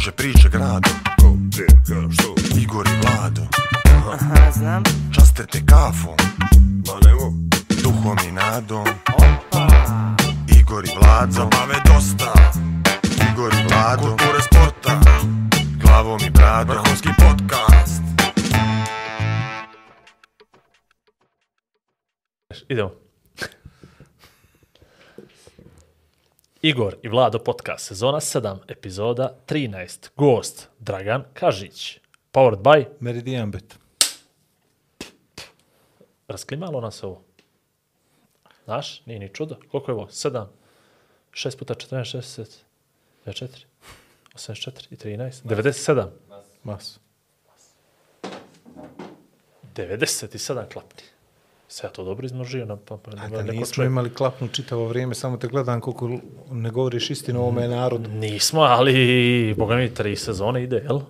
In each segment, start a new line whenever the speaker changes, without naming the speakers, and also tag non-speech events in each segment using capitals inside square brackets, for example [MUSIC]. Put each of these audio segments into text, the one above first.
Kruže priče grado. Ko, gdje, ka, što? Igor i Vlado.
Aha, znam.
Časte te kafom.
Ma nemo,
Duhom i nadom.
Opa.
Igor i Vlado.
Zabave dosta.
Igor i Vlado.
Kulture sporta.
Glavom i bradom.
Vrhunski podcast.
Idemo. Igor i Vlado podcast, sezona 7, epizoda 13. Gost Dragan Kažić. Powered by,
Meridian Bet.
rasklimalo nas ovo. Znaš, nije ni čudo. Koliko je ovo? 7, 6 puta 14, 60, 24, 84 i 13, 97.
Mas.
97 klapni. Sve ja to dobro izmnožio na pa, pa,
A
na
da
neko
nismo
čuje.
imali klapnu čitavo vrijeme, samo te gledam koliko ne govoriš istinu ovome narodu.
Nismo, ali, boga mi, tri sezone ide, jel?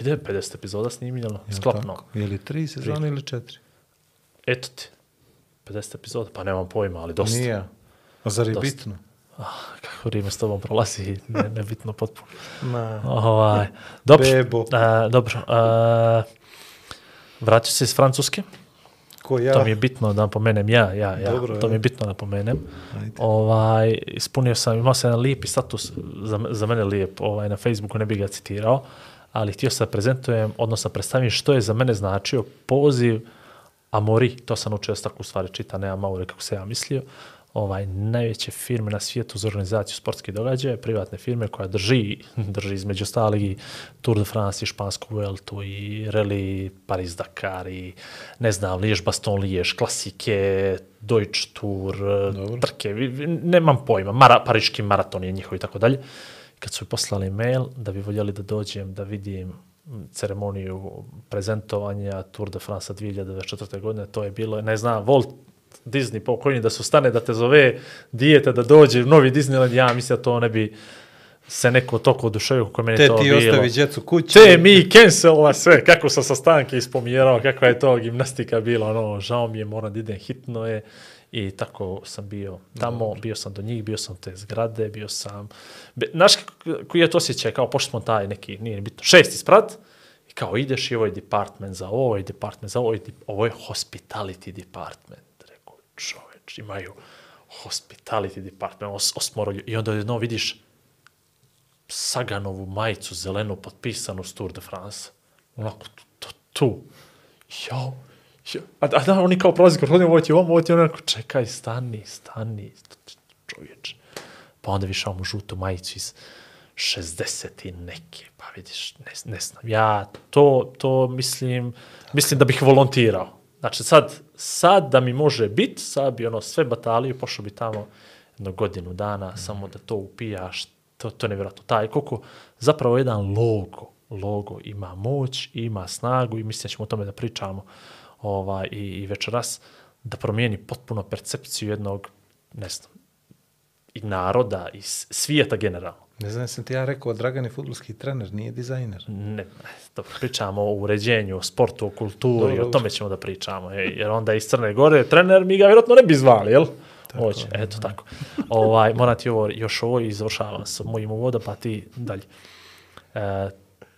Ide, 50 epizoda snimljeno,
Jel
sklopno.
tako? Je li tri sezone ili četiri?
Eto ti, 50 epizoda, pa nemam pojma, ali dosta.
Nije. A zar je
Dosta.
bitno?
Kako vrijeme s tobom prolazi, ne, nebitno potpuno.
Ma.
Ovaj, dobro,
Bebo.
a, dobro. A, vratio se iz Francuske,
Ko ja?
to mi je bitno da napomenem ja, ja, ja,
Dobro,
to mi je bitno da napomenem.
Ajde.
Ovaj, ispunio sam, imao sam jedan lijepi status, za, za mene lijep, ovaj, na Facebooku ne bih ga citirao, ali htio sam da prezentujem, odnosno predstavim što je za mene značio poziv Amori, to sam učio da se tako u stvari čita, ne Amore kako se ja mislio, ovaj, najveće firme na svijetu za organizaciju sportskih događaja, privatne firme koja drži, [LAUGHS] drži između ostalih i Tour de France i Špansku Vueltu i Rally Paris Dakar i ne znam, Liège Baston Liège, klasike, Deutsche Tour,
Dobro.
trke, nemam pojma, mara, pariški maraton je njihov i tako dalje. Kad su poslali mail da bi voljeli da dođem da vidim ceremoniju prezentovanja Tour de France 2024. godine, to je bilo, ne znam, Walt Disney pokojni da su stane da te zove dijete da dođe novi Disneyland, ja mislim da to ne bi se neko toliko oduševio kako meni
Te
to
ti
bilo.
ostavi djecu kući.
Te mi cancelova sve, kako sam sa stanke ispomjerao, kakva je to gimnastika bila, ono, žao mi je, moram da idem, hitno je. I tako sam bio tamo, bio sam do njih, bio sam te zgrade, bio sam... Znaš koji je to osjećaj, kao pošto smo taj neki, nije ni bitno, šesti sprat, i kao ideš i ovo je department za ovo, ovo je department za ovo, ovo je hospitality department. Čoveč, imaju hospitality department, os, osmoro ljudi. I onda jedno vidiš Saganovu majicu zelenu potpisanu s Tour de France. Onako, tu, tu. Jo, jo. A, a da, oni kao prolazi kroz hodinu, ovo ti ovo, ovo ti onako, čekaj, stani, stani, čovječ. Pa onda više ovom žutu majicu iz 60 i neke, pa vidiš, ne, ne znam. Ja to, to mislim, mislim da bih volontirao. Znači sad, sad da mi može biti, sad bi ono sve batalije, pošao bi tamo jedno godinu dana, samo da to upijaš, to, to je nevjerojatno. Taj koliko zapravo jedan logo, logo ima moć, ima snagu i mislim da ćemo o tome da pričamo ovaj, i, i večeras, da promijeni potpuno percepciju jednog, ne znam, i naroda, i svijeta generalno.
Ne znam, sam ti ja rekao, Dragan je futbolski trener, nije dizajner.
Ne, dobro, pričamo o uređenju, o sportu, o kulturi,
Dobro,
o tome ćemo da pričamo. Ej, jer onda iz Crne Gore trener mi ga vjerojatno ne bi zvali, jel? Hoće, eto tako. ovaj, moram ti ovo, još ovo i završavam sa mojim uvodom, pa ti dalje. E,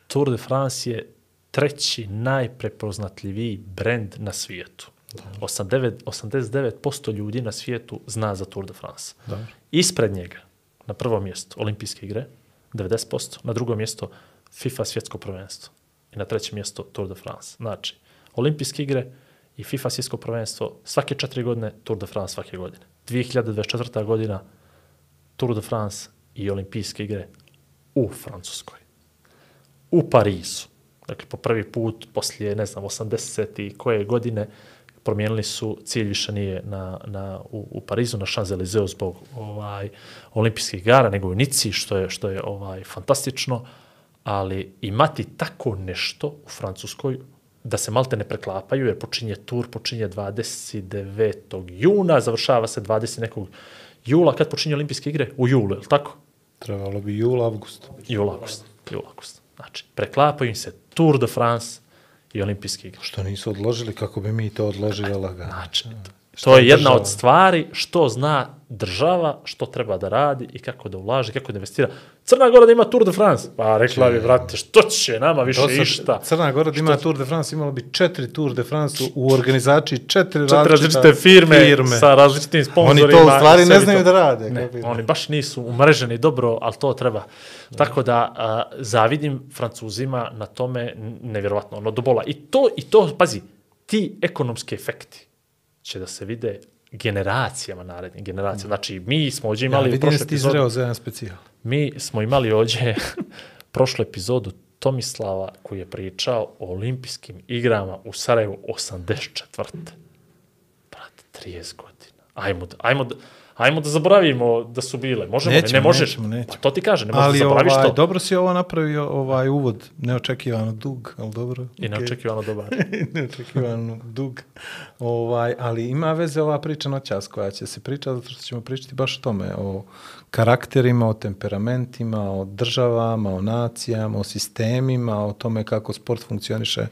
Tour de France je treći najprepoznatljiviji brend na svijetu. 89, 89% ljudi na svijetu zna za Tour de France.
Dobro.
Ispred njega, na prvom mjestu, olimpijske igre, 90%, na drugom mjestu FIFA svjetsko prvenstvo i na trećem mjestu Tour de France. Znači, olimpijske igre i FIFA svjetsko prvenstvo svake četiri godine, Tour de France svake godine. 2024. godina Tour de France i olimpijske igre u Francuskoj. U Parizu. Dakle, po prvi put, poslije, ne znam, 80. i koje godine, promijenili su, cilj više nije na, na, u, u Parizu, na Champs-Élysées zbog ovaj, olimpijskih igara, nego u Nici, što je, što je ovaj, fantastično, ali imati tako nešto u Francuskoj, da se malte ne preklapaju, jer počinje tur, počinje 29. juna, završava se 20. nekog jula, kad počinje olimpijske igre? U julu, je li tako?
Trebalo bi jul, avgust.
Jul, avgust. Jul, avgust. Znači, preklapaju im se Tour de France i olimpijske igre.
Što nisu odložili, kako bi mi to odložili lagano.
Znači, To je jedna
država?
od stvari što zna država, što treba da radi i kako da ulaže, kako da investira. Crna Gora da ima Tour de France. Pa rekla bi, vrate, što će nama više
To sad
išta?
Crna Gora da ima Tour de France, imala bi četiri Tour de France u- organizaciji, četiri,
Četiri različite firme, sa različitim
Oni
sponsorima.
to u stvari ne znaju
to.
da rade.
Ne, oni baš nisu umreženi dobro, ali to treba. Tako da a, zavidim Francuzima na tome nevjerovatno, ono do bola. I to, i to, pazi, ti ekonomski efekti će da se vide generacijama narednim generacijama. Znači, mi smo ovdje
Ja
imali
vidim da
prošle
si ti
epizode,
zreo za jedan specijal.
mi smo imali ovdje [LAUGHS] prošlu epizodu Tomislava koji je pričao o olimpijskim igrama u Sarajevu 84. Brate, 30 godina. Ajmo ajmo da, ajmo da zaboravimo da su bile. Možemo, li? ne
Nećemo,
možeš.
nećemo, nećemo.
Pa to ti kaže, ne možeš
Ali
da zaboraviš
ovaj,
to.
dobro si ovo napravio, ovaj uvod, neočekivano dug, ali dobro.
I
okej.
neočekivano dobar. [LAUGHS]
neočekivano dug. Ovaj, ali ima veze ova priča noćas koja će se pričati, zato što ćemo pričati baš o tome, o karakterima, o temperamentima, o državama, o nacijama, o sistemima, o tome kako sport funkcioniše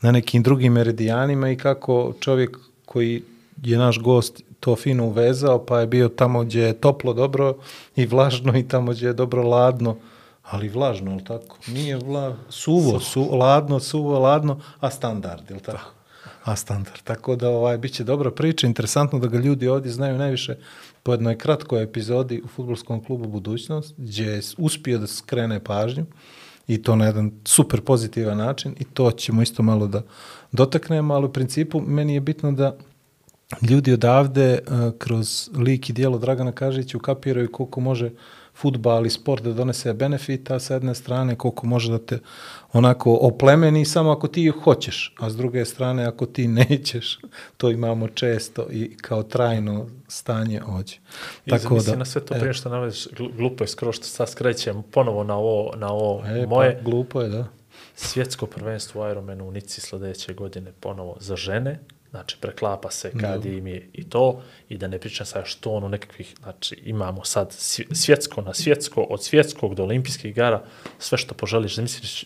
na nekim drugim meridijanima i kako čovjek koji je naš gost to fino uvezao, pa je bio tamo gdje je toplo, dobro i vlažno i tamo gdje je dobro ladno, ali vlažno, je li tako? Nije vla, suvo, su, ladno, suvo, ladno, a standard, je li tako? A standard. Tako da ovaj, bit će dobra priča, interesantno da ga ljudi ovdje znaju najviše po jednoj kratkoj epizodi u futbolskom klubu Budućnost, gdje je uspio da skrene pažnju i to na jedan super pozitivan način i to ćemo isto malo da dotaknemo, ali u principu meni je bitno da ljudi odavde uh, kroz lik i dijelo Dragana Kažića ukapiraju koliko može futbal i sport da donese benefita sa jedne strane, koliko može da te onako oplemeni samo ako ti hoćeš, a s druge strane ako ti [LAUGHS] nećeš, to imamo često i kao trajno stanje ođe.
Tako da, na sve to prije što naveš, gl- glupo je skoro što sad skrećem ponovo na ovo, na ovo
e,
moje
pa, glupo je, da.
svjetsko prvenstvo u Ironmanu u Nici sljedeće godine ponovo za žene, znači preklapa se kad im je i to, i da ne pričam sad što ono nekakvih, znači imamo sad sv- svjetsko na svjetsko, od svjetskog do olimpijskih igara, sve što poželiš, misliš,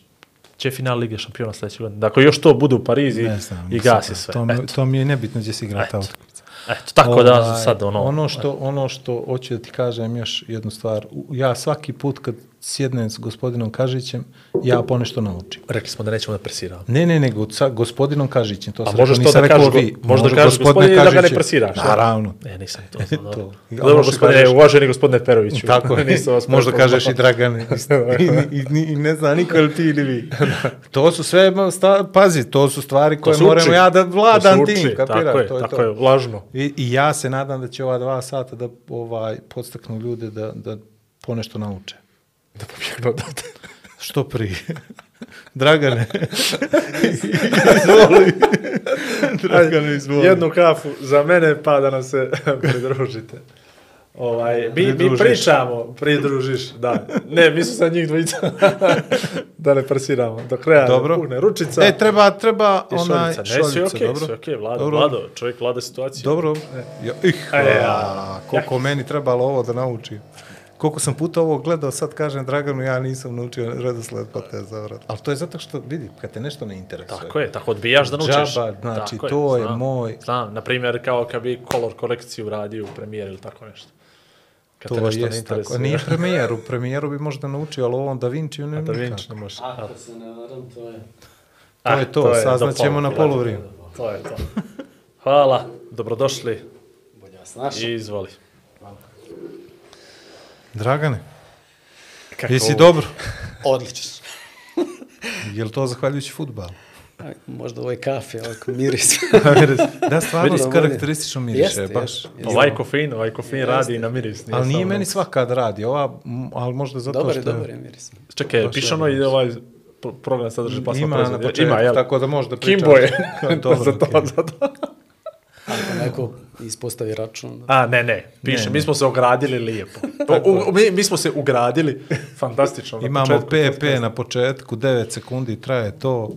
će final Lige šampiona sljedeće godine. Dakle, još to bude u Parizi
Ne znam,
i gasi
super.
sve.
To mi, to mi je nebitno gdje se igra ta utakmica.
eto, tako da
Ovaj,
sad ono...
Ono što, ono što hoću da ti kažem još jednu stvar. Ja svaki put kad sjednem s gospodinom Kažićem, ja ponešto naučim.
Rekli smo da nećemo da presiramo.
Ne, ne, nego sa gospodinom Kažićem. To
A možeš to
nisam
da kažeš,
vi.
go- možda kažeš
gospodine
gospodine da ga ne presiraš. da.
Naravno.
E, nisam to [LAUGHS] znao.
To.
dobro. Gospodine,
kažeš-
uvaženi gospodine Peroviću. [LAUGHS]
Tako je. [LAUGHS]
Nisam vas
Možda kažeš i Dragane. I, i, i, I ne zna niko ili ti ili vi. to su sve, sta, pazi, to su stvari koje moramo ja da vladam tim?
Tako je, tako je, lažno.
I, I ja se nadam da će ova dva sata da ovaj podstaknu ljude da, da ponešto nauče.
Da pobjegnu odavde.
Što prije. Dragane. [LAUGHS] izvoli. Dragane, izvoli.
Jednu kafu za mene, pa da nam se [LAUGHS] pridružite. Ovaj, mi, mi pričamo, pridružiš, da. Ne, mi su sad njih dvojica. [LAUGHS] da ne presiramo. Do kraja
Dobro.
puhne ručica.
E, treba, treba onaj
šoljica. Ne, sve
šoljica,
okej,
dobro.
sve okej, vlada,
Dobro.
vlado, čovjek vlada situaciju.
Dobro. Ja, ih,
E, ja.
a, koliko meni trebalo ovo da naučim. Koliko sam puta ovo gledao, sad kažem Draganu, ja nisam naučio redosled pa te zavrat. Ali to je zato što, vidi, kad te nešto ne interesuje.
Tako je, tako odbijaš da naučiš.
Džaba, znači,
Tako
to je
znam.
moj-
Znam, na primjer, kao kad bi kolor korekciju radio u premijeri ili tako nešto. Kad te
To
nešto ne
je tako. Nije premijer, u [LAUGHS] premijeru bi možda naučio, ali ovom Da Vinci ne
Da. Vinci ne može.
Ako se ne varam, to je...
To je to, saznat ćemo na polovrijeme.
To je to. Hvala, dobrodošli
Bolje vas našao.
i izvoli.
Dragane,
Kako
jesi
ovo?
dobro? [LAUGHS]
Odlično. [LAUGHS]
Je li to zahvaljujući futbalu?
Možda ovoj kafe, ovako [LAUGHS] miris.
da, stvarno s karakteristično miriše,
Jeste,
baš.
jeste.
Ovaj kofein, ovaj kofein radi i na miris.
Ali nije meni svakad radi, ova, ali možda zato
dobar
što...
je, dobar je miris.
Čekaj, piše
je
ono i ovaj pro- program sadrži pasma
Ima na početku,
Ima, jel?
tako da možda pričaš.
Kimbo je.
Dobro,
za to,
okej.
za to.
Ako neko ispostavi račun, da...
A, ne, ne, piše,
Ne,
mi smo se ogradili lijepo. [LAUGHS] U, u, mi, mi smo se ugradili, fantastično. na
Imamo
početku
PP na početku, 9 sekundi traje to,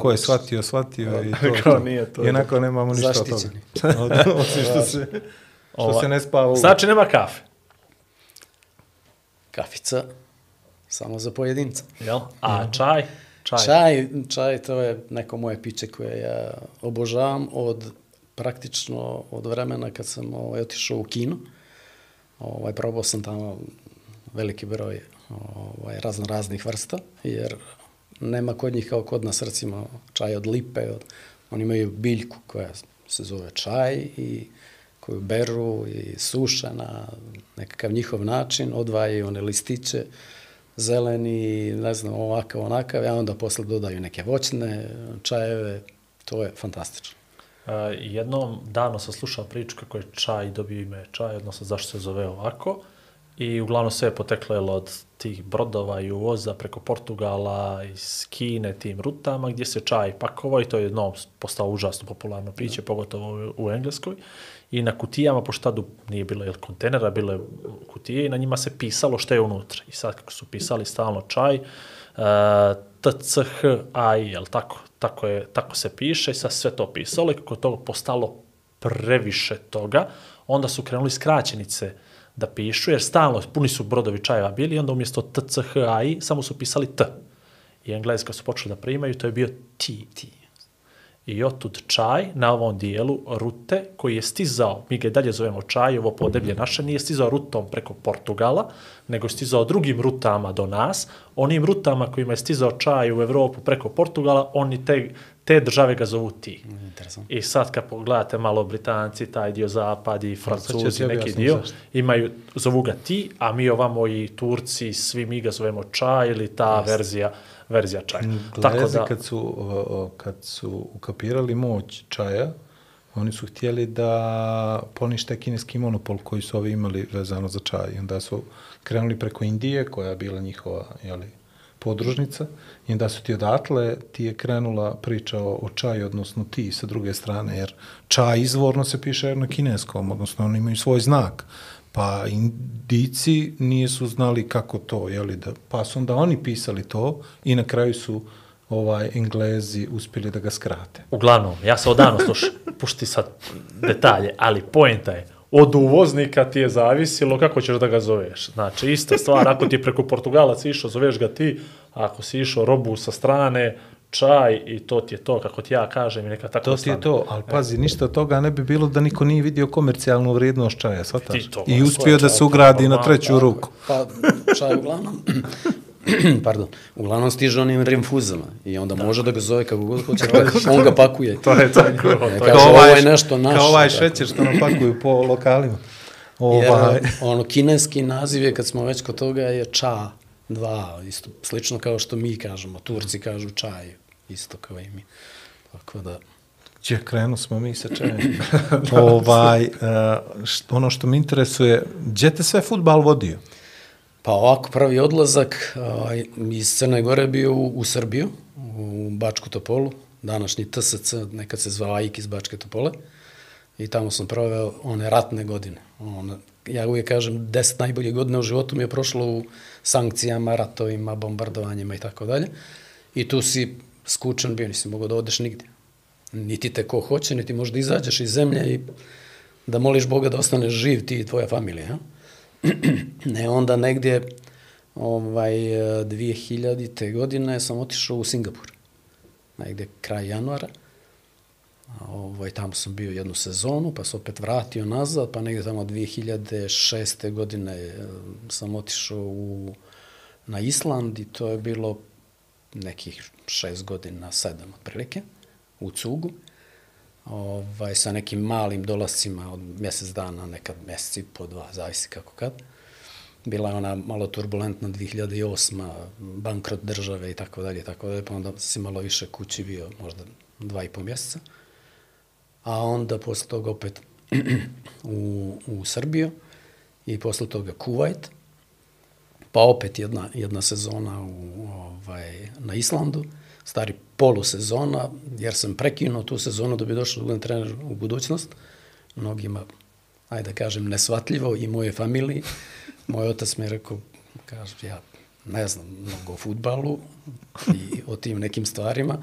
ko je shvatio, shvatio i to. [LAUGHS]
Kao
to.
nije to.
I onako nemamo ništa od toga.
Zaštićeni. [LAUGHS]
Osim što se, što
Ova-
se ne spava u...
Znači, nema kafe.
Kafica, samo za pojedinca.
Jel? A čaj? Čaj.
Čaj, čaj, to je neko moje piće koje ja obožavam od praktično od vremena kad sam ovaj, otišao u kino. Ovaj, probao sam tamo veliki broj ovaj, razno raznih vrsta, jer nema kod njih kao kod nas recimo čaj od lipe, od, oni imaju biljku koja se zove čaj i koju beru i suše na nekakav njihov način, odvajaju one listiće, zeleni, ne znam, ovakav, onakav, a onda posle dodaju neke voćne čajeve, to je fantastično.
Uh, jednom dano sam slušao priču kako je čaj dobio ime čaj, odnosno zašto se zove ovako. I uglavnom sve je poteklo od tih brodova i uvoza preko Portugala, iz Kine, tim rutama gdje se čaj pakovao i to je jednom postao užasno popularno piće, pogotovo u, u Engleskoj. I na kutijama, pošto tada nije bilo jel, kontenera, bile kutije i na njima se pisalo što je unutra. I sad kako su pisali stalno čaj, uh, TCHI, jel tako? Tako, je, tako se piše i sad sve to pisalo i kako to postalo previše toga, onda su krenuli skraćenice da pišu, jer stalno puni su brodovi čajeva bili i onda umjesto TCHI samo su pisali T. I engleska su počeli da primaju, to je bio T. I otud čaj na ovom dijelu rute koji je stizao, mi ga dalje zovemo čaj, ovo podeblje naše, nije stizao rutom preko Portugala, nego je stizao drugim rutama do nas. Onim rutama kojima je stizao čaj u Evropu preko Portugala, oni te, te države ga zovu ti. I sad kad pogledate malo Britanci, taj dio zapad i
ću
Francuzi, neki dio,
zašto.
imaju, zovu ga ti, a mi ovamo i Turci, svi mi ga zovemo čaj ili ta verzija, verzija čaja. Tako
Glezi
da,
kad su, kad su ukapirali moć čaja, oni su htjeli da ponište kineski monopol koji su ovi imali vezano za čaj. I onda su krenuli preko Indije, koja je bila njihova jeli, podružnica, i onda su ti odatle, ti je krenula priča o, o čaju, odnosno ti sa druge strane, jer čaj izvorno se piše na kineskom, odnosno oni imaju svoj znak. Pa indici nisu znali kako to, jeli, da, pa su onda oni pisali to i na kraju su ovaj Englezi uspjeli da ga skrate.
uglavnom, ja sam odavno slušao, [LAUGHS] pušti sad detalje, ali poenta je, od uvoznika ti je zavisilo kako ćeš da ga zoveš. Znači, ista stvar, ako ti preko Portugalaca išao, zoveš ga ti, ako si išao robu sa strane, čaj i to ti je to, kako ti ja kažem i neka tako
To ti je to, ali pazi, ništa od toga ne bi bilo da niko nije vidio komercijalnu vrijednost čaja, shvataš?
Ti to,
I uspio da se ugradi na treću ruku.
Pa čaj uglavnom, [CLEARS THROAT] pardon, uglavnom stiže onim rinfuzama i onda da. može da ga zove kako god hoće, [LAUGHS] on ga pakuje.
To je tako.
Ne
to je-
kaže, ovo je nešto naše.
Kao ovaj šećer što napakuju po lokalima. [LAUGHS]
Jer,
Ovaj,
ono, kineski naziv je, kad smo već kod toga, je ča, dva, isto, slično kao što mi kažemo, Turci kažu čaj, isto kao i mi. Tako da,
Gdje krenu smo mi sa čajem. [LAUGHS] ovaj, uh, što, ono što me interesuje, gdje te sve futbal vodio?
Pa ovako, prvi odlazak ovaj, iz Crne Gore bio u, u Srbiju, u Bačku Topolu, današnji TSC, nekad se zvao AIK iz Bačke Topole, i tamo sam proveo one ratne godine. One, ja uvijek kažem, deset najbolje godine u životu mi je prošlo u sankcijama, ratovima, bombardovanjima i tako dalje. I tu si skučan bio, nisi mogao da odeš nigdje. Niti te ko hoće, niti možda izađeš iz zemlje i da moliš Boga da ostaneš živ ti i tvoja familija. Ja? [CLEARS THROAT] ne, onda negdje ovaj, 2000. godine sam otišao u Singapur. Negdje kraj januara. Ovaj, tamo sam bio jednu sezonu, pa se opet vratio nazad, pa negdje tamo 2006. godine e, sam otišao u, na Island i to je bilo nekih šest godina, sedam otprilike, u Cugu ovaj, sa nekim malim dolascima od mjesec dana, nekad mjesec i po dva, zavisi kako kad. Bila je ona malo turbulentna 2008. bankrot države i tako dalje, tako dalje, pa onda si malo više kući bio, možda dva i po mjeseca. A onda posle toga opet [CLEARS THROAT] u, u Srbiju i posle toga Kuwait, pa opet jedna, jedna sezona u, ovaj, na Islandu, stari polusezona, jer sam prekinuo tu sezonu da bi došao da budem trener u budućnost. Mnogima, ajde da kažem, nesvatljivo i moje familiji. Moj otac mi je rekao, kaže, ja ne znam mnogo o futbalu i o tim nekim stvarima.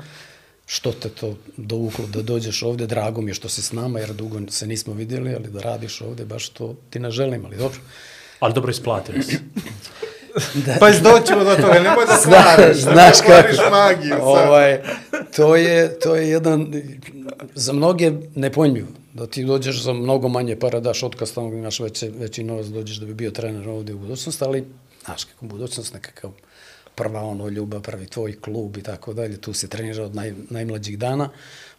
Što te to dovuklo da dođeš ovde, drago mi je što si s nama, jer dugo se nismo vidjeli, ali da radiš ovde, baš to ti ne želim, ali dobro.
Ali dobro isplatili se. [CLEARS THROAT]
Pa izdoćemo do toga, nemoj da
Zna,
stvaraš,
znaš
da ne
kako.
magiju.
Ovaj, to, je, to je jedan, za mnoge nepojmljivo. da ti dođeš za mnogo manje para, daš otkaz tamo gdje imaš veće, veći novac, dođeš da bi bio trener ovdje u budućnosti, ali, znaš, kako budućnost nekakav prva ono ljubav, prvi tvoj klub i tako dalje, tu se trenira od naj, najmlađih dana.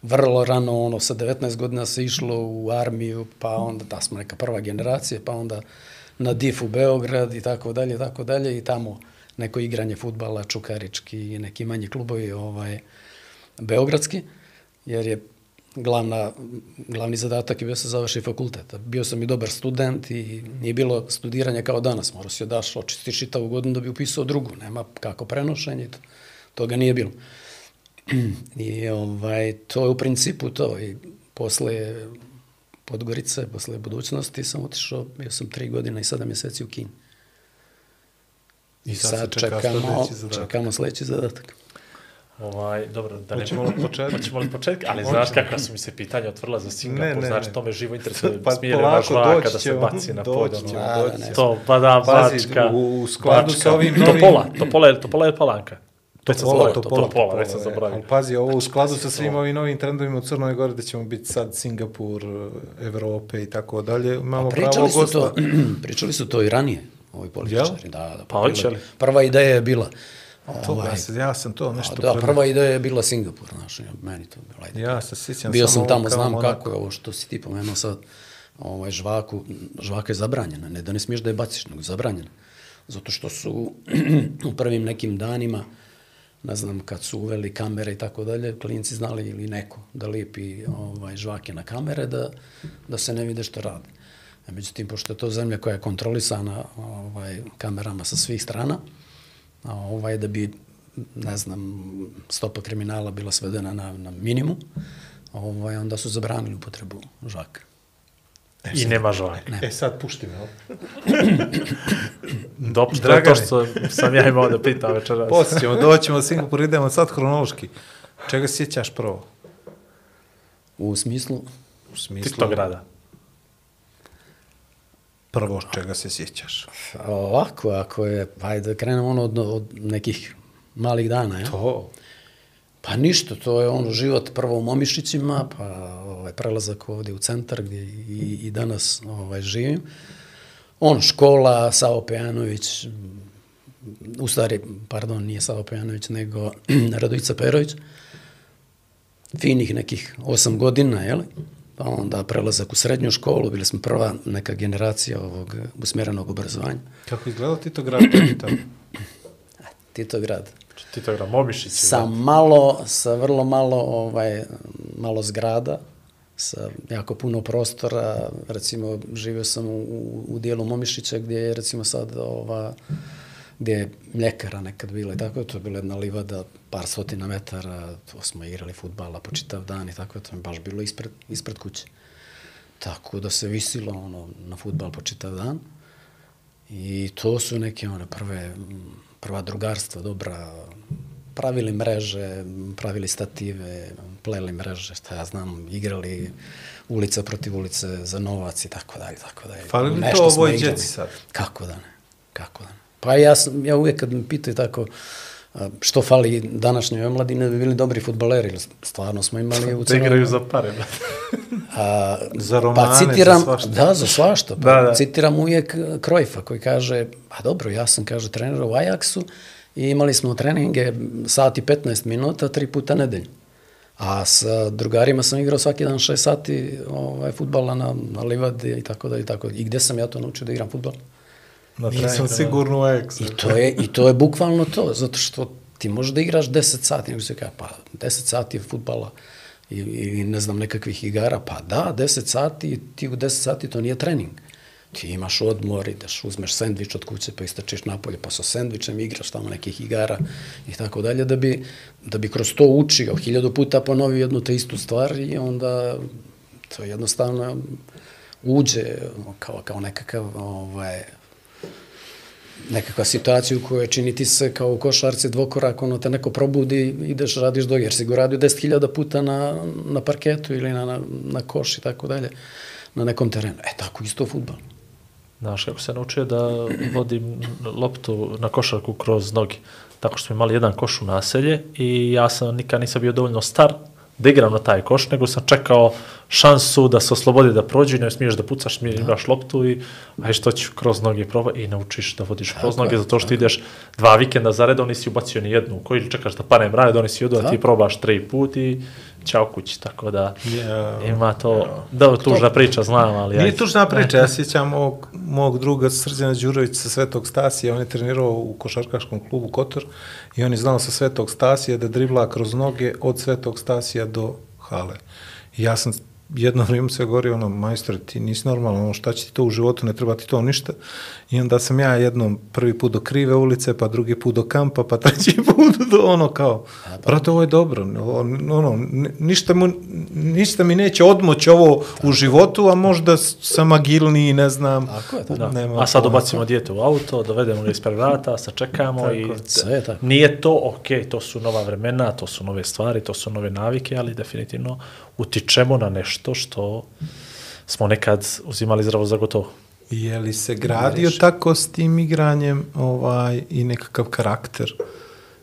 Vrlo rano, ono, sa 19 godina se išlo u armiju, pa onda, da smo neka prva generacija, pa onda na DIF u Beograd i tako dalje, tako dalje, i tamo neko igranje futbala, čukarički i neki manji klubovi, ovaj, beogradski, jer je glavna, glavni zadatak je bio da se završi fakultet. Bio sam i dobar student i nije bilo studiranja kao danas. Morao si daš, očistiš čitavu godinu da bi upisao drugu. Nema kako prenošenje, to, toga nije bilo. [CLEARS THROAT] I ovaj, to je u principu to. I posle Podgorice, posle budućnosti sam otišao, bio sam tri godine i sada mjeseci u Kini.
I sad se čeka sledeći zadatak.
čekamo sledeći zadatak.
Ovaj, dobro, da ne...
Hoćemo li od početka?
Hoćemo li od početka, ali
Hoćemo.
znaš kakva su mi se pitanja otvorila za Singapur,
Ne, ne,
znači to me živo interesuje,
Pa
smije li
polako,
ona žvaka
doći
da se
ćemo,
baci na
doći
polje,
ćemo,
doći ćemo.
to, pa da,
Pazi,
bačka,
u- u skladu
bačka.
sa ovim novim-
Topola, topola, je, topola je palanka.
Topola,
zaboravio,
topola,
topola, već sam zaboravio.
Ali pazi, ovo u skladu sa
pazi,
svim ovim novim trendovima u Crnoj Gori da ćemo biti sad Singapur, Evrope i tako dalje. Imamo pravo
Pričali su
gosta.
to, [CLEARS THROAT] pričali su to i ranije, ovi političari. Da, da,
Pa hoće li?
Prva ideja je bila.
To,
ovaj,
ja, sam, ja sam to nešto
da, prva ideja je bila Singapur, znaš, meni to bila ideja.
Ja se sjećam
Bio sam tamo, znam kako je ovo što si ti pomenuo sad, ovaj, žvaku, žvaka je zabranjena, ne da ne smiješ da je baciš, nego je zabranjena. Zato što su [CLEARS THROAT] u prvim nekim danima, ne znam, kad su uveli kamere i tako dalje, klinci znali ili neko da lipi ovaj, žvake na kamere, da, da se ne vide što rade. A međutim, pošto je to zemlja koja je kontrolisana ovaj, kamerama sa svih strana, ovaj, da bi, ne znam, stopa kriminala bila svedena na, na minimum, ovaj, onda su zabranili upotrebu žvaka.
I nema žvaka.
E sad pušti me. [CLEARS THROAT]
Dobro, to je to što sam ja imao da pitam večeras.
Poslije ćemo, doćemo u Singapur, idemo sad hronološki. Čega sjećaš prvo?
U smislu,
U smislu,
Tito grada.
prvo čega se sjećaš?
ovako, ako je, pa ajde da krenemo ono od, od nekih malih dana, ja?
To.
Pa ništa, to je ono život prvo u Momišićima, pa ovaj, prelazak ovdje u centar gdje i, i danas ovaj, živim. On, škola, Savo Pejanović, u stvari, pardon, nije Savo Pejanović, nego [CLEARS THROAT] Radovica Perović, finih nekih osam godina, jel? Pa onda prelazak u srednju školu, bili smo prva neka generacija ovog usmjerenog obrazovanja.
Kako izgledao Tito grad [CLEARS THROAT] tebi tamo?
Tito grad.
Tito grad, Momišić.
sa malo, sa vrlo malo, ovaj, malo zgrada, sa jako puno prostora, recimo živio sam u, u dijelu Momišića gdje je recimo sad ova, gdje je mljekara nekad bila i tako, to je bila jedna livada, par stotina metara, to smo igrali futbala po čitav dan i tako, to je baš bilo ispred, ispred kuće. Tako da se visilo ono, na futbal po čitav dan. I to su neke one prve, prva drugarstva dobra, pravili mreže, pravili stative, pleli mreže, šta ja znam, igrali ulica protiv ulice za novac i tako dalje, tako dalje.
Fali li to ovoj djeci sad?
Kako da ne, kako da ne. Pa ja, sam, ja uvijek kad me pitaju tako, što fali današnjoj omladini da bi bili dobri futbaleri, jer stvarno smo imali u [LAUGHS]
Da
Crnoj
igraju za pare.
A, [LAUGHS]
Za romane,
pa citiram,
za svašta.
Da, za svašta. Pa
Da, da.
Citiram uvijek Krojfa koji kaže, pa dobro, ja sam, kaže, trener u Ajaxu i imali smo treninge sati 15 minuta, tri puta nedeljno. A sa drugarima sam igrao svaki dan 6 sati ovaj, futbala na, na livadi i tako da i tako. I gde sam ja to naučio da igram futbol?
Na Nisam sigurno u Ajaxu.
I to je, i to je bukvalno to, zato što ti možeš da igraš 10 sati, nego se kaže, pa 10 sati futbala i, i ne znam nekakvih igara, pa da, 10 sati, i ti u 10 sati to nije trening. Ti imaš odmor, ideš, uzmeš sendvič od kuće, pa istračiš napolje, pa sa sendvičem igraš tamo nekih igara i tako dalje, da bi, da bi kroz to učio, hiljadu puta ponovio jednu te istu stvar i onda to jednostavno uđe kao, kao nekakav ovaj, nekakva situacija u kojoj čini ti se kao u košarci dvokorak, ono te neko probudi, ideš, radiš do, jer si go radio 10.000 puta na, na parketu ili na, na, na koš i tako dalje, na nekom terenu. E, tako isto u futbalu.
Znaš kako se naučio da vodim loptu na košarku kroz noge. Tako što smo imali jedan koš u naselje i ja sam nikad nisam bio dovoljno star da igram na taj koš, nego sam čekao šansu da se oslobodi da prođe, ne smiješ da pucaš, smiješ imaš loptu i aj što ću kroz noge proba i naučiš da vodiš kroz noge, zato što ideš dva vikenda za redom, nisi ubacio ni jednu, koji čekaš da pane mraje, donesi judo, a ti probaš tri put i ćao kući, tako da
Ja.
ima to, da, tužna priča, znam, ali
Nije
ajde.
tužna priča, ja sjećam mog, mog druga Srđana Đurovića sa Svetog Stasija, on je trenirao u košarkaškom klubu Kotor i on je znao sa Svetog Stasija da dribla kroz noge od Svetog Stasija do hale. I ja sam jedno vrijeme se govorio, ono, majstore, ti nisi normalno, ono, šta će ti to u životu, ne treba ti to ništa. I onda sam ja jednom prvi put do krive ulice, pa drugi put do kampa, pa treći [LAUGHS] put do ono kao, brate, ovo je dobro, ono, ono, ni- ništa, mu, ništa mi neće odmoći ovo u životu, a možda sam agilniji, ne znam.
Tako je, tako.
Da.
Nema
A sad
pojma.
dobacimo dijete u auto, dovedemo ga ispred vrata, sačekamo i
Sve je tako.
nije to ok, to su nova vremena, to su nove stvari, to su nove navike, ali definitivno utičemo na nešto što smo nekad uzimali zdravo za gotovo.
Je li se gradio tako s tim igranjem ovaj, i nekakav karakter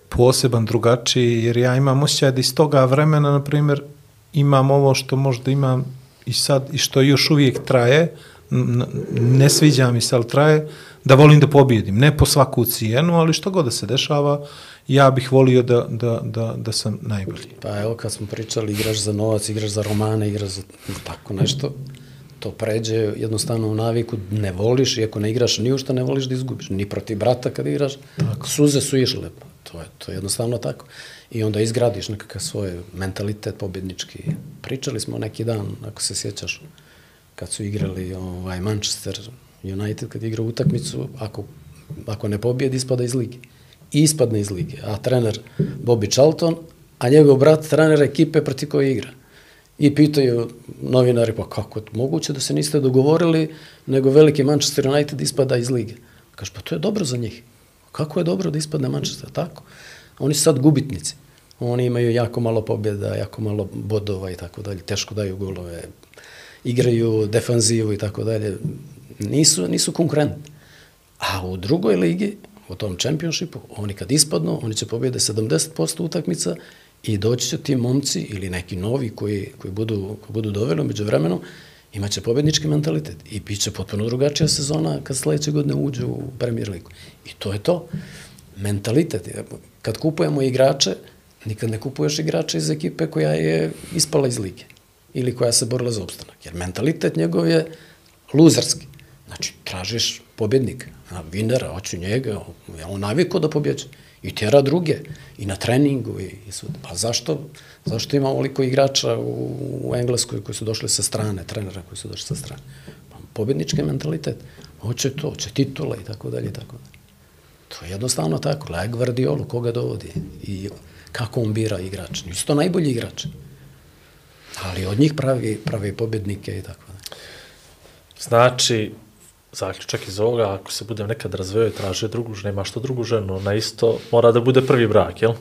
poseban, drugačiji, jer ja imam osjećaj da iz toga vremena, na primjer, imam ovo što možda imam i sad, i što još uvijek traje, ne sviđa mi se, ali traje, da volim da pobjedim. Ne po svaku cijenu, ali što god da se dešava, ja bih volio da, da, da, da sam najbolji.
Pa evo kad smo pričali igraš za novac, igraš za romane, igraš za tako nešto, to pređe jednostavno u naviku, ne voliš, iako ne igraš ni u šta ne voliš da izgubiš, ni protiv brata kad igraš, tako. suze su išle, pa to je, to je jednostavno tako. I onda izgradiš nekakav svoj mentalitet pobjednički. Pričali smo neki dan, ako se sjećaš, kad su igrali ovaj, Manchester United, kad je igrao utakmicu, ako, ako ne pobjedi, ispada iz lige. I ispadne iz lige. A trener Bobby Charlton, a njegov brat trener ekipe proti koje igra. I pitaju novinari, pa kako je moguće da se niste dogovorili, nego veliki Manchester United ispada iz lige. Kaže, pa to je dobro za njih. Kako je dobro da ispadne Manchester? Tako. Oni su sad gubitnici. Oni imaju jako malo pobjeda, jako malo bodova i tako dalje. Teško daju golove, igraju defanzivu i tako dalje. Nisu, nisu konkurentni. A u drugoj ligi, u tom čempionšipu, oni kad ispadnu, oni će pobjede 70% utakmica i doći će ti momci ili neki novi koji, koji budu, koji budu doveli među vremenom, imaće pobjednički mentalitet i bit će potpuno drugačija sezona kad sledeće godine uđu u Premier ligu. I to je to. Mentalitet. Kad kupujemo igrače, nikad ne kupuješ igrače iz ekipe koja je ispala iz lige ili koja se borila za opstanak. Jer mentalitet njegov je luzerski. Znači, tražiš pobjednika, a vinera, hoću njega, on naviko da pobjeđe. I tjera druge, i na treningu, i, i svud. Pa zašto, zašto ima ovoliko igrača u, u Engleskoj koji su došli sa strane, trenera koji su došli sa strane? Pa, pobjednički mentalitet. Hoće to, hoće titule i tako dalje i tako dalje. To je jednostavno tako. Laje Gvardiolu, koga dovodi i kako on bira igrače. Nisu to najbolji igrači. Ali od njih pravi, pravi pobjednike i tako dalje.
Znači, zaključak iz ovoga, ako se budem nekad razveo i tražio drugu ženu, nema što drugu ženu, na isto mora da bude prvi brak, jel?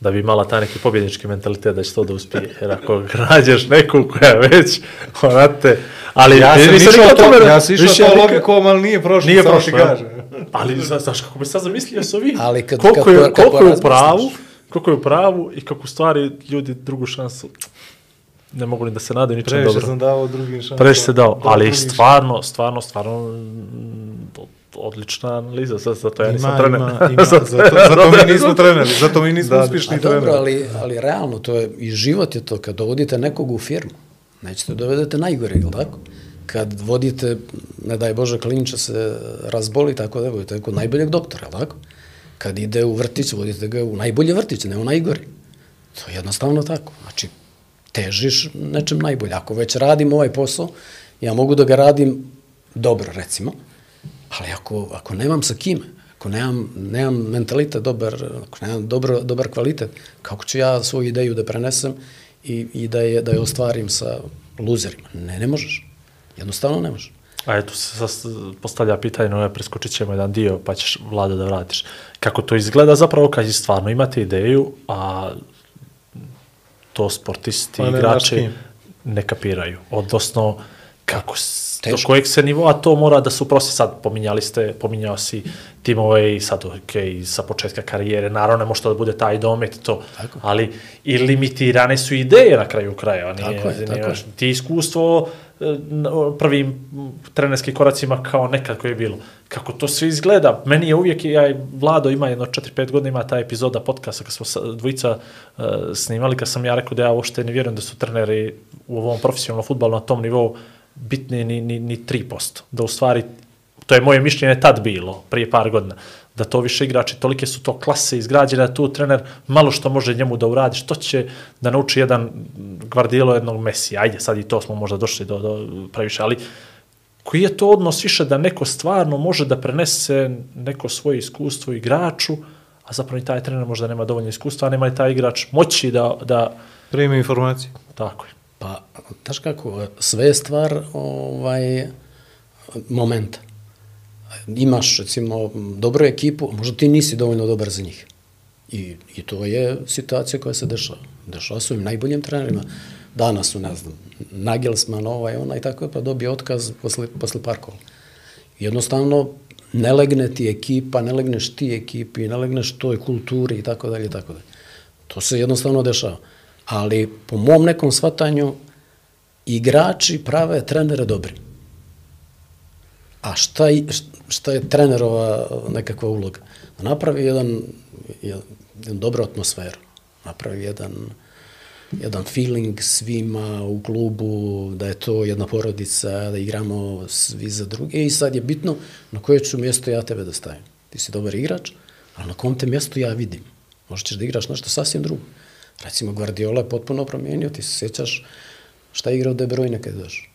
Da bi imala taj neki pobjednički mentalitet da će to da uspije. Jer ako [LAUGHS] nađeš neku koja je već, onate, ali...
Ja sam
nisam
išao to,
tome-
ja sam išao to logikom, ali nije prošlo.
Nije
samo
prošlo,
ti
jel?
kažem. [LAUGHS]
Ali, zna- znaš, kako bi sad zamislio sa vi,
Ali kad-
koliko,
kad
je, koliko je u pravu, koliko je u pravu i kako stvari ljudi drugu šansu ne mogu ni da se nadaju ničem
Previše
dobro.
sam dao drugim šansama.
Previše se dao, ali
drugim
stvarno, stvarno, stvarno mm, odlična analiza, za- zato ja nisam
Ima,
trener.
ima, [LAUGHS] ima. Zato, zato mi nismo treneri, zato mi nismo
Da, da.
uspješni
A dobro,
treneri.
ali, ali realno, to je, i život je to, kad dovodite nekog u firmu, nećete dovedete najgore, ili tako? Kad vodite, ne daj Bože, klinča se razboli, tako da budete kod najboljeg doktora, ili tako? Kad ide u vrtić, vodite ga u najbolji vrtić, ne u najgori. To je jednostavno tako. Znači, težiš nečem najbolje. Ako već radim ovaj posao, ja mogu da ga radim dobro, recimo, ali ako, ako nemam sa kime, ako nemam, nemam mentalitet dobar, ako nemam dobro, dobar kvalitet, kako ću ja svoju ideju da prenesem i, i da, je, da je ostvarim sa luzerima? Ne, ne možeš. Jednostavno ne možeš.
A eto se sad postavlja pitanje, no preskočit ćemo jedan dio, pa ćeš vlada da vratiš. Kako to izgleda zapravo kad stvarno imate ideju, a to sportisti,
Pa ne
igrači ne kapiraju. Odnosno, kako, s- do
Teško.
kojeg se nivoa to mora da se uprosti sad, pominjali ste, pominjao si timove i sad, ok, sa početka karijere, naravno ne može to da bude taj domet to,
Tako.
ali i limitirane su ideje na kraju krajeva, nije,
Tako je,
nije,
tako je.
ti iskustvo e, prvim trenerskim koracima kao nekad koje je bilo. Kako to sve izgleda, meni je uvijek, ja i Vlado ima jedno 4-5 godina, ima ta epizoda podcasta kad smo dvojica uh, snimali, kad sam ja rekao da ja uopšte ne vjerujem da su treneri u ovom profesionalnom futbalu na tom nivou bitni ni, ni, ni 3%. Da u stvari, to je moje mišljenje tad bilo, prije par godina, da to više igrači, tolike su to klase izgrađene, da tu trener malo što može njemu da uradi, što će da nauči jedan Guardiola jednog Messi, ajde, sad i to smo možda došli do, do previše, ali koji je to odnos više da neko stvarno može da prenese neko svoje iskustvo igraču, a zapravo i taj trener možda nema dovoljno iskustva, a nema i taj igrač moći da, da
Primi informacije.
tako je.
Pa, znaš kako, sve je stvar ovaj, momenta. Imaš, recimo, dobru ekipu, a možda ti nisi dovoljno dobar za njih. I, I to je situacija koja se dešava. Dešava su im najboljim trenerima. Danas su, ne znam, Nagelsman, ovaj, onaj, tako je, pa dobije otkaz posle, posle par kola. Jednostavno, ne legne ti ekipa, ne legneš ti ekipi, ne legneš toj kulturi i tako dalje i tako dalje. To se jednostavno dešava. Ali po mom nekom shvatanju igrači prave trenere dobri. A šta, šta je trenerova nekakva uloga? Da napravi jedan, jedan, jedan dobru atmosferu, napravi jedan, jedan feeling svima u klubu, da je to jedna porodica, da igramo svi za druge i sad je bitno na koje ću mjesto ja tebe da stavim. Ti si dobar igrač, ali na kom te mjestu ja vidim. Možda ćeš da igraš nešto sasvim drugo. Recimo, Guardiola je potpuno promijenio, ti se sjećaš šta je igrao De Bruyne kad je došao.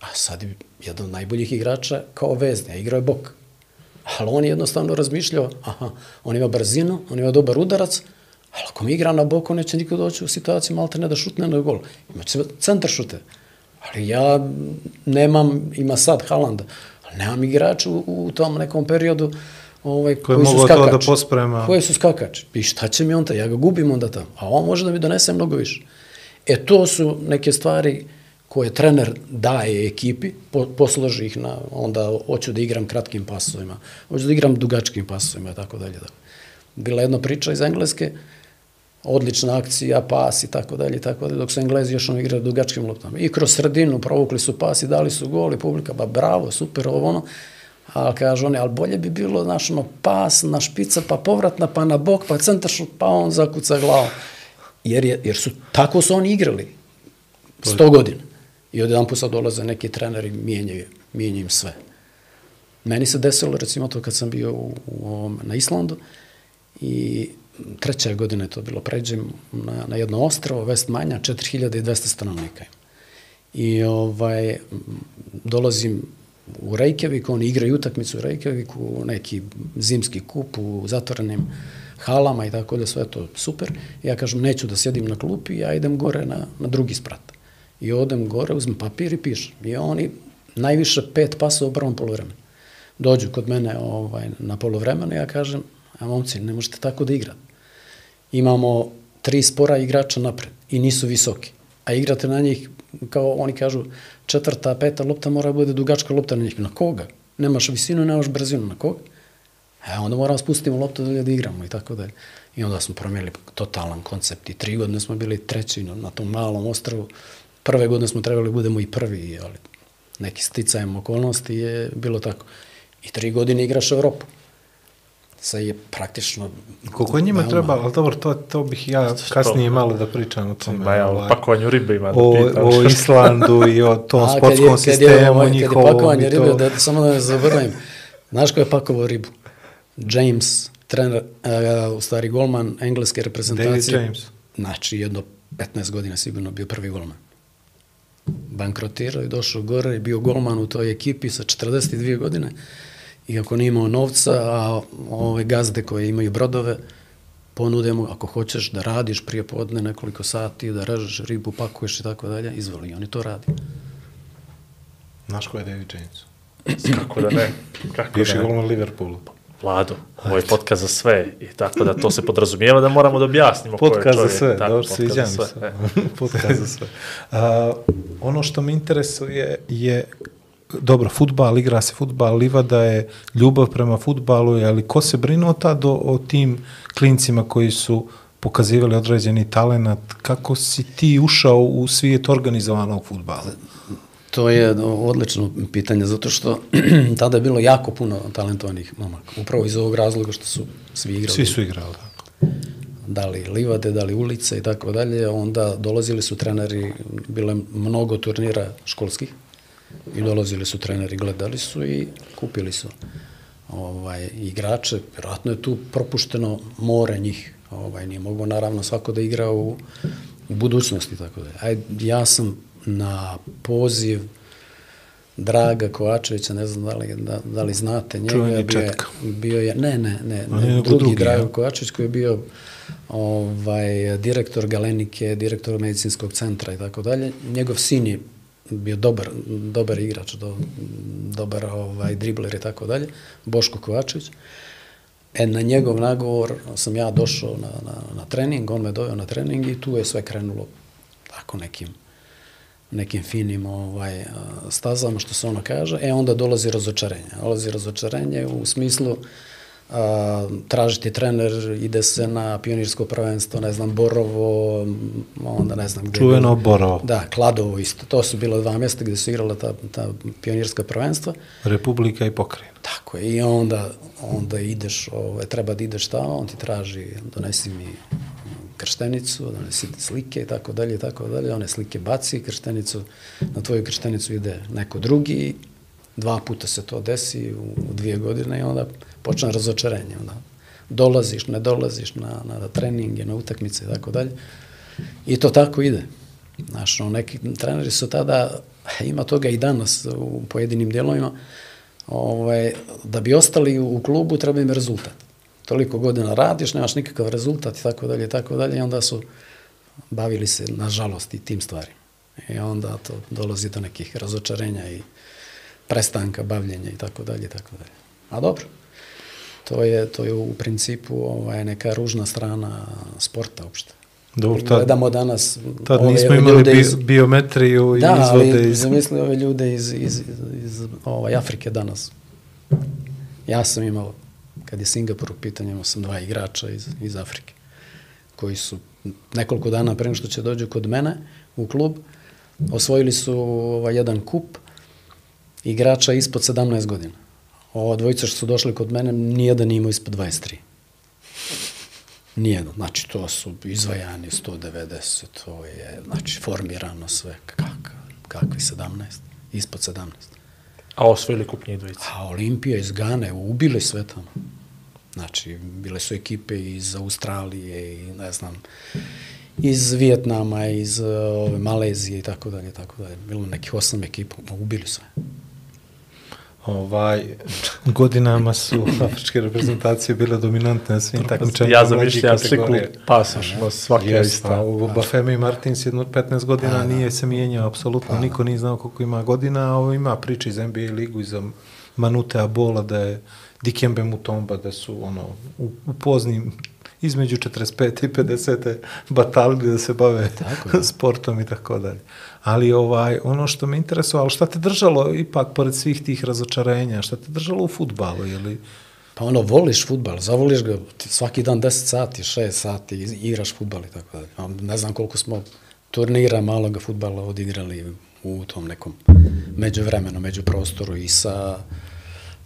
A sad je jedan od najboljih igrača kao vezni, a igrao je bok. Ali on je jednostavno razmišljao, aha, on ima brzinu, on ima dobar udarac, ali ako mi igra na boku, neće niko doći u situaciju malte ne da šutne na gol. Imaće centar šute. Ali ja nemam, ima sad Haalanda, ali nemam igrača u, u tom nekom periodu ovaj,
Koji
koji, su
mogu to da posprema.
Koji su skakači. I šta će mi on ta? Ja ga gubim onda tamo. A on može da mi donese mnogo više. E to su neke stvari koje trener daje ekipi, po, posloži ih na, onda hoću da igram kratkim pasovima, hoću da igram dugačkim pasovima i tako dalje. tako. Bila je jedna priča iz Engleske, odlična akcija, pas i tako dalje, tako dalje, dok su Englezi još ono igrali dugačkim loptama. I kroz sredinu provukli su pas i dali su gol i publika, ba bravo, super, ovo ono. A kažu oni, ali bolje bi bilo, znaš, ono, pas na špica, pa povratna, pa na bok, pa centaršut, pa on zakuca glavom. Jer, je, jer su, tako su oni igrali. 100 godina. I od jedan sad dolaze neki treneri mijenjaju, mijenjaju im sve. Meni se desilo, recimo, to kad sam bio u, u, ovom, na Islandu i treća godina je to bilo, pređem na, na jedno ostrovo, West Manja, 4200 stanovnika. I ovaj, dolazim u Reykjavik, oni igraju utakmicu u Reykjaviku, neki zimski kup u zatvorenim halama i tako da sve to super. I ja kažem, neću da sjedim na klupi, ja idem gore na, na drugi sprat. I odem gore, uzmem papir i pišem. I oni najviše pet pasova u prvom polovremenu. Dođu kod mene ovaj, na polovremenu, ja kažem, a momci, ne možete tako da igrate. Imamo tri spora igrača napred i nisu visoki. A igrate na njih, kao oni kažu, četvrta, peta lopta mora da bude dugačka lopta na njih. Na koga? Nemaš visinu, nemaš brzinu. Na koga? E, onda moramo spustiti loptu da da igramo i tako dalje. I onda smo promijenili totalan koncept. I tri godine smo bili treći na, na tom malom ostravu. Prve godine smo trebali da budemo i prvi, ali neki sticajem okolnosti je bilo tako. I tri godine igraš Evropu. Sad je praktično...
Koliko njima
veoma-
treba, ali dobro, to, to bih ja kasnije malo da pričam o tome.
Ba ja, o pakovanju ribe ima da
o,
pitam.
o Islandu i o [LAUGHS] tom
A, kad
sportskom
je, kad je,
sistemu
ovaj, kad je
njihovom
pakovanje ribe,
to.
da, samo da ne zaboravim. Znaš ko je pakovao ribu? James, trener, uh, u stvari golman engleske reprezentacije.
David James.
Znači, jedno 15 godina sigurno bio prvi golman. Bankrotirao i došao gore i bio golman u toj ekipi sa 42 godine. I ako nije imao novca, a ove gazde koje imaju brodove, ponude mu, ako hoćeš da radiš prije podne nekoliko sati, da režeš ribu, pakuješ i tako dalje, izvoli. I oni to radi.
Znaš ko je David James?
Kako da ne? Kako
Bivši
da ne?
golman Liverpoolu.
Vlado, ovo je podcast za sve i tako da to se podrazumijeva da moramo da objasnimo ko je
Podcast
čovjek.
za sve,
Tako,
dobro,
podcast
sviđa
za
mi
sve,
se.
e.
podcast za sve. A, ono što me interesuje je, dobro, futbal, igra se futbal, livada je ljubav prema futbalu, ali ko se brinuo tad o, o tim klincima koji su pokazivali određeni talenat, kako si ti ušao u svijet organizovanog futbala?
To je odlično pitanje, zato što [CLEARS THROAT] tada je bilo jako puno talentovanih momaka. Upravo iz ovog razloga što su svi igrali.
Svi su igrali. da.
da li livade, da li ulice i tako dalje, onda dolazili su treneri, bilo je mnogo turnira školskih i dolazili su treneri, gledali su i kupili su ovaj, igrače. Vjerojatno je tu propušteno more njih. Ovaj, nije mogo naravno svako da igra u, u budućnosti. Tako da. Aj, ja sam na poziv Draga Kovačevića, ne znam da li, da, da li znate njega,
Čuveni
bio je,
Četka.
bio je, ne, ne, ne, ne drugi,
drugi,
Drago
ja?
Kovačević koji je bio ovaj, direktor Galenike, direktor medicinskog centra i tako dalje. Njegov sin je bio dobar, dobar igrač, do, dobar ovaj, dribler i tako dalje, Boško Kovačević. E, na njegov nagovor sam ja došao na, na, na trening, on me doveo na trening i tu je sve krenulo tako nekim nekim finim ovaj, stazama, što se ono kaže, e onda dolazi razočarenje. Dolazi razočarenje u smislu a, tražiti trener, ide se na pionirsko prvenstvo, ne znam, Borovo, onda ne znam gde.
Čuveno
bilo.
Borovo.
Da, Kladovo isto. To su bila dva mjesta gde su igrala ta, ta pionirska prvenstva.
Republika i pokrajina.
Tako je, i onda, onda ideš, ovaj, treba da ideš tamo, on ti traži, donesi mi krštenicu, donesi ti slike i tako dalje i tako dalje, one slike baci, krštenicu, na tvoju krštenicu ide neko drugi, dva puta se to desi u, dvije godine i onda počne razočarenje, onda dolaziš, ne dolaziš na, na treninge, na utakmice i tako dalje. I to tako ide. Znaš, no, neki treneri su tada, [LAUGHS] ima toga i danas u pojedinim dijelovima, ovaj, da bi ostali u klubu treba im rezultat. Toliko godina radiš, nemaš nikakav rezultat i tako dalje i tako dalje i onda su bavili se, nažalost, i tim stvarima. I onda to dolazi do nekih razočarenja i prestanka bavljenja i tako dalje i tako dalje. A dobro, to je, to je u principu ovaj, neka ružna strana sporta uopšte.
Dobro, tad-
Gledamo danas
Tad
ove
nismo imali bi,
iz-
biometriju i
Da,
izvode
ali
iz...
zamisli ove ljude iz, iz, iz ovaj, Afrike danas. Ja sam imao, kad je Singapur u pitanju, imao sam dva igrača iz, iz Afrike, koji su nekoliko dana pre nego što će dođu kod mene u klub, osvojili su ovaj, jedan kup igrača ispod 17 godina. Ova dvojica što su došli kod mene, nijedan nije imao ispod 23. Nijedan. Znači, to su izvajani 190, to je, znači, formirano sve. Kakav, kakvi 17? Ispod 17.
A osvojili kup njih dvojica.
A Olimpija iz Gane, ubili sve tamo. Znači, bile su ekipe iz Australije i ne znam, iz Vijetnama, iz ove, Malezije i tako dalje, tako dalje. Bilo nekih osam ekipa, ubili sve.
Ovaj, godinama su [LAUGHS] afričke reprezentacije bile dominantne na svim takmičenjima.
Ja zamišljam pasoš, no svaki je
pa,
ista.
u Bafemi Martins jedno 15 godina
Pa, da.
nije se mijenjao, apsolutno niko nije znao koliko ima godina, a ovo ima priče iz NBA ligu, iz Manute Abola, da je Dikembe Mutomba, da su ono, u, u poznim između 45. i 50. batalili da se bave
Tako je. [LAUGHS]
sportom i tako dalje. Ali ovaj, ono što me interesovalo, šta te držalo ipak pored svih tih razočarenja, šta te držalo u futbalu, ili
Pa ono, voliš futbal, zavoliš ga svaki dan 10 sati, 6 sati, igraš futbal i tako dalje. A Ne znam koliko smo turnira maloga futbala odigrali u tom nekom međuvremenu, među prostoru i sa,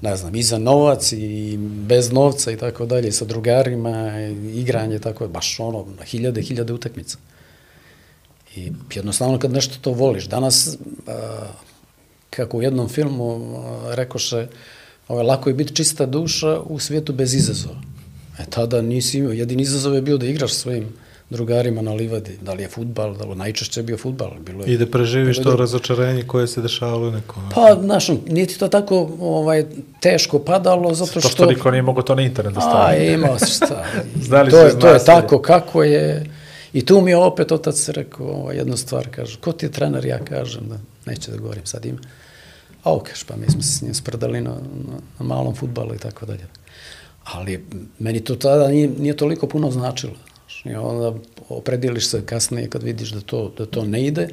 ne znam, i za novac i bez novca i tako dalje, sa drugarima, igranje, tako baš ono, hiljade, hiljade utakmica. I jednostavno kad nešto to voliš, danas, a, kako u jednom filmu a, rekoše, ovaj, lako je biti čista duša u svijetu bez izazova. E tada nisi imao, jedin izazov je bio da igraš svojim drugarima na livadi, da li je futbal, da li najčešće je bio futbal. Bilo je,
i da preživiš
bilo
to razočarenje koje se dešavalo nekom.
Pa, znaš, nije ti to tako ovaj, teško padalo, zato
To
što...
što niko nije mogo to na internet da
A,
stavi.
imao si šta. [LAUGHS]
Znali
to, je, to je tako kako je. I tu mi je opet otac rekao ovaj, jednu stvar, kaže, ko ti je trener, ja kažem, da neću da govorim sad ime. A ok, pa mi smo se s njim sprdali na, na, na malom futbalu i tako dalje. Ali meni to tada nije, nije toliko puno značilo. I onda oprediliš se kasnije kad vidiš da to, da to ne ide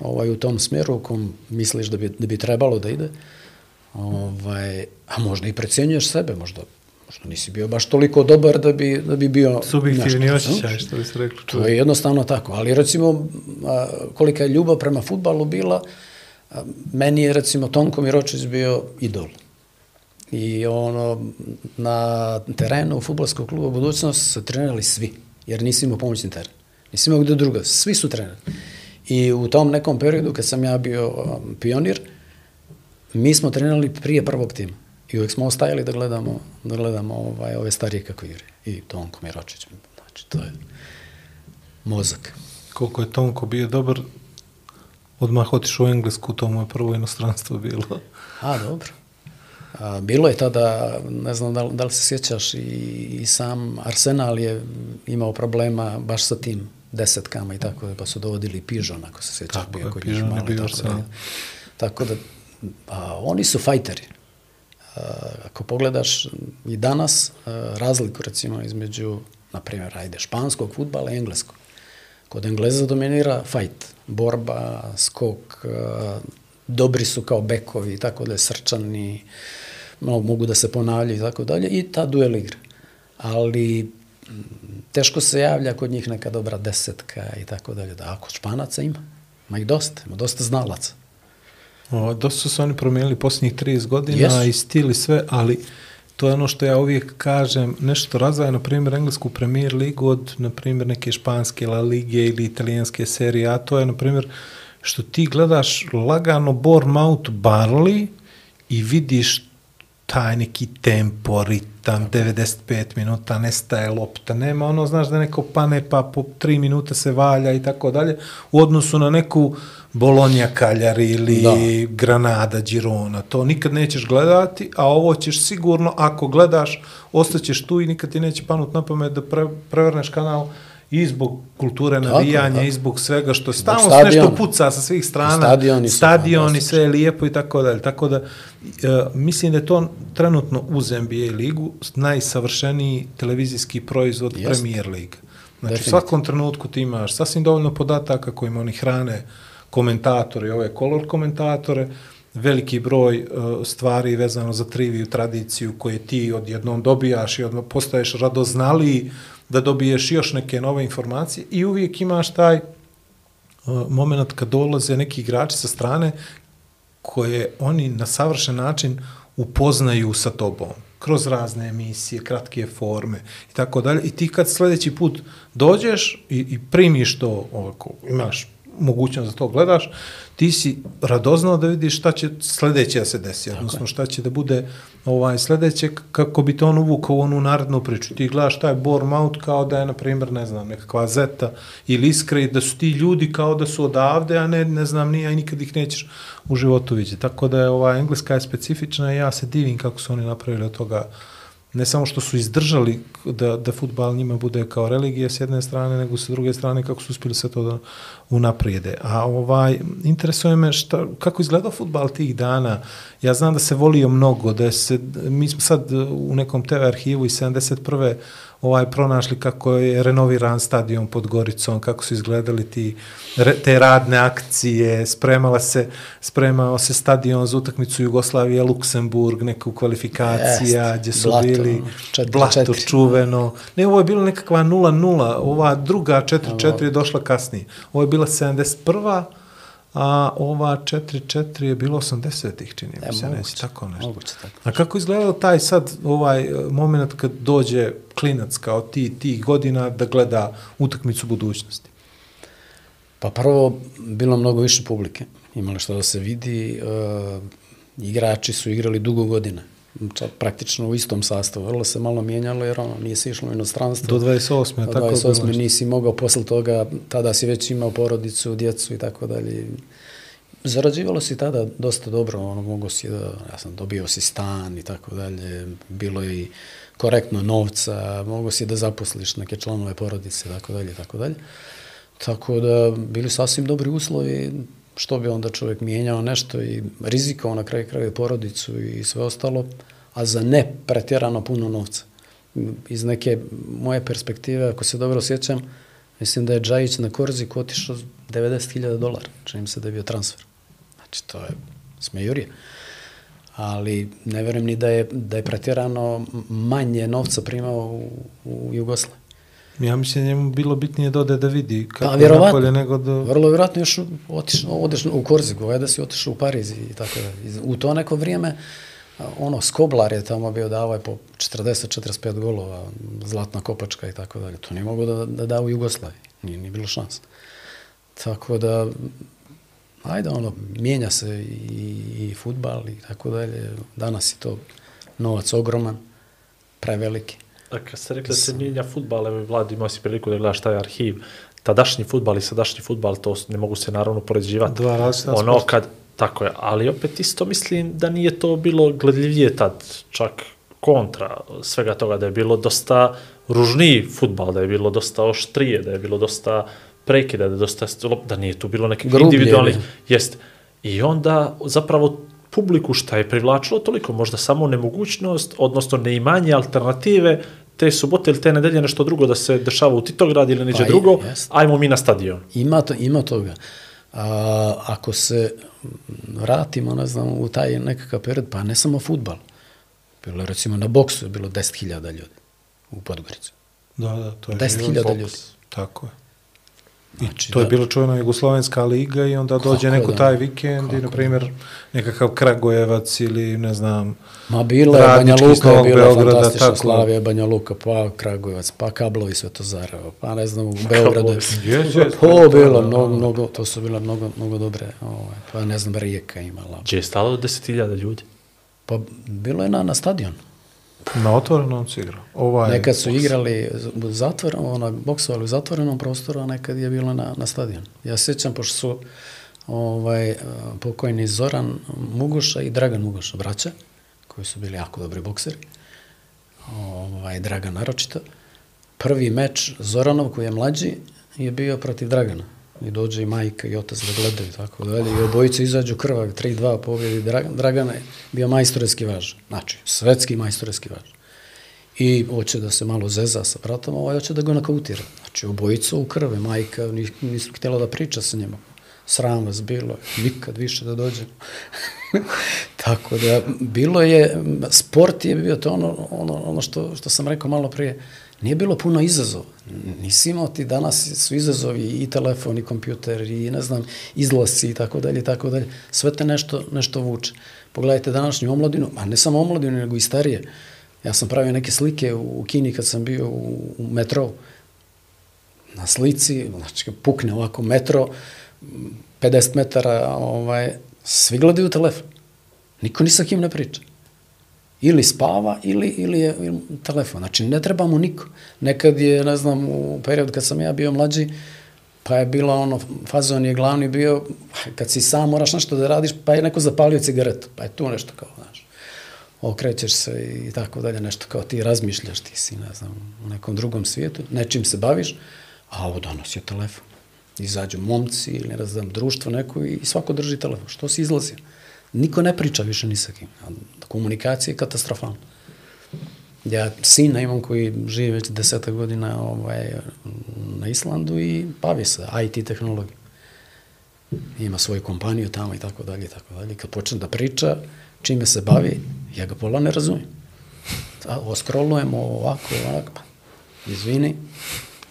ovaj, u tom smjeru u kom misliš da bi, da bi trebalo da ide. Ovaj, a možda i precenjuješ sebe, možda, možda nisi bio baš toliko dobar da bi, da bi bio
Subjektivni osjećaj, što bi se reklo.
To je jednostavno tako, ali recimo a, kolika je ljubav prema futbalu bila, a, meni je recimo Tonko Miročić bio idol. I ono, na terenu futbolskog kluba Budućnost su trenirali svi, jer nisi imao pomoćni teren. Nisi imao gde druga, svi su trenirali. I u tom nekom periodu kad sam ja bio pionir, mi smo trenirali prije prvog tima. I uvek smo ostajali da gledamo, da gledamo ovaj, ove starije kako igre. I Tonko Miročić, znači to je mozak.
Koliko je Tonko bio dobar, odmah otišao u Englesku, to mu je prvo inostranstvo bilo.
A, dobro. A, bilo je tada, ne znam da da li se sjećaš, i, i sam Arsenal je imao problema baš sa tim desetkama i tako, pa su dovodili Pižon, ako se sjećaš,
Tako
bio kod njih
Pižon je
malo. tako, da, tako da, a, oni su fajteri. Ako pogledaš i danas a, razliku recimo između, na primjer, ajde, španskog futbala i engleskog. Kod Engleza dominira fight, borba, skok, a, dobri su kao bekovi, tako da je srčani, mogu da se ponavljaju i tako dalje, i ta duel igra. Ali m, teško se javlja kod njih neka dobra desetka i tako dalje. Da, ako španaca ima, ima ih dosta, ima dosta znalaca.
O, dosta su se oni promijenili posljednjih 30 godina
Jesu.
i stil i sve, ali to je ono što ja uvijek kažem, nešto razvaja, na primjer, englesku premier ligu od, na primjer, neke španske La Lige ili italijanske serije, a to je, na primjer, što ti gledaš lagano Bournemouth Barley i vidiš taj neki tempo, ritam, 95 minuta, nestaje lopta, nema ono, znaš da neko pane pa po 3 minuta se valja i tako dalje, u odnosu na neku Bolonja Kaljari ili
Da.
da. Granada, Girona, to nikad nećeš gledati, a ovo ćeš sigurno, ako gledaš, ostaćeš tu i nikad ti neće panut na pamet da pre, prevrneš kanal i zbog kulture navijanja,
da.
i zbog svega što stalno se nešto puca sa svih strana,
Stadioni
stadioni sve je lijepo i tako dalje. Tako da, e, mislim da je to trenutno uz NBA ligu najsavršeniji televizijski proizvod
Jest.
Premier Liga. Znači, u
Definitivno.
svakom trenutku ti imaš sasvim dovoljno podataka kojima oni hrane komentatori, ove kolor komentatore, veliki broj uh, stvari vezano za triviju, tradiciju koje ti odjednom dobijaš i odmah postaješ radoznaliji da dobiješ još neke nove informacije i uvijek imaš taj uh, moment kad dolaze neki igrači sa strane koje oni na savršen način upoznaju sa tobom kroz razne emisije, kratke forme i tako dalje. I ti kad sljedeći put dođeš i, i primiš to, ovako, imaš mogućnost da to gledaš, ti si radoznao da vidiš šta će sljedeće da se desi, odnosno šta će da bude ovaj sljedeće kako bi to on uvukao u onu narednu priču. Ti gledaš taj Bournemouth kao da je, na primjer, ne znam, nekakva Zeta ili Iskra i da su ti ljudi kao da su odavde, a ne, ne znam, nije, i nikad ih nećeš u životu vidjeti. Tako da je ova engleska je specifična i ja se divim kako su oni napravili od toga ne samo što su izdržali da, da futbal njima bude kao religija s jedne strane, nego sa druge strane kako su uspjeli sve to da unaprijede. A ovaj, interesuje me šta, kako izgleda futbal tih dana. Ja znam da se volio mnogo, da se, mi smo sad u nekom TV arhivu iz 71 ovaj pronašli kako je renoviran stadion pod Goricom, kako su izgledali ti re, te radne akcije, spremala se spremao se stadion za utakmicu Jugoslavije Luksemburg, neku kvalifikacija
Jest,
gdje su
blato,
bili
četiri,
blato
četiri.
čuveno. Ne, ovo je bilo nekakva 0-0, ova druga 4-4 je došla kasnije. Ovo je bila 71 a ova 4-4 je bilo 80-ih, čini mi
E,
se,
moguće,
neći, tako nešto.
moguće tako.
A kako izgledao taj sad ovaj e, moment kad dođe klinac kao ti tih godina da gleda utakmicu budućnosti?
Pa prvo, bilo mnogo više publike. Imali što da se vidi. E, igrači su igrali dugo godine. Čak praktično u istom sastavu. Vrlo se malo mijenjalo jer ono, nije se išlo u inostranstvo.
Do 28.
Do
tako je
28.
bilo.
nisi mogao posle toga, tada si već imao porodicu, djecu i tako dalje. Zarađivalo si tada dosta dobro, ono, mogo si da, ja sam dobio si stan i tako dalje, bilo je i korektno novca, mogo si da zaposliš neke članove porodice i tako dalje, tako dalje. Tako da bili sasvim dobri uslovi, što bi onda čovjek mijenjao nešto i rizikovao na kraju kraja porodicu i sve ostalo, a za ne pretjerano puno novca. iz neke moje perspektive, ako se dobro sjećam, mislim da je Džajić na Korziku otišao 90.000 dolara, čini se da je bio transfer. Znači, to je smejurije. Ali ne verujem ni da je, da je pretjerano manje novca primao u, u Jugoslaviji.
Ja mislim da njemu bilo bitnije da ode da vidi kako
Pa,
je
vjerovatno.
napolje nego da...
Vrlo vjerojatno još otišao, odeš u Korziku, ovaj da si otišao u Pariz i tako da. U to neko vrijeme, ono, Skoblar je tamo bio davao po 40-45 golova, zlatna kopačka i tako dalje. To nije mogo da, da da u Jugoslaviji, nije, nije bilo šanse. Tako da, ajde, ono, mijenja se i, i futbal i tako dalje. Danas je to novac ogroman, preveliki.
A kad ste rekli da se mijenja futbal, evo Vlad imao si priliku da gledaš taj arhiv, tadašnji futbal i sadašnji futbal, to ne mogu se naravno poređivati.
Dva različita
Ono
sporta.
kad, tako je, ali opet isto mislim da nije to bilo gledljivije tad, čak kontra svega toga, da je bilo dosta ružniji futbal, da je bilo dosta oštrije, da je bilo dosta prekida, da je dosta, da nije tu bilo nekih
Grublje,
individualnih,
ne.
jest. I onda zapravo publiku šta je privlačilo toliko, možda samo nemogućnost, odnosno neimanje alternative, te subote ili te nedelje nešto drugo da se dešava u Titograd ili neđe
Pa
drugo,
jest.
ajmo mi na stadion.
Ima, to, ima toga. A, ako se vratimo, ne znam, u taj nekakav period, pa ne samo futbal. Bilo je, recimo, na boksu je bilo 10.000 ljudi u Podgorici.
Da, da, to je
10.000
bilo
ljudi.
Tako je. I
Znači,
to je
da.
bilo čuvena Jugoslovenska liga i onda dođe
Kako
neko
da
taj vikend i,
Kako
na primjer, nekakav Kragujevac ili, ne znam,
Ma bila je Banja Luka, je bila
Beograda,
fantastična
tako.
Slavija, Banja Luka, pa Kragujevac, pa Kablovi Svetozareva, pa ne znam, u Beogradu.
Jes, jes,
To bilo
da,
mnogo, mnogo, to su bila mnogo, mnogo dobre, ovaj, pa ne znam, Rijeka imala.
Gdje je stalo 10.000 ljudi?
Pa bilo je na, na stadion.
Na otvorenom se igra. Ovaj,
Nekad su igrali u zatvorenom, ona, boksovali u zatvorenom prostoru, a nekad je bilo na, na stadion. Ja se sjećam, pošto su ovaj, pokojni Zoran Mugoša i Dragan Mugoša, braća, koji su bili jako dobri bokseri, ovaj, Dragan naročito. Prvi meč Zoranov, koji je mlađi, je bio protiv Dragana. I dođe i majka i otac da gledaju, tako dalje. I obojice izađu krvak, 3-2 pobjedi Dragan. Dragana je bio majstorski važ. Znači, svetski majstorski važ. I hoće da se malo zeza sa bratom, ovaj hoće da ga nakautira. Znači, obojica u krve, majka ni- nisu htjela da priča sa njima. Sram vas bilo, nikad više da dođe. [LAUGHS] Tako da, bilo je, sport je bio to ono, ono, ono što, što sam rekao malo prije, nije bilo puno izazova. Nisi imao ti danas su izazovi i telefon i kompjuter i ne znam, izlasci i tako dalje i tako dalje. Sve te nešto, nešto vuče. Pogledajte današnju omladinu, a ne samo omladinu, nego i starije. Ja sam pravio neke slike u Kini kad sam bio u, u metrou. Na slici, znači pukne ovako metro, m, 50 metara, ovaj, svi gledaju telefon. Niko ni sa kim ne priča. Ili spava, ili, ili je ili telefon. Znači, ne treba mu niko. Nekad je, ne znam, u period kad sam ja bio mlađi, pa je bilo ono, fazon je glavni bio, kad si sam moraš nešto da radiš, pa je neko zapalio cigaretu, pa je tu nešto kao, znaš, okrećeš se i tako dalje, nešto kao ti razmišljaš, ti si, ne znam, u nekom drugom svijetu, nečim se baviš, a ovo danas telefon. Izađu momci ili ne znam, društvo neko i svako drži telefon. Što si izlazio? Niko ne priča više ni sa kim. Komunikacija je katastrofalna. Ja sina imam koji živi već deseta godina ovaj, na Islandu i bavi se IT tehnologijom. Ima svoju kompaniju tamo i tako dalje i tako dalje. Kad počne da priča čime se bavi, ja ga pola ne razumijem. A, oskrolujemo ovako, ovako, pa, izvini,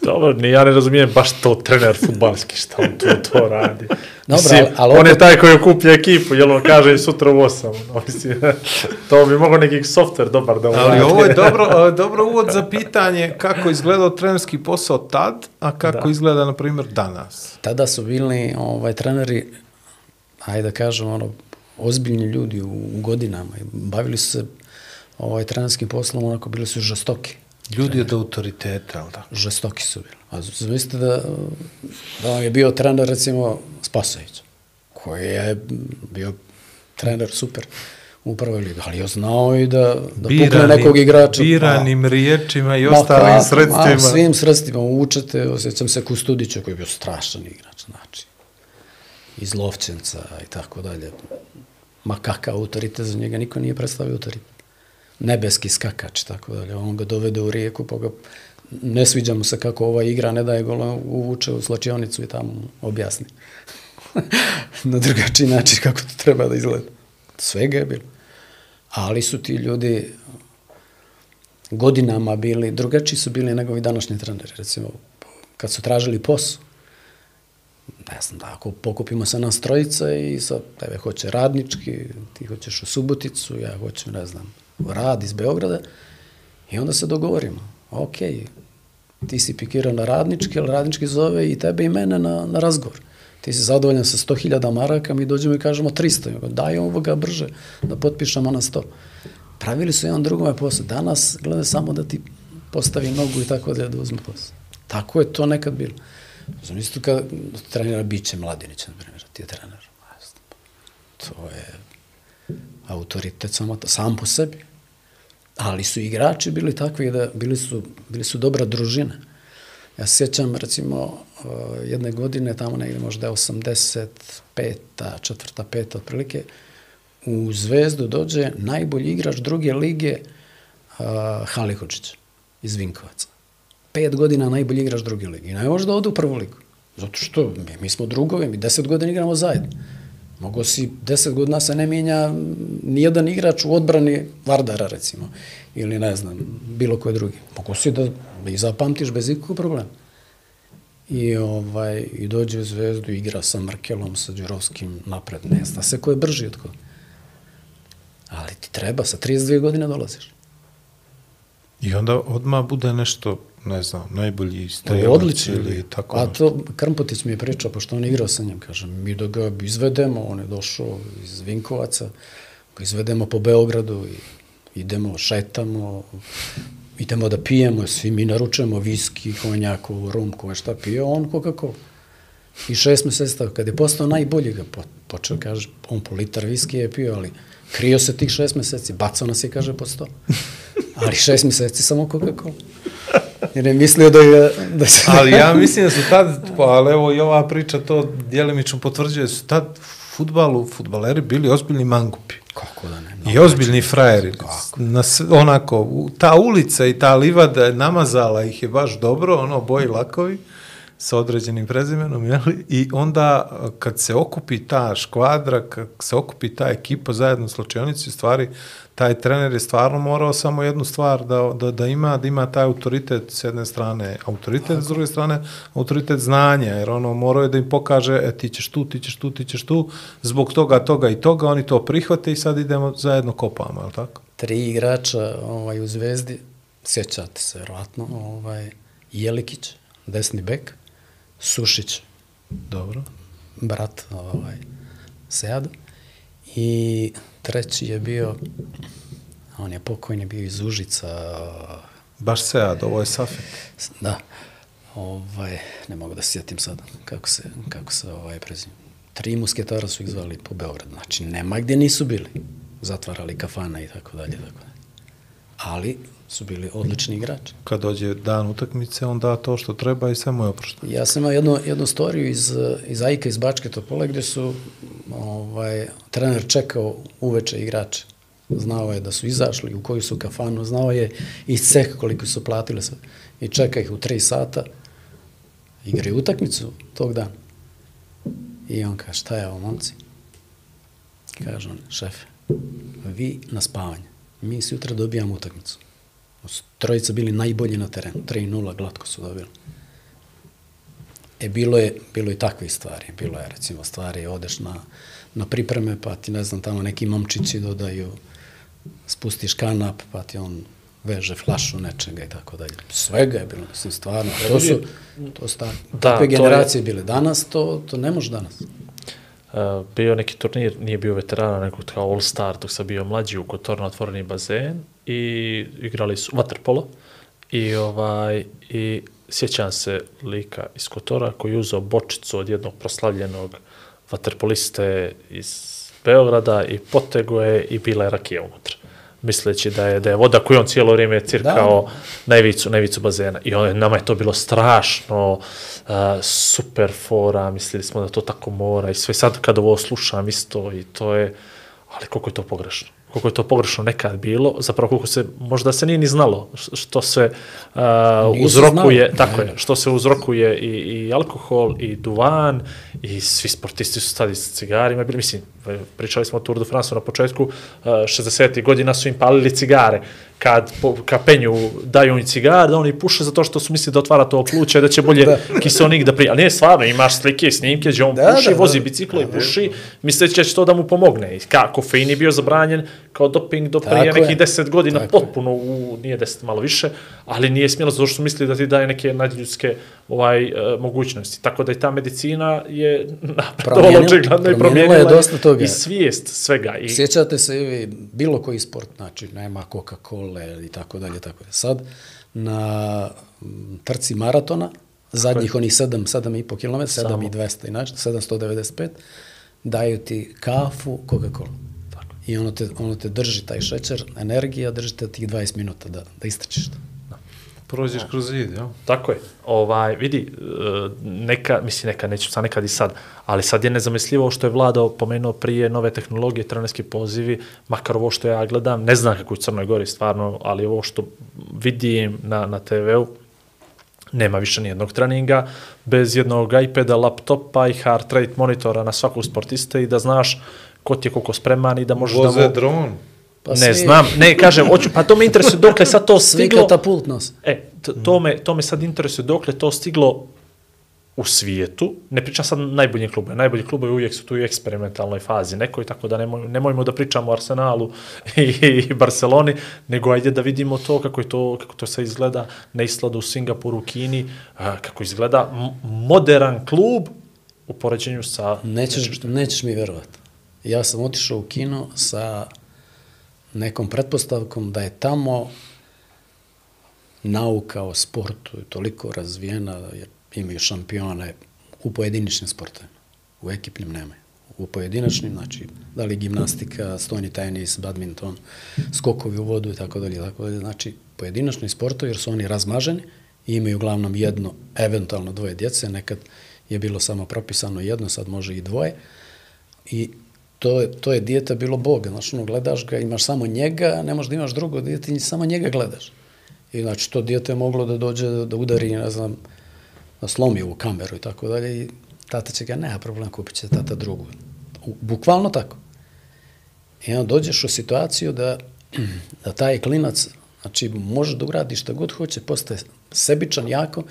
Dobro, ni ja ne razumijem baš to trener futbalski, šta on tu to radi.
Dobro,
Mislim,
ali- ali
on je taj koji okuplja ekipu, jel on kaže sutra u 8. No, mislim, [LAUGHS] to bi mogao neki softver dobar da mu
Ali
radi.
ovo je [LAUGHS] dobro, dobro uvod za pitanje kako je izgledao trenerski posao tad, a kako
Da.
izgleda, na primjer, danas.
tada su bili ovaj, treneri, ajde da kažem, ono, ozbiljni ljudi u, u godinama. i Bavili su se ovaj, trenerskim poslom, onako bili su žestoki.
Ljudi od autoriteta, ali da?
Žestoki su bili. A zamislite da, da je bio trener, recimo, Spasović, koji je bio trener super u prvoj ligi, ali je znao i da, da pukne nekog igrača.
Biranim riječima i ostalim
kako,
sredstvima.
Ma, svim sredstvima učete, osjećam se Kustudića koji je bio strašan igrač, znači, iz Lovćenca i tako dalje. Ma kakav autoritet za njega, niko nije predstavio autoritet. Nebeski skakač, tako dalje. On ga dovede u rijeku, pa ga ne sviđa mu se kako ova igra, ne daje gola, uvuče u slačionicu i tamo objasni. [LAUGHS] na drugačiji način kako to treba da izgleda. Svega je bilo. Ali su ti ljudi godinama bili, drugačiji su bili nego i današnji treneri. Recimo, kad su tražili posao, ne znam, da ako pokupimo se nas trojica i sa tebe hoće radnički, ti hoćeš u Suboticu, ja hoću, ne znam, rad iz Beograda, i onda se dogovorimo. Ok, ti si pikirao na radnički, ali radnički zove i tebe i mene na, na razgovor. Ti si zadovoljan sa 100.000 maraka, mi dođemo i kažemo 300. Daj ovoga brže da potpišemo na 100. Pravili su jedan drugome posao. Danas gleda samo da ti postavi nogu i tako da uzme posao. Tako je to nekad bilo. Znam isto kad trenira Biće Mladinić, na primjer, ti je trener. To je autoritet samo, sam po sebi. Ali su igrači bili takvi da bili su, bili su dobra družina. Ja se sjećam, recimo, uh, jedne godine, tamo negde možda 85. četvrta, peta otprilike, u Zvezdu dođe najbolji igrač druge lige uh, Halihočić iz Vinkovaca. Pet godina najbolji igrač druge lige. I ne da ode u prvu ligu. Zato što mi, mi smo drugovi, mi deset godina igramo zajedno. Mogu si, deset godina se ne mijenja nijedan igrač u odbrani Vardara, recimo, ili ne znam, bilo koje drugi. Mogu si da i zapamtiš bez ikakvog problema. I, ovaj, I dođe u zvezdu, igra sa Markelom, sa Đurovskim napred. Ne zna se ko je brži od koga. Ali ti treba, sa 32 godine dolaziš.
I onda odmah bude nešto, ne znam, najbolji strelac
Odlično.
ili tako
A to Krmpotić mi je pričao, pošto on igrao sa njim, kažem, mi da ga izvedemo, on je došao iz Vinkovaca, ga izvedemo po Beogradu i idemo, šetamo, idemo da pijemo, svi mi naručujemo viski, konjaku, rum, ko je šta pio, on Coca-Cola. I šest meseci tako, kad je postao najbolji ga po, počeo, kaže, on po litar viski je pio, ali krio se tih šest meseci, bacao nas je, kaže, po sto. Ali šest meseci samo Coca-Cola. Jer je mislio da je... Da se...
Ali ja mislim da su tad, pa, ali evo i ova priča to djelimično potvrđuje, su tad futbalu, futbaleri bili ozbiljni mangupi.
Kako da ne?
I ozbiljni frajeri. Na, s- onako, ta ulica i ta livada je namazala ih je baš dobro, ono, boji lakovi sa određenim prezimenom, jeli? I onda kad se okupi ta škvadra, kad se okupi ta ekipa zajedno u slučajonici, u stvari taj trener je stvarno morao samo jednu stvar da, da, da ima, da ima taj autoritet s jedne strane, autoritet s druge strane, autoritet znanja, jer ono morao je da im pokaže, e ti ćeš tu, ti ćeš tu, ti ćeš tu, zbog toga, toga i toga, oni to prihvate i sad idemo zajedno kopamo, je li tako?
tri igrača ovaj, u Zvezdi, sjećate se verovatno, ovaj, Jelikić, desni bek, Sušić,
Dobro.
brat ovaj, Sead, i treći je bio, on je pokojni bio iz Užica,
Baš Sead, ovo je Safet.
da, ovaj, ne mogu da se sjetim sad kako se, kako se ovaj prezime. Tri musketara su ih zvali po Beogradu, znači nema gdje nisu bili, zatvarali kafana i tako dalje, tako dalje. Ali su bili odlični igrači.
Kad dođe dan utakmice, on da to što treba i sve mu je oprošteno.
Ja sam imao jednu, jednu storiju iz, iz Ajka iz Bačke Topole gdje su ovaj, trener čekao uveče igrače. Znao je da su izašli, u koju su kafanu, znao je i ceh koliko su platili sve. I čeka ih u tri sata, igraju utakmicu tog dana. I on kaže, šta je ovo, momci? Kaže on, šefe, vi na spavanje, mi sutra dobijamo utakmicu. Trojica bili najbolji na terenu, 3-0 glatko su dobili. E, bilo je, bilo je takvih stvari. Bilo je, recimo, stvari, odeš na, na pripreme, pa ti, ne znam, tamo neki momčići dodaju, spustiš kanap, pa ti on veže flašu nečega i tako dalje. Svega je bilo, mislim, stvarno. To su, to su
Da,
takve
to je-
generacije bile. Danas to, to ne može danas.
Uh, bio neki turnir, nije bio veterana, nego kao All Star, dok sam bio mlađi u Kotorno otvoreni bazen i igrali su waterpolo i ovaj i sjećam se lika iz Kotora koji je uzeo bočicu od jednog proslavljenog vaterpoliste iz Beograda i potego je i bila je rakija unutra misleći da je da je voda koju on cijelo vrijeme cirkao
Da.
na ivicu, na ivicu bazena. I on, nama je to bilo strašno, uh, super fora, mislili smo da to tako mora i sve sad kad ovo slušam isto i to je, ali koliko je to pogrešno. Koliko je to pogrešno nekad bilo, zapravo koliko se, možda se nije ni znalo što se uh, uzrokuje,
znalo.
tako je, što se uzrokuje i, i alkohol, i duvan, i svi sportisti su stali s cigarima, bili, mislim, pričali smo o Tour de France na početku, uh, 60. godina su im palili cigare, kad, po, kad penju daju im cigar, da oni puše zato što su mislili da otvara to pluće, da će bolje da. kiselnik da prija. Ali nije stvarno, imaš slike i snimke gdje on
Da,
puši,
da, da.
vozi biciklo i puši, misleći da će to da mu pomogne. I ka, kofein je bio zabranjen kao doping do prije
Tako je.
nekih deset godina,
Tako
potpuno, u, nije deset, malo više, ali nije smjelo zato što su mislili da ti daje neke nadljudske ovaj, uh, mogućnosti. Tako da i ta medicina je [LAUGHS] napredovala očigledno i
promijenila je dosta toga.
i svijest svega. I,
Sjećate se vi bilo koji sport, znači nema Coca-Cola i tako dalje, tako dalje. Sad na trci maratona, zadnjih onih 7, 7,5 km, 7 i 200 inače, 795, daju ti kafu, Coca-Cola. I ono te, ono te drži, taj šećer, energija, drži te tih 20 minuta da, da istrčiš.
Prođeš kroz zid, jel?
Tako je. Ovaj, vidi, e, neka, mislim neka, neću sad nekad i sad, ali sad je nezamislivo što je vlada pomenuo prije nove tehnologije, trenerski pozivi, makar ovo što ja gledam, ne znam kako je u Crnoj Gori stvarno, ali ovo što vidim na, na TV-u, nema više nijednog treninga, bez jednog iPada, laptopa i heart rate monitora na svakog sportiste i da znaš ko ti je koliko spreman i da možeš da
Voze
mu...
dron.
Pa
ne
svi-
znam, ne, kažem, hoću, pa to me interesuje dokle sad to
Svi
stiglo.
katapult nos.
E, t- to me, to me sad interesuje dokle to stiglo u svijetu. Ne pričam sad najbolji klube. Najbolji klubovi uvijek su tu u eksperimentalnoj fazi nekoj, tako da nemoj, nemojmo da pričamo o Arsenalu [LAUGHS] i, i Barceloni, nego ajde da vidimo to kako je to, kako to sve izgleda na Isladu, u Singapuru, u Kini, a, kako izgleda modern klub u poređenju sa...
Nećeš, nećeš mi verovati. Ja sam otišao u kino sa nekom pretpostavkom da je tamo nauka o sportu je toliko razvijena, jer imaju šampione u pojediničnim sportovima. U ekipnim nema. U pojedinačnim, znači, da li gimnastika, stojni tenis, badminton, skokovi u vodu i tako dalje, tako dalje. Znači, pojedinačni sportovi, jer su oni razmaženi i imaju uglavnom jedno, eventualno dvoje djece, nekad je bilo samo propisano jedno, sad može i dvoje. I to je, to je dijete bilo Boga, znači, ono, gledaš ga, imaš samo njega, ne možeš da imaš drugo dijete i samo njega gledaš. I znači, to dijete je moglo da dođe, da udari, ne znam, da slomi ovu kameru i tako dalje i tata će ga, nema problem, kupit će tata drugu. U, bukvalno tako. I onda dođeš u situaciju da, [CLEARS THROAT] da taj klinac, znači, može da uradi šta god hoće, postaje sebičan jako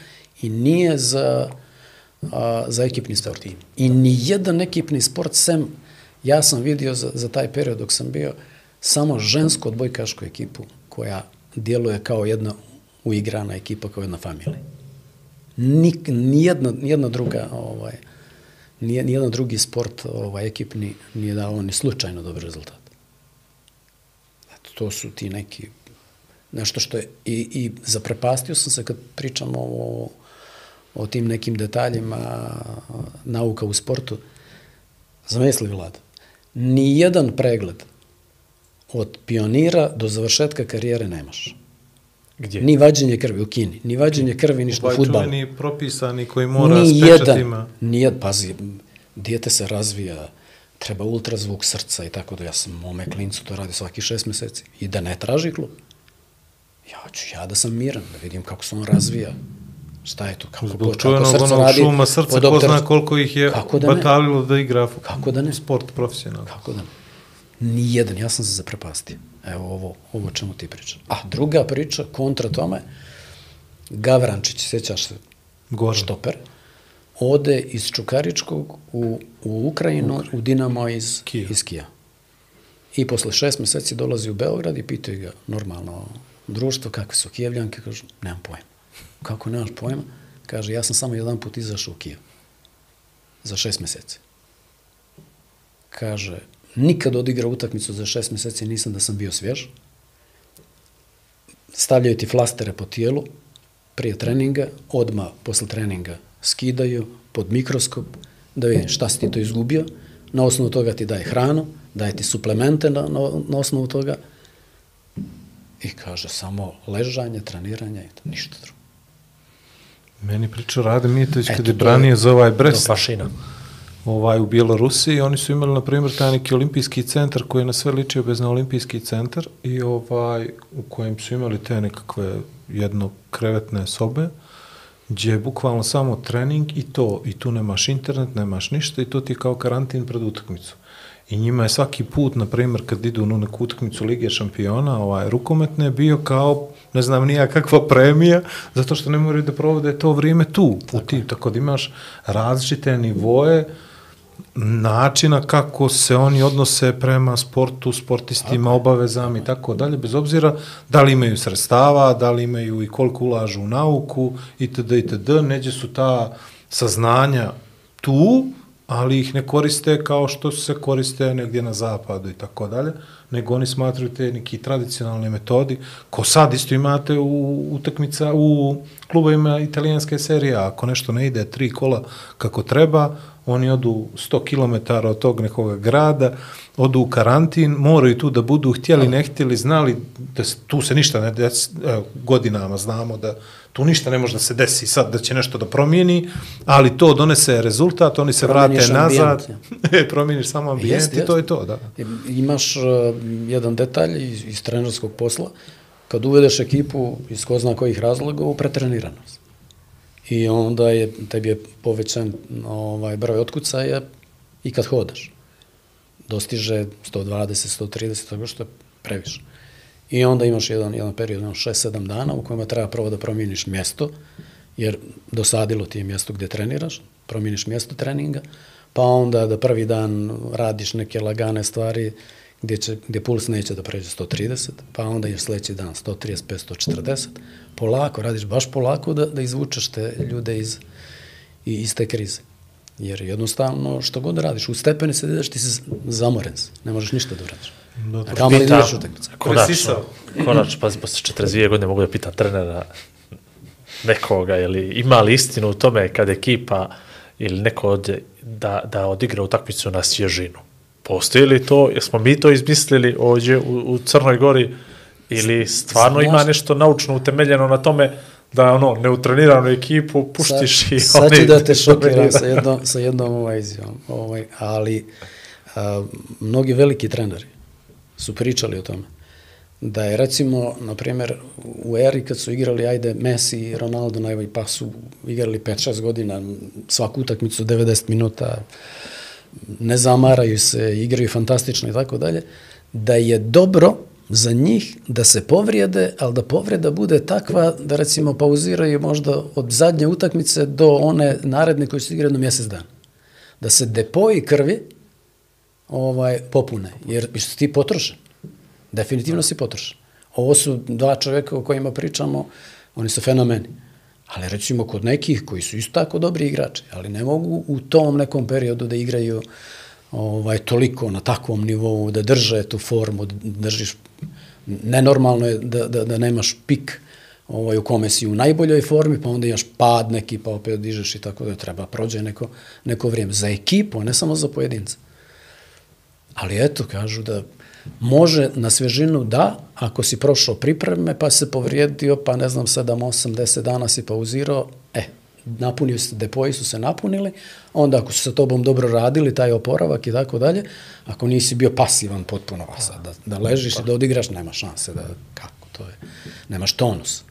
i nije za, a, za ekipni sport. I ni jedan ekipni sport, sem, ja sam vidio za, za taj period dok sam bio, samo žensku odbojkašku ekipu koja djeluje kao jedna uigrana ekipa, kao jedna familija. Nik, nijedna, nijedna druga, ovaj, nije, nijedan drugi sport ovaj, ekipni nije dao ni slučajno dobar rezultat. Eto, to su ti neki, nešto što je, i, i zaprepastio sam se kad pričamo o, o tim nekim detaljima nauka u sportu. Zamisli, Vlad, nijedan pregled od pionira do završetka karijere nemaš.
Gdje?
Ni vađenje krvi u Kini, ni vađenje krvi ništa u
Ovaj
futbalu.
čuveni propisani koji mora s
Ni jedan,
pečatima.
nijed, pazi, dijete se razvija, treba ultrazvuk srca i tako da ja sam mome klincu to radi svaki šest meseci i da ne traži klub. Ja ću ja da sam miran, da vidim kako se on razvija. Šta je to? Kako,
Zbog
kako
čuvenog
srce
onog
radi
šuma srca, ko zna koliko ih je
Kako da ne?
batalilo da igra
Kako da ne?
sport profesionalno.
Kako da ne? Nijedan, ja sam se zaprepastio. Evo ovo, ovo o čemu ti pričaš. A druga priča, kontra tome, Gavrančić, sjećaš se,
Goran.
štoper, ode iz Čukaričkog u, u Ukrajinu, u Dinamo iz
Kija.
Iz Kija. I posle šest meseci dolazi u Beograd i pitaju ga, normalno, društvo, kakve su Kijevljanke? Kažu, nemam pojma. Kako nemaš pojma? Kaže, ja sam samo jedan put izašao u Kijev. Za šest meseci. Kaže, nikad odigrao utakmicu za šest meseci, nisam da sam bio svjež. Stavljaju ti flastere po tijelu, prije treninga, odma posle treninga skidaju pod mikroskop, da vidi šta si ti to izgubio, na osnovu toga ti daje hranu, daje ti suplemente na, na, na osnovu toga i kaže samo ležanje, treniranje i to, ništa drugo.
Meni pričao Rade Mitović
Eto,
kad je
to
branio za ovaj
To
Brest.
fašina.
ovaj, u Bjelorusiji, oni su imali, na primjer, taj neki olimpijski centar koji je na sve ličio bez na olimpijski centar i ovaj, u kojem su imali te nekakve jedno krevetne sobe, gdje je bukvalno samo trening i to, i tu nemaš internet, nemaš ništa i to ti je kao karantin pred utakmicu. I njima je svaki put, na primjer, kad idu na neku utakmicu Lige šampiona, ovaj, rukometne, bio kao, ne znam, nija kakva premija, zato što ne moraju da provode to vrijeme tu, u tim, tako da imaš različite nivoje, načina kako se oni odnose prema sportu, sportistima, obavezama i tako dalje, bez obzira da li imaju sredstava, da li imaju i koliko ulažu u nauku itd. itd. Neđe su ta saznanja tu, ali ih ne koriste kao što se koriste negdje na zapadu i tako dalje, nego oni smatraju te neki tradicionalne metodi, ko sad isto imate u utakmica u klubovima italijanske serije, ako nešto ne ide tri kola kako treba, oni odu 100 km od tog nekog grada, odu u karantin, moraju tu da budu htjeli, ne htjeli, znali da tu se ništa ne desi, godinama znamo da tu ništa ne može da se desi sad da će nešto da promijeni, ali to donese rezultat, oni se
Promijeniš
vrate nazad,
ambijent, [LAUGHS]
e, promijeniš samo ambijent
Jest,
i to je to, da.
Imaš uh, jedan detalj iz, iz trenerskog posla, kad uvedeš ekipu iz ko zna kojih razloga u pretreniranost. I onda je, tebi je povećan ovaj, broj otkucaja i kad hodaš. Dostiže 120, 130, tako što je previše. I onda imaš jedan, jedan period, imaš 6-7 dana u kojima treba prvo da promijeniš mjesto, jer dosadilo ti je mjesto gdje treniraš, promijeniš mjesto treninga, pa onda da prvi dan radiš neke lagane stvari gdje, će, gdje puls neće da pređe 130, pa onda je sljedeći dan 135, 140, polako, radiš baš polako da, da izvučeš te ljude iz, iz te krize. Jer jednostavno, što god da radiš, u stepeni se ideš, ti si zamoren, ne možeš ništa da uradiš. A kamo li ideš utakmicu?
Konačno, konačno, pazi, posle 42 godine mogu da pitam trenera nekoga, ili ima li istinu u tome kad ekipa ili neko od, da, da odigra utakmicu na svježinu? Postoji li to, jesmo mi to izmislili ovdje u, u Crnoj Gori ili stvarno ima nešto naučno utemeljeno na tome da ono neutreniranu ekipu puštiš i
sad
oni
ću da te [LAUGHS] šokiram sa jednom, sa jednom ovaj izjavom. Ovaj, ali a, mnogi veliki treneri su pričali o tome. Da je recimo, na primjer, u eri kad su igrali, ajde, Messi i Ronaldo najbolji, pa su igrali 5-6 godina, svaku utakmicu 90 minuta, ne zamaraju se, igraju fantastično i tako dalje, da je dobro za njih da se povrijede, ali da povreda bude takva da recimo pauziraju možda od zadnje utakmice do one naredne koje se igra jedno mjesec dana. Da se depoji krvi ovaj, popune, jer što ti potrošen. Definitivno si potrošen. Ovo su dva čovjeka o kojima pričamo, oni su fenomeni. Ali recimo kod nekih koji su isto tako dobri igrači, ali ne mogu u tom nekom periodu da igraju ovaj, toliko na takvom nivou, da drže tu formu, da držiš, nenormalno je da, da, da nemaš pik ovaj, u kome si u najboljoj formi, pa onda imaš pad neki, pa opet dižeš i tako da treba prođe neko, neko vrijeme. Za ekipu, a ne samo za pojedinca. Ali eto, kažu da može na svježinu da, ako si prošao pripreme, pa se povrijedio, pa ne znam, 7, 8, 10 dana si pauzirao, e, napunio se, depoji su se napunili, onda ako su sa tobom dobro radili, taj oporavak i tako dalje, ako nisi bio pasivan potpuno, a sad da, da ležiš i da odigraš, nema šanse da, kako, to je, nemaš tonus.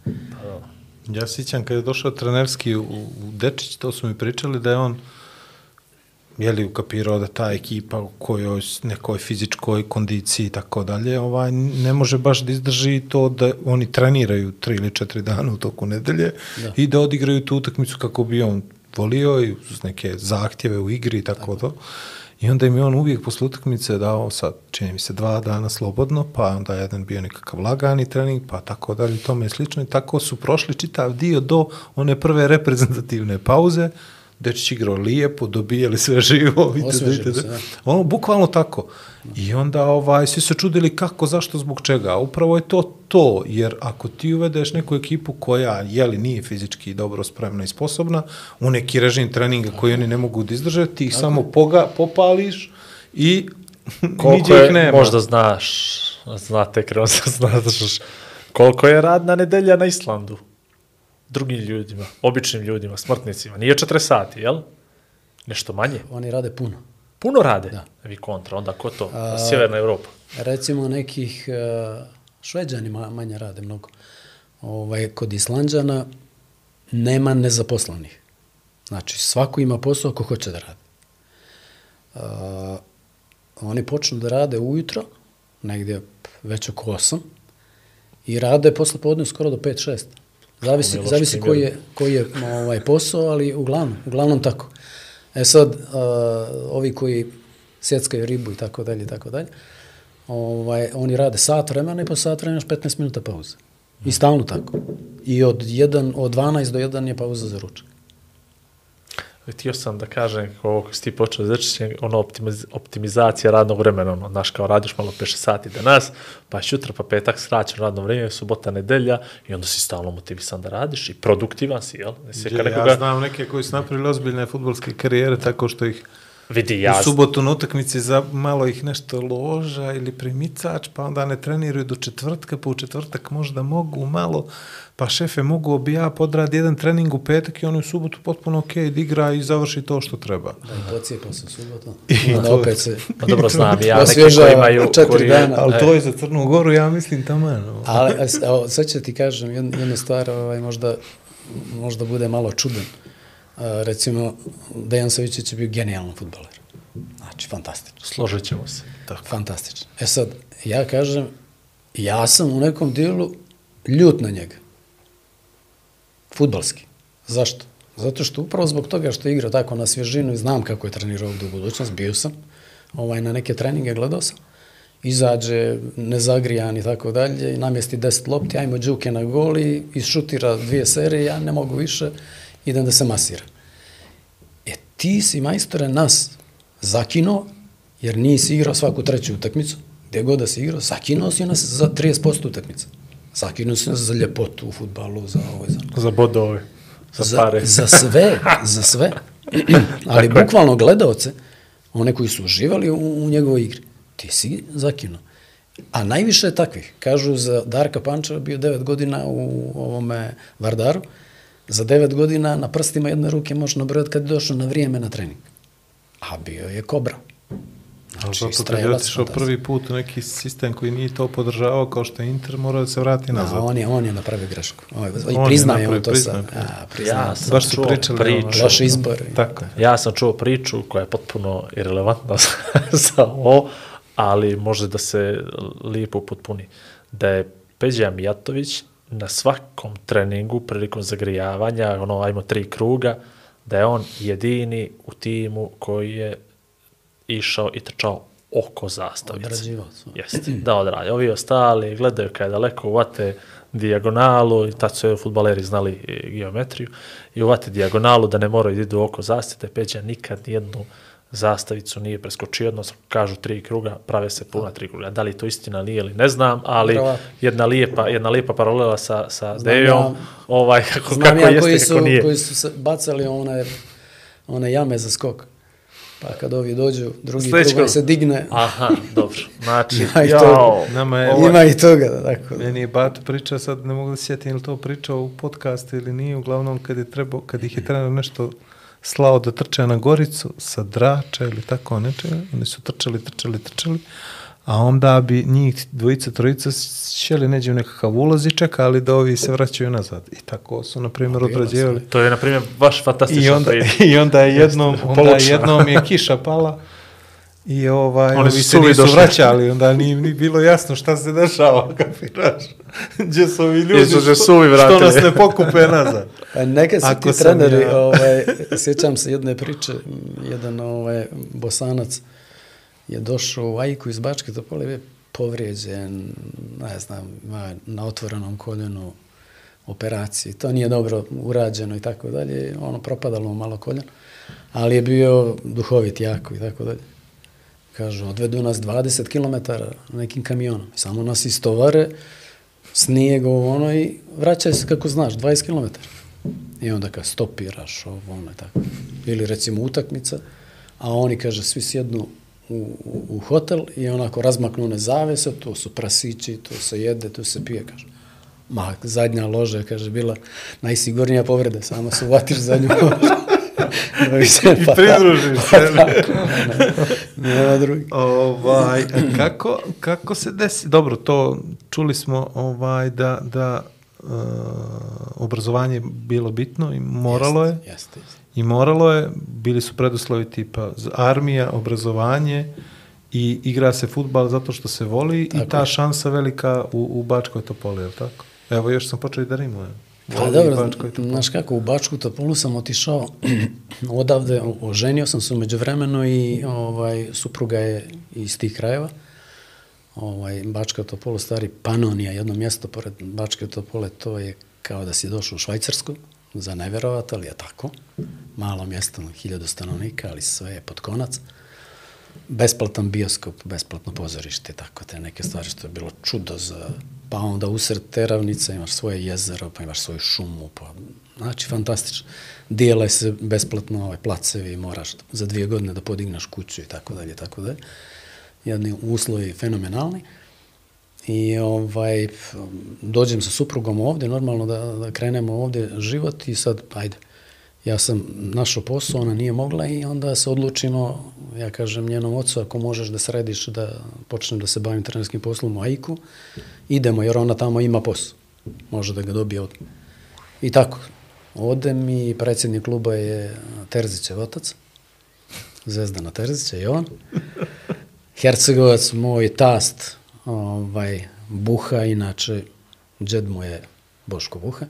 Ja se sjećam kad je došao trenerski u, u Dečić, to su mi pričali da je on je li ukapirao da ta ekipa u kojoj nekoj fizičkoj kondiciji i tako dalje, ovaj ne može baš da izdrži to da oni treniraju tri ili četiri dana u toku nedelje da. i da odigraju tu utakmicu kako bi on volio i uz neke zahtjeve u igri i tako, tako. to. I onda im je on uvijek posle utakmice dao sad, čini mi se, dva dana slobodno, pa onda jedan bio nekakav lagani trening, pa tako dalje, tome i slično. I tako su prošli čitav dio do one prve reprezentativne pauze, Dečić igrao lijepo, dobijali sve živo.
Osvežili
itd.
se, da.
Ono, bukvalno tako. I onda ovaj, svi se čudili kako, zašto, zbog čega. Upravo je to to, jer ako ti uvedeš neku ekipu koja, jeli, nije fizički dobro spremna i sposobna, u neki režim treninga koji oni ne mogu da izdrže, ti ih samo poga, popališ i [LAUGHS]
Koliko
niđe
je,
ih nema.
možda znaš, znate, sam [LAUGHS] znaš, koliko je radna nedelja na Islandu? Drugim ljudima, običnim ljudima, smrtnicima. Nije 4 sati, jel? Nešto manje?
Oni rade puno.
Puno rade?
Da.
Vi kontra, onda ko to? Sjeverna Evropa.
Recimo nekih uh, šveđani ma- manje rade mnogo. Ovaj, kod Islanđana nema nezaposlenih. Znači, svako ima posao ko hoće da radi. Uh, oni počnu da rade ujutro, negdje već oko 8, i rade posle podne skoro do 5-6. Zavisi, zavisi koji je, koji je ovaj, posao, ali uglavnom, uglavnom tako. E sad, uh, ovi koji sjeckaju ribu i tako dalje i tako dalje, ovaj, oni rade sat vremena i po sat vremena još 15 minuta pauze. I stalno tako. I od, 1, od 12 do 1 je pauza za ručak.
Htio sam da kažem, kako ovo si ti počeo znači, ono optimiz, optimizacija radnog vremena, ono, znaš, kao radiš malo 5 sati danas, pa je jutra, pa petak skraćeno radno vrijeme, subota, nedelja, i onda si stalno motivisan da radiš i produktivan si, jel? Ne si
ja
nekoga
znam neke koji su napravili ozbiljne futbolske karijere tako što ih
vidi,
ja... u subotu na utakmici za malo ih nešto loža ili primicač, pa onda ne treniraju do četvrtka, pa u četvrtak možda mogu malo, pa šefe mogu bi ja podradi jedan trening u petak i oni u subotu potpuno ok, da igra i završi to što treba.
Da i pocijepa se subotom.
I
Onda opet se...
pa dobro znam, ja neki
Osvježava
koji imaju...
četiri
koji,
dana.
Ali
e,
to je za Crnu Goru, ja mislim, taman. ovo.
Ali, a s- evo, sad ću ti kažem jednu, jednu stvar, ovaj, možda, možda bude malo čudan. A, recimo, Dejan Savićić je bio genijalan futbaler. Znači, fantastično.
Složit ćemo se.
Fantastično. E sad, ja kažem, ja sam u nekom dijelu ljut na njega. Futbalski. Zašto? Zato što upravo zbog toga što je igrao tako na svježinu i znam kako je trenirao ovdje u budućnost, bio sam, ovaj, na neke treninge gledao sam, izađe nezagrijan i tako dalje, namjesti 10 lopti, ajmo džuke na gol i isšutira dvije serije, ja ne mogu više, idem da se masira. E ti si majstore nas zakinuo, jer nisi igrao svaku treću utakmicu, gdje god da si igrao, zakinuo si nas za 30% utakmica. Zakinuo si nas za ljepotu u futbalu, za ovo i za.
Za bodove, za,
za,
pare.
za sve, za sve. [CLEARS THROAT] Ali bukvalno gledaoce, one koji su uživali u, u njegovoj igri, ti si zakinuo. A najviše je takvih. Kažu za Darka Pančeva bio 9 godina u ovome Vardaru, za 9 godina na prstima jedne ruke može nabrojati kad je došao na vrijeme na trening. A bio je kobra.
Ali
Znači,
zato kad je otišao prvi put u neki sistem koji nije to podržavao kao što je Inter, mora da se vrati nazad.
A on je, on je napravio grešku. Ovaj, I
On je
priznaje on
napravio,
to sad.
priznaje.
A.
Ja sam
Baš su
čuo
pričali
priču.
ono-
Loš izbor.
Tako je.
Ja sam čuo priču koja je potpuno irelevantna [LAUGHS] za, za ovo, ali može da se lijepo upotpuni. Da je Peđa Mijatović na svakom treningu prilikom zagrijavanja, ono, ajmo tri kruga, da je on jedini u timu koji je išao i trčao oko zastavice.
Odrađivao su.
Jeste, da odradi. Ovi ostali gledaju kada je daleko uvate dijagonalu, i tad su futbaleri znali geometriju, i uvate dijagonalu da ne moraju da idu oko zastavite. Peđa nikad nijednu zastavicu nije preskočio, odnosno kažu tri kruga, prave se puna tri kruga. Da li to istina nije ili ne znam, ali
Vjerovatno.
jedna lijepa, jedna lijepa paralela sa, sa
Znam
Dejom,
ja-
ovaj, kako,
Znam
kako
ja
jeste,
koji
kako
su,
nije.
koji su se bacali one, one jame za skok. Pa kad ovi dođu, drugi krug
krug.
se digne,
Aha, dobro. Znači, [LAUGHS]
Ima i
jao,
toga.
Nama je,
ima i toga. Da, tako. da.
Meni je Bato pričao, sad ne mogu da sjetim ili to pričao u podcastu ili nije, uglavnom kad, je trebao, kad ih je trener nešto slao da trče na Goricu sa drača ili tako nečega, oni su trčali, trčali, trčali, a onda bi njih dvojica, trojica šeli neđe u nekakav ulaz i čekali da ovi se vraćaju nazad. I tako su, na primjer, odrađivali.
To je, na primjer, baš
I
fantastično.
onda,
priča.
I onda je jednom, onda jednom je kiša pala i ovaj,
Oni su
se nisu
došli.
vraćali, onda nije ni bilo jasno šta se dešava, [LAUGHS] kapiraš? Gdje su ovi ljudi,
Jesu se
što,
suvi
što
vratili.
nas ne pokupe [LAUGHS] nazad.
A neka su
Ako
ti treneri,
ja-
ovaj, sjećam se jedne priče, jedan ovaj, bosanac je došao u Ajku iz Bačke Topole, je povrijeđen, ne znam, na otvorenom koljenu operaciji, to nije dobro urađeno i tako dalje, ono propadalo mu malo koljeno, ali je bio duhovit jako i tako dalje. Kažu, odvedu nas 20 km nekim kamionom, samo nas istovare, snijeg ovo ono i vraćaj se kako znaš, 20 km. I onda kad stopiraš ovo ono i tako. Ili recimo utakmica, a oni kaže svi sjednu u, u, u hotel i onako razmaknu one zavese, to su prasići, to se jede, to se pije, kaže. Ma, zadnja loža, kaže, bila najsigurnija povreda, samo se uvatiš zadnju ložu. Da se
I
pa
pridružiš
tako,
se.
tako, ne, nema drugi.
Ovaj, kako, kako se desi? Dobro, to čuli smo ovaj, da, da uh, obrazovanje je bilo bitno i moralo je.
Jeste, jeste.
I moralo je, bili su preduslovi tipa armija, obrazovanje i igra se futbal zato što se voli i
Tako
ta
je.
šansa velika u, u Bačkoj Topoli, je li tako? Evo, još sam počeo i da rimujem.
Pa dobro,
Topoli.
znaš kako, u Bačku Topolu sam otišao [CLEARS THROAT] odavde, oženio sam se umeđu vremenu i ovaj, supruga je iz tih krajeva. Ovaj, Bačka Topola, stari Panonija, jedno mjesto pored Bačke Topole, to je kao da si došao u Švajcarsku, za neverovat, ali je tako. Malo mjesto, hiljadu stanovnika, ali sve je pod konac. Besplatan bioskop, besplatno pozorište, tako te neke stvari što je bilo čudo za... Pa onda usred te ravnice imaš svoje jezero, pa imaš svoju šumu, pa... Znači, fantastično. Dijele se besplatno ovaj, placevi, moraš za dvije godine da podigneš kuću i tako dalje, tako dalje. Jedni uslovi fenomenalni. I ovaj, dođem sa suprugom ovdje, normalno da, da krenemo ovdje život i sad, ajde, ja sam našao posao, ona nije mogla i onda se odlučimo, ja kažem njenom ocu, ako možeš da središ da počnem da se bavim trenerskim poslom u AIK-u, idemo jer ona tamo ima posao, može da ga dobije od... I tako, odem i predsjednik kluba je Terzićev otac, Zvezdana Terzića i on. Hercegovac, moj tast, ovaj, Buha, inače, džed mu je Boško Buha.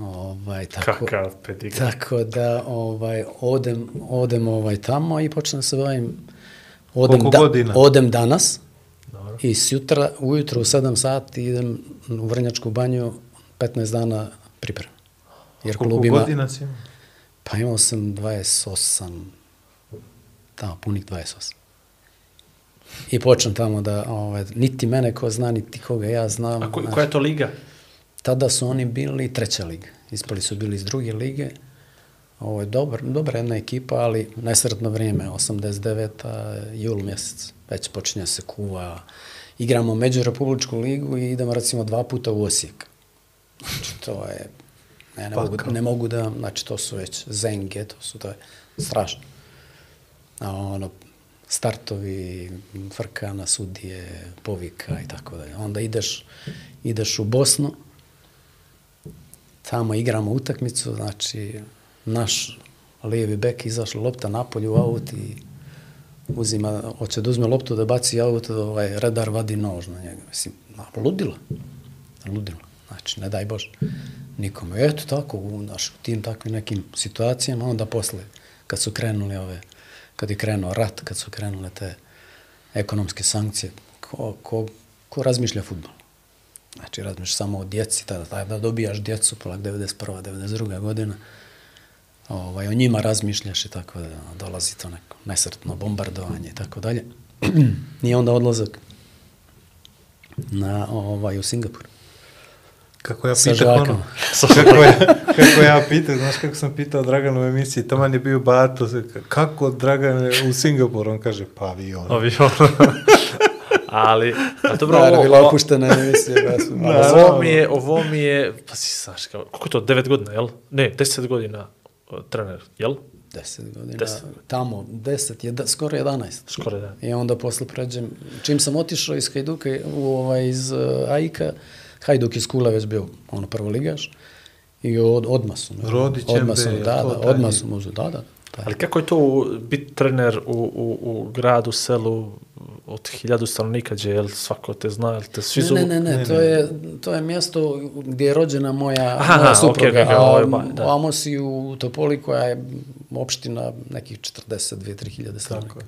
Ovaj, tako,
Kakav pedigree.
tako da ovaj, odem, odem ovaj, tamo i počnem se bavim odem,
Koliko godina?
odem danas
Dobro.
i sjutra, ujutro u 7 sati idem u Vrnjačku banju 15 dana priprema. Jer
Koliko
klub ima,
godina si imao?
pa imao sam 28, tamo punih 28. I počnem tamo da, ovaj, niti mene ko zna, niti koga ja znam.
A ko, koja je to liga?
Tada su oni bili treća liga. Ispali su bili iz druge lige. Ovo je dobar, dobra jedna ekipa, ali nesretno vrijeme, 89. jul mjesec. Već počinje da se kuva. Igramo među Republičku ligu i idemo recimo dva puta u Osijek. Znači to je... Ne, ne, mogu,
Pakao.
ne mogu da... Znači to su već zenge, to su to je strašno. A ono, startovi, frka na sudije, povika i tako dalje. Onda ideš, ideš u Bosnu, tamo igramo utakmicu, znači naš lijevi bek izašla lopta napolju u aut i uzima, hoće da uzme loptu da baci aut, ovaj, redar vadi nož na njega. Mislim, ludilo. Ludilo. Znači, ne daj Bože. Nikome. Eto tako, u, znaš, u tim takvim nekim situacijama, onda posle, kad su krenuli ove, kad je krenuo rat, kad su krenule te ekonomske sankcije, ko, ko, ko razmišlja futbol? Znači, razmišljaš samo o djeci, tada, tada da dobijaš djecu, polak 91. 92. godina, ovaj, o njima razmišljaš i tako da dolazi to neko nesretno bombardovanje i tako dalje. [CLEARS THROAT] I onda odlazak na, ovaj, u Singapur.
Kako ja
Sa
pitao ono, [LAUGHS] kako, ja, kako ja pitao, znaš kako sam pitao Draganu u emisiji, taman je bio Bato, kako Dragan u Singapuru, on kaže, pa avion.
Avion. [LAUGHS] Ali, a [LAUGHS] dobro,
Naravno, bila
ovo,
opuštena emisija.
Da, [LAUGHS]
ali
ovo mi je, ovo mi je, pa si, znaš, kao, koliko je to, devet godina, jel? Ne, deset godina uh, trener, jel?
10 godina,
Deset.
tamo, 10, jed, skoro 11.
Skoro da.
I onda posle pređem, čim sam otišao iz Hajduka, u, ovaj, iz uh, Aika, Hajduk iz Kula već bio ono prvo ligaš, i od, odmah su me.
Rodić
odmah
MB,
su, da, da, odmah su me uzeli, da, da.
Ali kako je to biti trener u, u, u gradu, selu od hiljadu stanovnika, gdje jel, svako te zna, jel te svi
Ne,
zovu?
ne, ne, ne,
Ne,
to,
ne.
Je, to je mjesto gdje je rođena moja,
Aha,
moja supruga,
okej, okej,
a
je ba- da.
u Amosi u Topoli koja je opština nekih 42-3 hiljade stanovnika.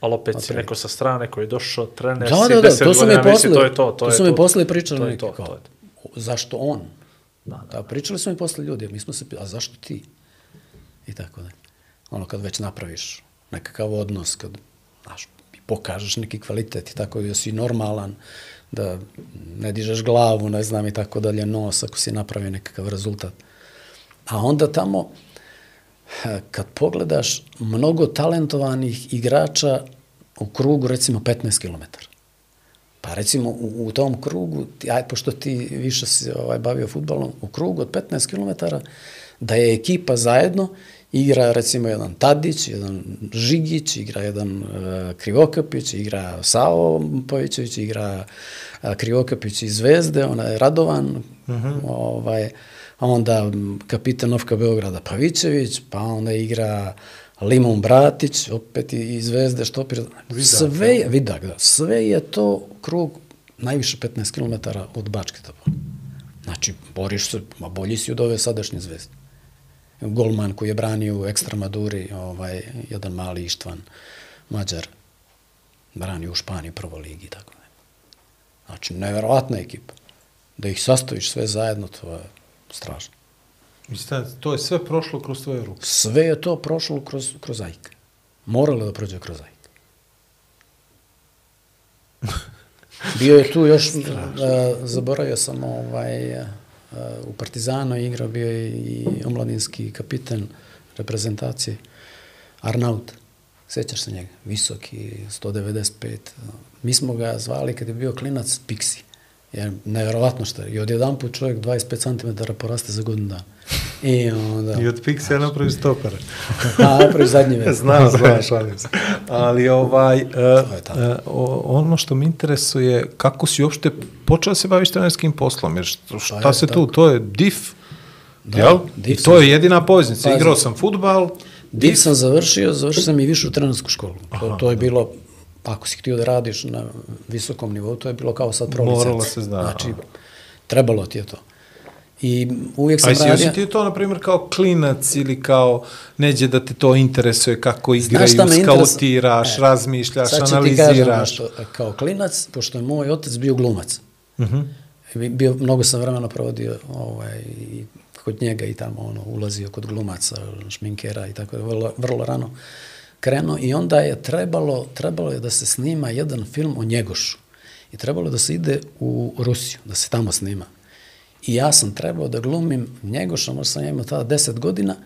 Ali opet si neko sa strane koji je došao, trener
Da,
si
da, da,
deset
to su
godina,
posle,
to je to. To,
to
je
su mi posle pričali
To je to,
kao,
to je to.
zašto on? Da, da. pričali su mi posle ljudi, mi smo se, a zašto ti? I tako da. Ono, kad već napraviš nekakav odnos, kad, znaš, pokažeš neki kvalitet i tako da si normalan, da ne dižeš glavu, ne znam, i tako dalje, nos, ako si napravio nekakav rezultat. A onda tamo, kad pogledaš mnogo talentovanih igrača u krugu, recimo, 15 km. Pa recimo u, u tom krugu, aj, pošto ti više si ovaj, bavio futbolom, u krugu od 15 km da je ekipa zajedno, igra recimo jedan Tadić, jedan Žigić, igra jedan uh, Krivokapić, igra Savo Povićević, igra uh, Krivokapić iz Zvezde, ona je Radovan, uh -huh. ovaj, a onda kapitan Novka Beograda Pavićević, pa onda igra Limun Bratić, opet iz Zvezde, štopir.
Vidak,
sve je, Vidak, da. Sve je to krug najviše 15 km od Bačke Topole. Znači, boriš se, ma bolji si od ove sadašnje zvezde. Golman koji je branio u Ekstremaduri, ovaj, jedan mali Ištvan, Mađar, branio u Španiji prvo ligi, tako ne. Znači, neverovatna ekipa. Da ih sastaviš sve zajedno, to je strašno.
Mislim, to je sve prošlo kroz tvoje ruke.
Sve je to prošlo kroz, kroz AIK. Moralo da prođe kroz AIK. [LAUGHS] Bio je tu još, uh, zaboravio sam, ovaj, u Partizanu igrao bio je i omladinski kapitan reprezentacije, Arnaut. Sećaš se njega? Visoki, 195. Mi smo ga zvali kad je bio klinac Pixi. Jer neverovatno što je. I odjedan put čovjek 25 cm poraste za godinu dana. I onda...
I od Pixija napravi stopara.
A, napravi zadnji vez. [LAUGHS]
znam, znam, šalim se. Ali ovaj, uh, uh, ono što me interesuje, kako si uopšte počeo da se baviš trenerskim poslom, jer šta, šta pa je, se tako. tu, to je DIF, da, jel? DIF I to je jedina poveznica. Pa, Igrao sam futbal.
DIF, sam završio, završio sam i višu trenersku školu. Aha, to, to je bilo ako si htio da radiš na visokom nivou, to je bilo kao sad pro
Moralo se zna.
Znači, trebalo ti je to. I uvijek sam
radio... A si radio... ti to, na primjer, kao klinac ili kao neđe da te to interesuje kako igraju, skautiraš, interes... razmišljaš, analiziraš?
Sad kao klinac, pošto je moj otac bio glumac, uh mhm. -huh. bio, mnogo sam vremena provodio ovaj, kod njega i tamo ono, ulazio kod glumaca, šminkera i tako, vrlo, vrlo rano krenuo i onda je trebalo, trebalo je da se snima jedan film o Njegošu. I trebalo da se ide u Rusiju, da se tamo snima. I ja sam trebao da glumim Njegoša, možda sam imao tada 10 godina,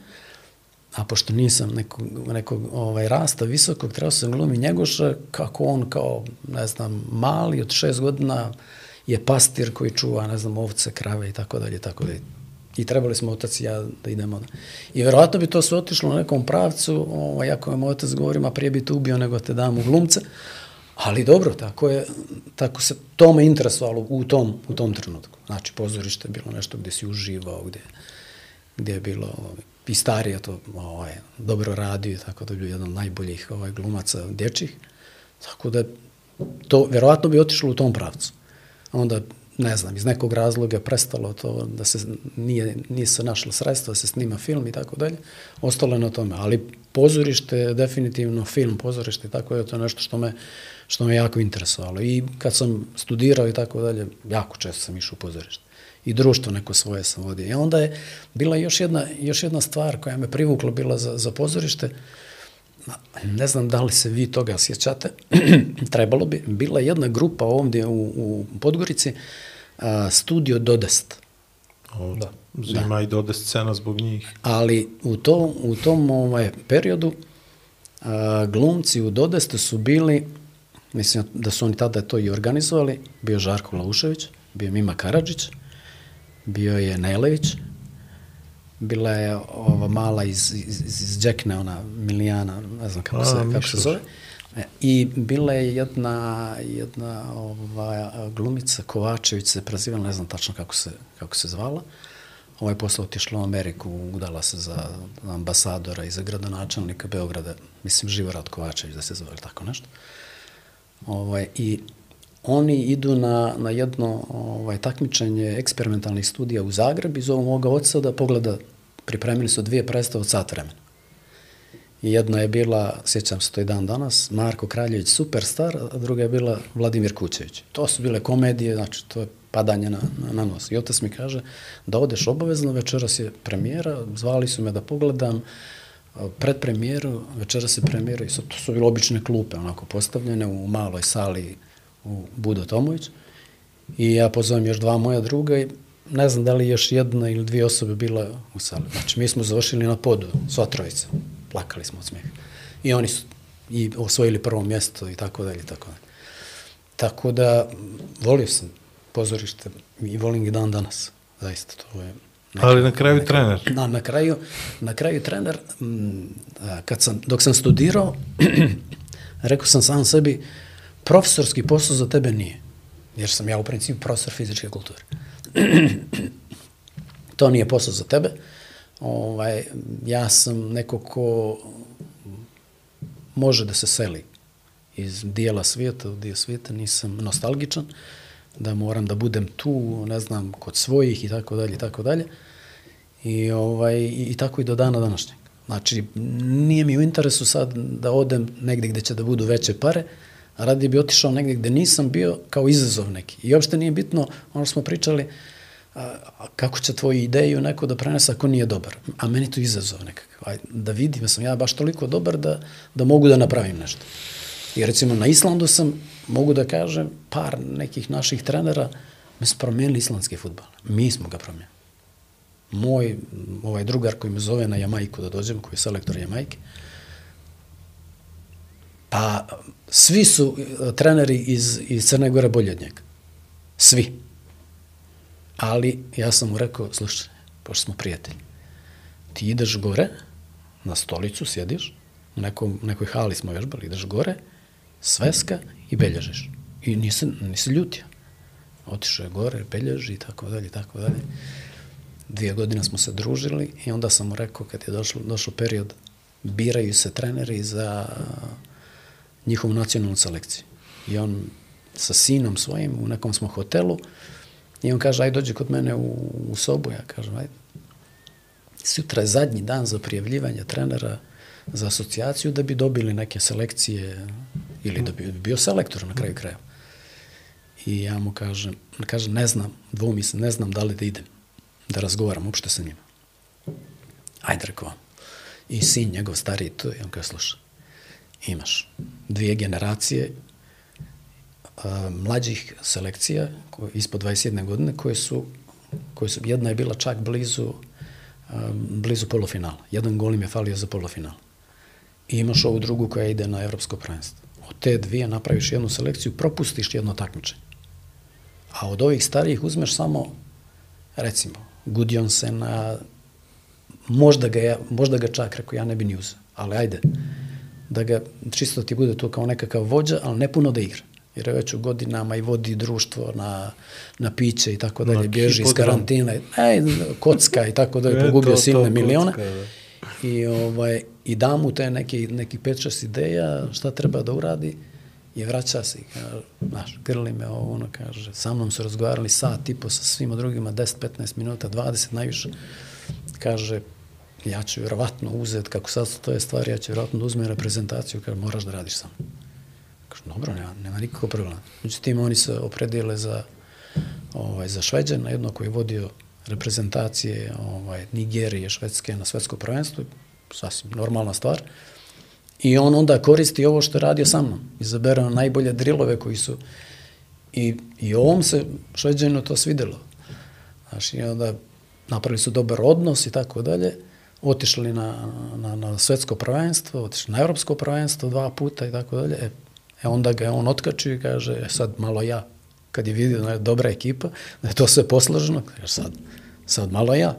a pošto nisam nekog, nekog ovaj, rasta visokog, trebao sam da glumim Njegoša kako on kao, ne znam, mali od 6 godina je pastir koji čuva, ne znam, ovce, krave i tako dalje, tako dalje. I trebali smo otac i ja da idemo. I verovatno bi to sve otišlo na nekom pravcu, ovaj, ako je moj otac govori, ma prije bi te ubio nego te dam u glumce. Ali dobro, tako je, tako se, to me interesovalo u tom, u tom trenutku. Znači, pozorište je bilo nešto gde si uživao, gde, gde je bilo ovaj, i starija to ovaj, dobro radio tako da je bio jedan od najboljih ovaj, glumaca dječjih. Tako da to verovatno bi otišlo u tom pravcu. Onda ne znam, iz nekog razloga prestalo to da se nije, nije se našlo sredstvo da se snima film i tako dalje, ostalo je na tome. Ali pozorište, definitivno film, pozorište tako je to nešto što me, što me jako interesovalo. I kad sam studirao i tako dalje, jako često sam išao u pozorište. I društvo neko svoje sam vodio. I onda je bila još jedna, još jedna stvar koja me privukla bila za, za pozorište, ne znam da li se vi toga sjećate, [CLEARS THROAT] trebalo bi, bila jedna grupa ovdje u, u Podgorici, a, studio Dodest.
O, da. Zima da. i Dodest scena zbog njih.
Ali u, to, u tom ovaj, periodu a, glumci u Dodestu su bili, mislim da su oni tada to i organizovali, bio Žarko Laušević, bio Mima Karadžić, bio je Nelević, bila je ova mala iz, iz, iz Džekne, ona Milijana, ne znam kako, A, se, kako se zove. E, I bila je jedna, jedna ova, glumica Kovačević se prezivala, ne znam tačno kako se, kako se zvala. Ovaj posle otišla u Ameriku, udala se za ambasadora i za gradonačelnika Beograda, mislim Živorad Kovačević da se zove tako nešto. Ovaj, I oni idu na, na jedno ovaj, takmičenje eksperimentalnih studija u Zagreb i zovu moga oca da pogleda, pripremili su dvije predstave od sat vremena. I jedna je bila, sjećam se to i dan danas, Marko Kraljević superstar, a druga je bila Vladimir Kućević. To su bile komedije, znači to je padanje na, na, na nos. I otac mi kaže da odeš obavezno, večeras je premijera, zvali su me da pogledam, pred premijeru, večeras je premijera i to su bile obične klupe, onako postavljene u maloj sali u Budo Tomović. I ja pozovem još dva moja druga i ne znam da li još jedna ili dvije osobe bila u sali. Znači, mi smo završili na podu, sva trojica. Plakali smo od smijeha. I oni su i osvojili prvo mjesto i tako dalje i tako dalje. Tako da, volio sam pozorište i volim ga dan danas. Zaista, to je
Ali na kraju trener.
Na, na kraju, na kraju trener, m, a, kad sam, dok sam studirao, [CLEARS THROAT] rekao sam sam sebi, profesorski posao za tebe nije. Jer sam ja u principu profesor fizičke kulture. [CLEARS THROAT] to nije posao za tebe. Ovaj, ja sam neko ko može da se seli iz dijela svijeta u dio svijeta, nisam nostalgičan, da moram da budem tu, ne znam, kod svojih i tako dalje i tako dalje. I, ovaj, i, tako i do dana današnjeg. Znači, nije mi u interesu sad da odem negde gde će da budu veće pare, a radije bi otišao negde gde nisam bio kao izazov neki. I uopšte nije bitno, ono smo pričali, a, kako će tvoju ideju neko da prenese ako nije dobar. A meni to izazov nekakav. Aj, da vidim, ja sam ja baš toliko dobar da, da mogu da napravim nešto. I recimo na Islandu sam, mogu da kažem, par nekih naših trenera mi su promenili islandski futbol. Mi smo ga promenili. Moj ovaj drugar koji me zove na Jamajku da dođem, koji je selektor Jamajke, pa svi su eh, treneri iz, iz Crne Gore bolji od njega. Svi. Ali ja sam mu rekao, slušaj, pošto smo prijatelji, ti ideš gore, na stolicu sjediš, u nekom, nekoj hali smo vežbali, ideš gore, sveska i belježiš. I nisi, nisi ljutio. Otišao je gore, belježi i tako dalje, tako dalje. Dvije godine smo se družili i onda sam mu rekao, kad je došlo, došao period, biraju se treneri za njihovu nacionalnu selekciju. I on sa sinom svojim u nekom smo hotelu i on kaže, aj dođi kod mene u, u sobu. Ja kažem, aj, sutra je zadnji dan za prijavljivanje trenera za asocijaciju da bi dobili neke selekcije ili da bi bio selektor na kraju kraja. I ja mu kažem, kažem ne znam, dvomi se, ne znam da li da idem, razgovaram uopšte sa njima. Ajde, rekao on. I sin njegov stariji to, i on kaže, slušaj, imaš dvije generacije a, mlađih selekcija koje, ispod 21 godine koje su, koje su, jedna je bila čak blizu a, blizu polufinala. Jedan gol im je falio za polufinal. I imaš ovu drugu koja ide na evropsko prvenstvo. Od te dvije napraviš jednu selekciju, propustiš jedno takmičenje. A od ovih starijih uzmeš samo, recimo, Gudjonsena, možda ga, ja, možda ga čak, rekao, ja ne bi ni uzeo, ali ajde, da ga čisto ti bude to kao nekakav vođa, ali ne puno da igra. Jer je već u godinama i vodi društvo na, na piće i tako dalje, bježi iz karantina, ej, kocka i tako dalje, [LAUGHS] pogubio silne milione. Kocka, da. I, ovaj, I da mu te neki, neki 5-6 ideja šta treba da uradi i vraća se i kaže, znaš, grli me ovo, ono kaže, sa mnom su razgovarali sat i po sa svima drugima, 10-15 minuta, 20 najviše. Kaže, ja ću vjerovatno uzeti, kako sad to je stvar, ja ću vjerovatno da uzmem reprezentaciju, kaže, moraš da radiš sam. Kaže, dobro, nema, nema nikakva problema. Međutim, oni se opredijele za, ovaj, za Šveđana, jedno koji je vodio reprezentacije ovaj, Nigerije, Švedske na svetsko prvenstvo, sasvim normalna stvar. I on onda koristi ovo što je radio sa mnom. Izabere najbolje drilove koji su... I, i ovom se Šveđanu to svidelo. Znaš, i onda napravili su dobar odnos i tako dalje. Otišli na, na, na svetsko prvenstvo, otišli na evropsko prvenstvo dva puta i tako dalje. E, e onda ga je on otkačio i kaže, e, sad malo ja. Kad je vidio da je dobra ekipa, da je to sve posloženo, kaže sad, sad malo ja.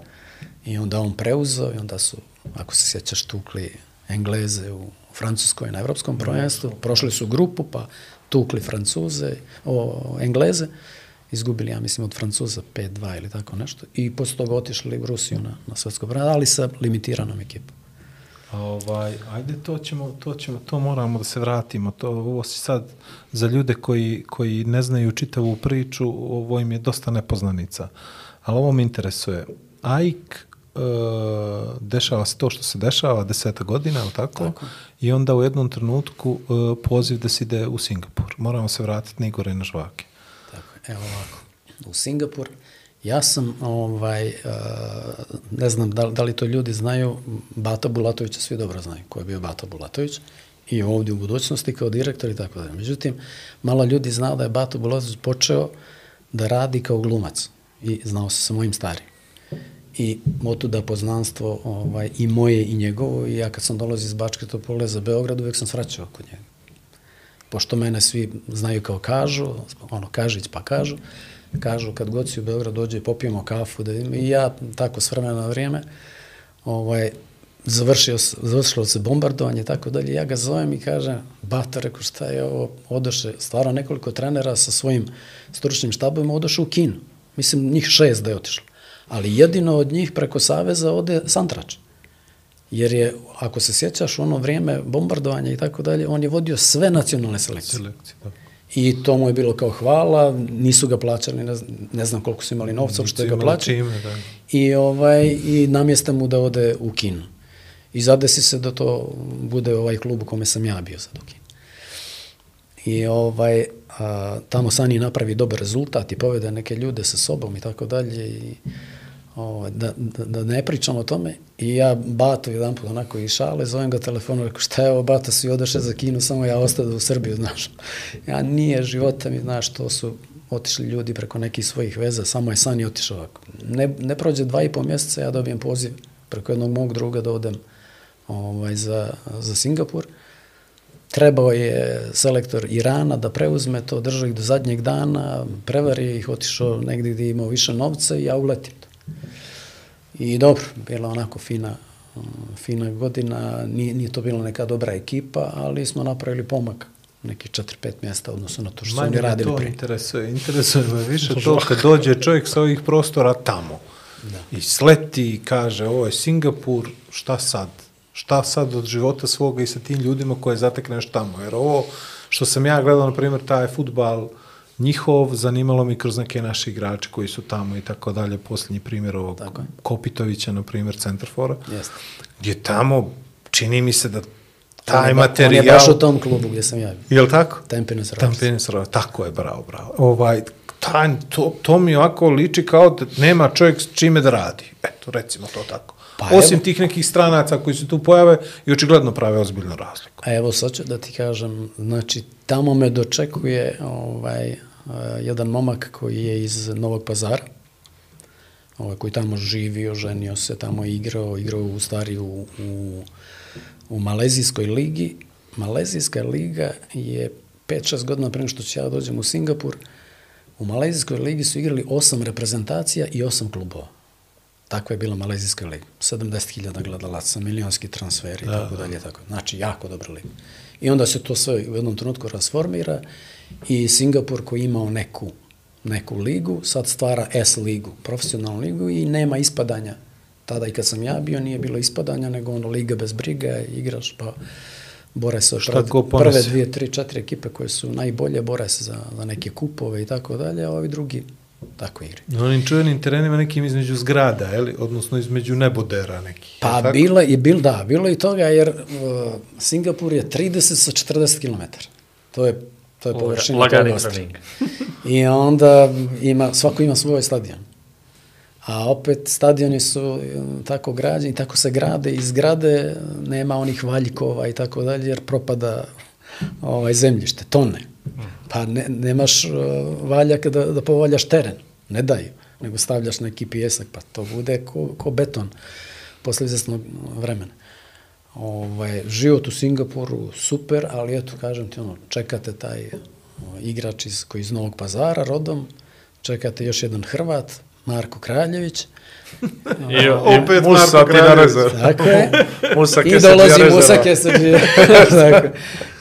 I onda on preuzeo i onda su, ako se sjećaš, tukli Engleze u Francuskoj na evropskom prvenstvu, prošli su grupu, pa tukli Francuze, o, Engleze, izgubili, ja mislim, od Francuza 5-2 ili tako nešto, i posle toga otišli u Rusiju na, na svetsko prvenstvo, ali sa limitiranom ekipom.
Ovaj, ajde, to ćemo, to ćemo, to moramo da se vratimo. To, ovo si sad, za ljude koji, koji ne znaju čitavu priču, ovo im je dosta nepoznanica. Ali ovo me interesuje. AIK dešava se to što se dešava, deseta godina, ali tako? tako? I onda u jednom trenutku uh, poziv da se ide u Singapur. Moramo se vratiti na Igore i na Žvake.
Tako, evo ovako. U Singapur, ja sam, ovaj, uh, ne znam da, da li to ljudi znaju, Bata Bulatovića svi dobro znaju, ko je bio Bata Bulatović i ovdje u budućnosti kao direktor i tako dalje. Međutim, malo ljudi znao da je Bata Bulatović počeo da radi kao glumac i znao se sa mojim starim i otuda poznanstvo ovaj, i moje i njegovo i ja kad sam dolazio iz Bačke Topole za Beograd uvek sam svraćao kod njega. Pošto mene svi znaju kao kažu, ono Kažić pa kažu, kažu kad god si u Beograd dođe popijemo kafu da vidimo. i ja tako s vremena na vrijeme ovaj, završio, završilo se bombardovanje i tako dalje, ja ga zovem i kažem, bata, rekao, šta je ovo, odoše, stvarno nekoliko trenera sa svojim stručnim štabovima odoše u Kinu. Mislim, njih šest da je otišlo. Ali jedino od njih preko Saveza ode Santrač. Jer je, ako se sjećaš, ono vrijeme bombardovanja i tako dalje, on je vodio sve nacionalne selekcije.
Selekcija, da.
I to mu je bilo kao hvala, nisu ga plaćali, ne znam, ne znam koliko su imali novca, što ga plaćali.
čime, da.
I, ovaj, i namjesta mu da ode u kino. I zadesi se da to bude ovaj klub u kome sam ja bio sad u kinu. I ovaj, a, tamo Sani napravi dobar rezultat i povede neke ljude sa sobom i tako dalje. I, ovaj, da, da, da ne pričam o tome. I ja Bato jedan put onako i šale, zovem ga telefonom, rekao šta je ovo Bato, svi odeše za kinu, samo ja ostade u Srbiju, [LAUGHS] znaš. Ja nije života mi, znaš, to su otišli ljudi preko nekih svojih veza, samo je Sani otišao ovako. Ne, ne prođe dva i pol mjeseca, ja dobijem poziv preko jednog mog druga da odem ovaj, za, za Singapur. Trebao je selektor Irana da preuzme to, držao ih do zadnjeg dana, prevario ih, otišao negdje gdje je imao više novca i ja uletim. I dobro, bila onako fina, uh, fina godina, nije, nije to bila neka dobra ekipa, ali smo napravili pomak neki 4-5 mjesta odnosno na to što su oni
Manje
radili
to
prije.
interesuje. Interesuje me više to kad dođe čovjek sa ovih prostora tamo da. i sleti i kaže ovo je Singapur, šta sad? Šta sad od života svoga i sa tim ljudima koje zatekneš tamo? Jer ovo što sam ja gledao, na primjer, taj futbal njihov, zanimalo mi kroz neke naše igrače koji su tamo i tako dalje. Posljednji primjer ovog
Tako je.
Kopitovića, na primjer, centarfora,
Jeste.
gdje tamo čini mi se da
On
taj
je ba-
materijal...
On je baš u tom klubu gdje sam ja bio.
Jel tako?
Tampines Rovers.
Tampines Rovers, tako je, bravo, bravo. Ovaj, taj, to, to mi ovako liči kao da nema čovjek s čime da radi. Eto, recimo to tako.
Pa
Osim
evo.
tih nekih stranaca koji se tu pojave i očigledno prave ozbiljnu razliku.
A evo sad ću da ti kažem, znači tamo me dočekuje ovaj, jedan momak koji je iz Novog pazara, ovaj, koji tamo živio, ženio se, tamo igrao, igrao u stari u, u, u Malezijskoj ligi. Malezijska liga je 5-6 godina pre nego što ću ja dođem u Singapur, u Malezijskoj ligi su igrali osam reprezentacija i osam klubova. Takva je bila Malezijska liga. 70.000 gledalaca, milionski transferi i tako dalje. Tako. Znači, jako dobra liga. I onda se to sve u jednom trenutku rasformira i Singapur koji je imao neku, neku ligu, sad stvara S ligu, profesionalnu ligu i nema ispadanja. Tada i kad sam ja bio nije bilo ispadanja, nego ono liga bez briga, igraš pa bore se
Šta
prve dvije, tri, četiri ekipe koje su najbolje, bore se za, za neke kupove i tako dalje, a ovi drugi tako igri.
Na onim čuvenim terenima nekim između zgrada, eli? odnosno između nebodera nekih.
Pa
tako?
bilo je, bil, da, bilo je i toga jer uh, Singapur je 30 sa 40 km. To je, to je površina
Lagani trening. [LAUGHS]
I onda ima, svako ima svoj stadion. A opet stadioni su e, tako građeni, tako se grade i zgrade, nema onih valjkova i tako dalje, jer propada ovaj zemljište, tone. Pa ne, nemaš uh, valjak da, da povaljaš teren, ne daju, nego stavljaš neki pijesak, pa to bude ko, ko beton posle izvesnog vremena. Ovaj, život u Singapuru super, ali eto, kažem ti, ono, čekate taj o, igrač iz, koji iz Novog pazara rodom, čekate još jedan Hrvat, Marko Kraljević,
I,
Opet
i Musa
Marko
ti na
Kraljević.
rezervu.
tako je, [LAUGHS]
Musa
i dolazi. Musa [LAUGHS] tako.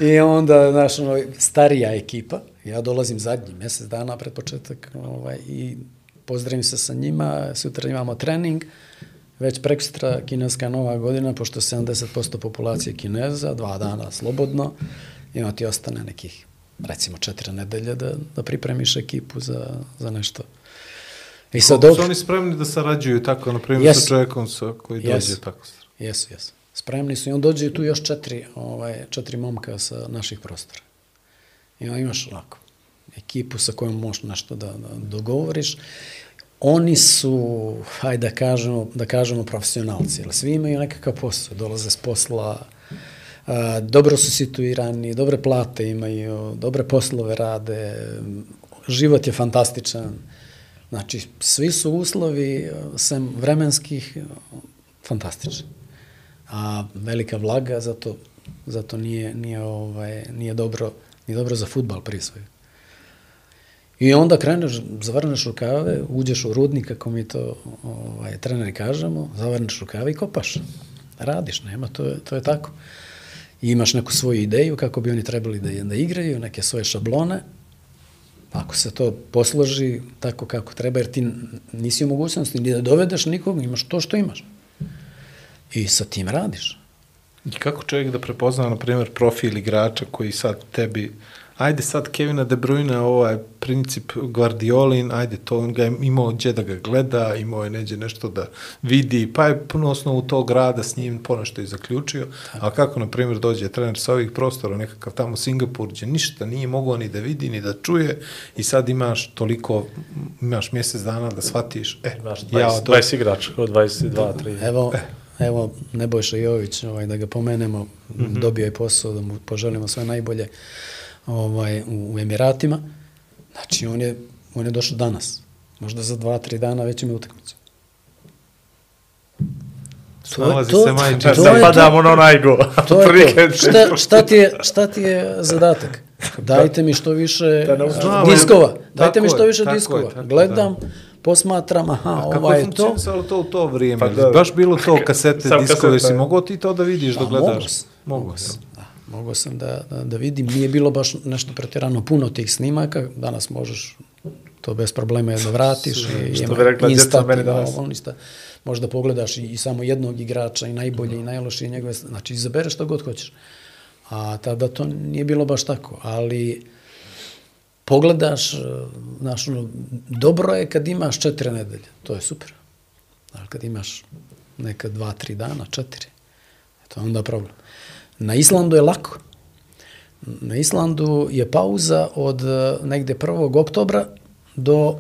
I onda, znaš, ono, starija ekipa, ja dolazim zadnji, mjesec dana pred početak, ovaj, i pozdravim se sa njima, sutra imamo trening, već prekstra kineska nova godina, pošto je 70% populacije kineza, dva dana slobodno, i onda ti ostane nekih, recimo, četiri nedelje da, da pripremiš ekipu za, za nešto. I sad
Koliko su oni spremni da sarađuju tako, na primjer,
Jesu.
sa čovjekom sa, koji dođe
Jesu.
tako?
Jesu, jesu. Spremni su i on dođe tu još četiri, ovaj, četiri momka sa naših prostora. I onda imaš lako ekipu sa kojom možeš nešto da, da dogovoriš. Oni su, hajde da kažemo, da kažemo profesionalci, ali svi imaju nekakav posao, dolaze s posla, a, dobro su situirani, dobre plate imaju, dobre poslove rade, život je fantastičan. Znači, svi su uslovi, sem vremenskih, fantastični. A velika vlaga, zato, zato nije, nije, ovaj, nije, dobro, nije dobro za futbal prije svega. I onda kreneš, zavrneš rukave, uđeš u rudnik, kako mi to ovaj, treneri kažemo, zavrneš rukave i kopaš. Radiš, nema, to je, to je tako. I imaš neku svoju ideju kako bi oni trebali da, da igraju, neke svoje šablone. Ako se to posloži tako kako treba, jer ti nisi u mogućnosti ni da dovedeš nikog, imaš to što imaš. I sa tim radiš.
I kako čovjek da prepozna, na primjer, profil igrača koji sad tebi ajde sad Kevina De Bruyne, ovaj princip Guardiolin, ajde to, on ga je imao gdje da ga gleda, imao je neđe nešto da vidi, pa je puno osnovu tog rada s njim ponešto i zaključio, a kako, na primjer, dođe trener sa ovih prostora, nekakav tamo Singapur, gdje ništa nije mogao ni da vidi, ni da čuje, i sad imaš toliko, imaš mjesec dana da shvatiš, e,
Imaš 20,
ja, do,
20 igrača, od 22, 3.
Evo, evo Nebojša Jović, ovaj, da ga pomenemo, mm -hmm. dobio je posao, da mu poželimo sve najbolje ovaj, u, u Emiratima. Znači, on je, on je došao danas. Možda za dva, tri dana već ima utakmicu.
Se majče.
to
Sad
je
padamo na onaj go.
To je to. Šta, šta, ti je, šta ti je zadatak? [LAUGHS] Dajte mi što više
Da
Znamo,
diskova. Dajte mi što više
tako je,
diskova.
tako,
Gledam, posmatram, aha,
Kako
ovaj
je
to.
funkcionisalo to u to vrijeme?
Pa da.
Baš bilo to kasete, [LAUGHS] diskove, si mogao ti to da vidiš, da
Pa,
gledaš?
mogo sam,
Mogo sam.
Da, mogao sam da, da, da vidim. Nije bilo baš nešto pretjerano puno tih snimaka. Danas možeš to bez problema jedno vratiš. i
Što
ima
bi rekla djeca meni danas.
ovo, ništa. Možda pogledaš i, i samo jednog igrača i najbolje i najlošije njegove. Znači, izabereš što god hoćeš. A tada to nije bilo baš tako. Ali pogledaš, znaš, ono, dobro je kad imaš četiri nedelje. To je super. Ali kad imaš neka dva, tri dana, četiri, to je onda problem. Na Islandu je lako. Na Islandu je pauza od eh, negde 1. oktobra do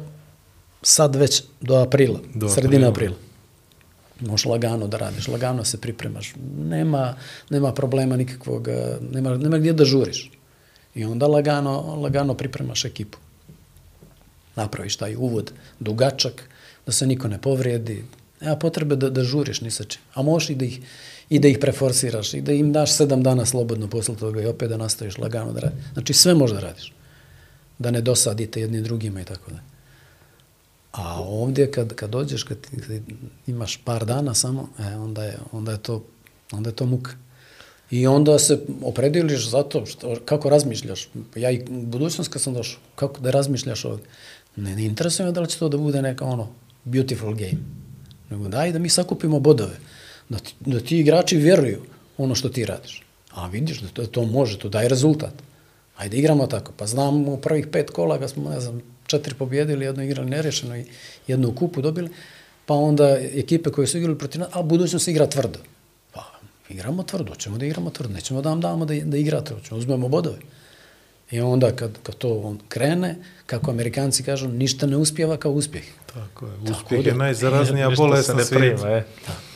sad već do aprila,
Do
sredine
aprila.
aprila. Možeš lagano da radiš, lagano se pripremaš. Nema, nema problema nikakvog, eh, nema, nema gdje da žuriš. I onda lagano, lagano pripremaš ekipu. Napraviš taj uvod dugačak, da se niko ne povrijedi. Nema potrebe da, da žuriš ni sa čim. A možeš i da ih, i da ih preforsiraš i da im daš sedam dana slobodno posle toga i opet da nastaviš lagano da radiš. Znači sve možda radiš. Da ne dosadite jedni drugima i tako da. A ovdje kad, kad dođeš, kad, kad imaš par dana samo, e, onda, je, onda, je to, onda je to muka. I onda se oprediliš za to što, kako razmišljaš. Ja i budućnost kad sam došao, kako da razmišljaš ovdje. Ne, ne interesuje me da li će to da bude neka ono beautiful game. Nego daj da mi sakupimo bodove. Da ti, da ti igrači vjeruju ono što ti radiš. A vidiš da to, to može, to daje rezultat. Ajde igramo tako. Pa znam u prvih pet kola kad smo, ne znam, četiri pobjedili, jedno igrali nerešeno i jednu kupu dobili, pa onda ekipe koje su igrali protiv nas, a budućnost se igra tvrdo. Pa igramo tvrdo, ćemo da igramo tvrdo, nećemo da vam damo da, da igrate, ćemo uzmemo bodove. I onda kad, kad to on krene, kako amerikanci kažu, ništa ne uspjeva kao uspjeh.
Tako je.
Tako
Uspjeh
da-
je najzaraznija bolest na svijetu.
prima, e.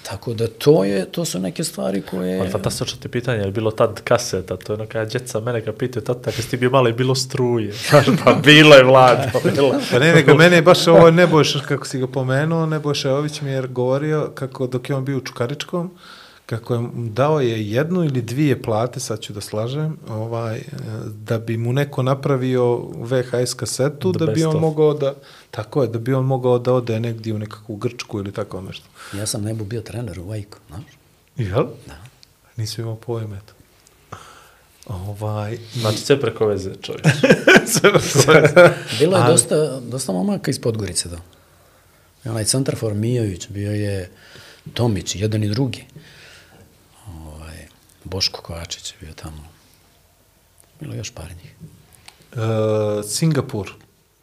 Tako da to je, to su neke stvari koje...
Ali fantastično ti pitanje, je bilo tad kaseta, to je ono kada djeca mene kad pitaju, tata, kad si ti bio malo je bilo struje. [LAUGHS] Pa bilo je vlad, pa [LAUGHS] bilo.
Pa ne, nego mene je baš ovo Nebojša, kako si ga pomenuo, Nebojša Jović mi je govorio kako dok je on bio u Čukaričkom, kako je dao je jednu ili dvije plate, sad ću da slažem, ovaj, e, da bi mu neko napravio VHS kasetu,
The
da bi on
of.
mogao da, tako je, da bi on mogao da ode negdje u nekakvu Grčku ili tako nešto.
Ja sam nebo bio trener u Vajku, znaš?
Jel? Da. Nisam imao pojma, eto. Ovaj,
Znači, sve preko veze, čovječ. [LAUGHS]
Bilo je dosta, dosta momaka iz Podgorice, da. Onaj centarfor Mijović, bio je Tomić, jedan i drugi. Boško Kovačić je bio tamo. Bilo još par njih.
e, Singapur,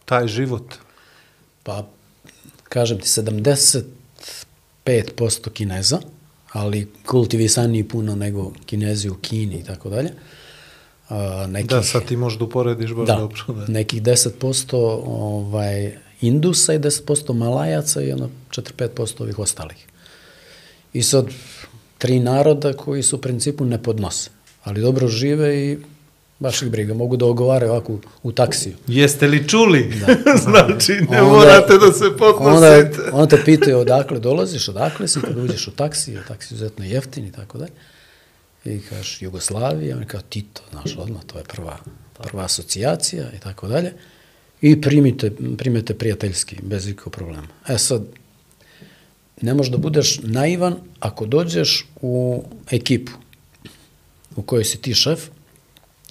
taj život,
Pa, kažem ti, 75% Kineza, ali kultivisaniji puno nego Kinezi u Kini i tako dalje. A, nekih,
da, sad ti možeš da uporediš baš
da,
dobro. Da.
nekih 10% ovaj, Indusa i 10% Malajaca i ono 4-5% ovih ostalih. I sad, tri naroda koji su u principu ne podnose, ali dobro žive i baš ih briga. Mogu da ogovaraju ovako u, taksiju.
Jeste li čuli? Da. [LAUGHS] znači, ne
Onda-
morate da se
Onda,
podnosite.
onda te pitaju odakle dolaziš, odakle si, kad uđeš u taksi, taksi je izuzetno jeftin i tako dalje. I kažeš Jugoslavija, on kao Tito, znaš, odmah, to je prva, prva asocijacija i tako dalje. I primite, primete prijateljski, bez ikakvog problema. E sad, ne možeš da budeš naivan ako dođeš u ekipu u kojoj si ti šef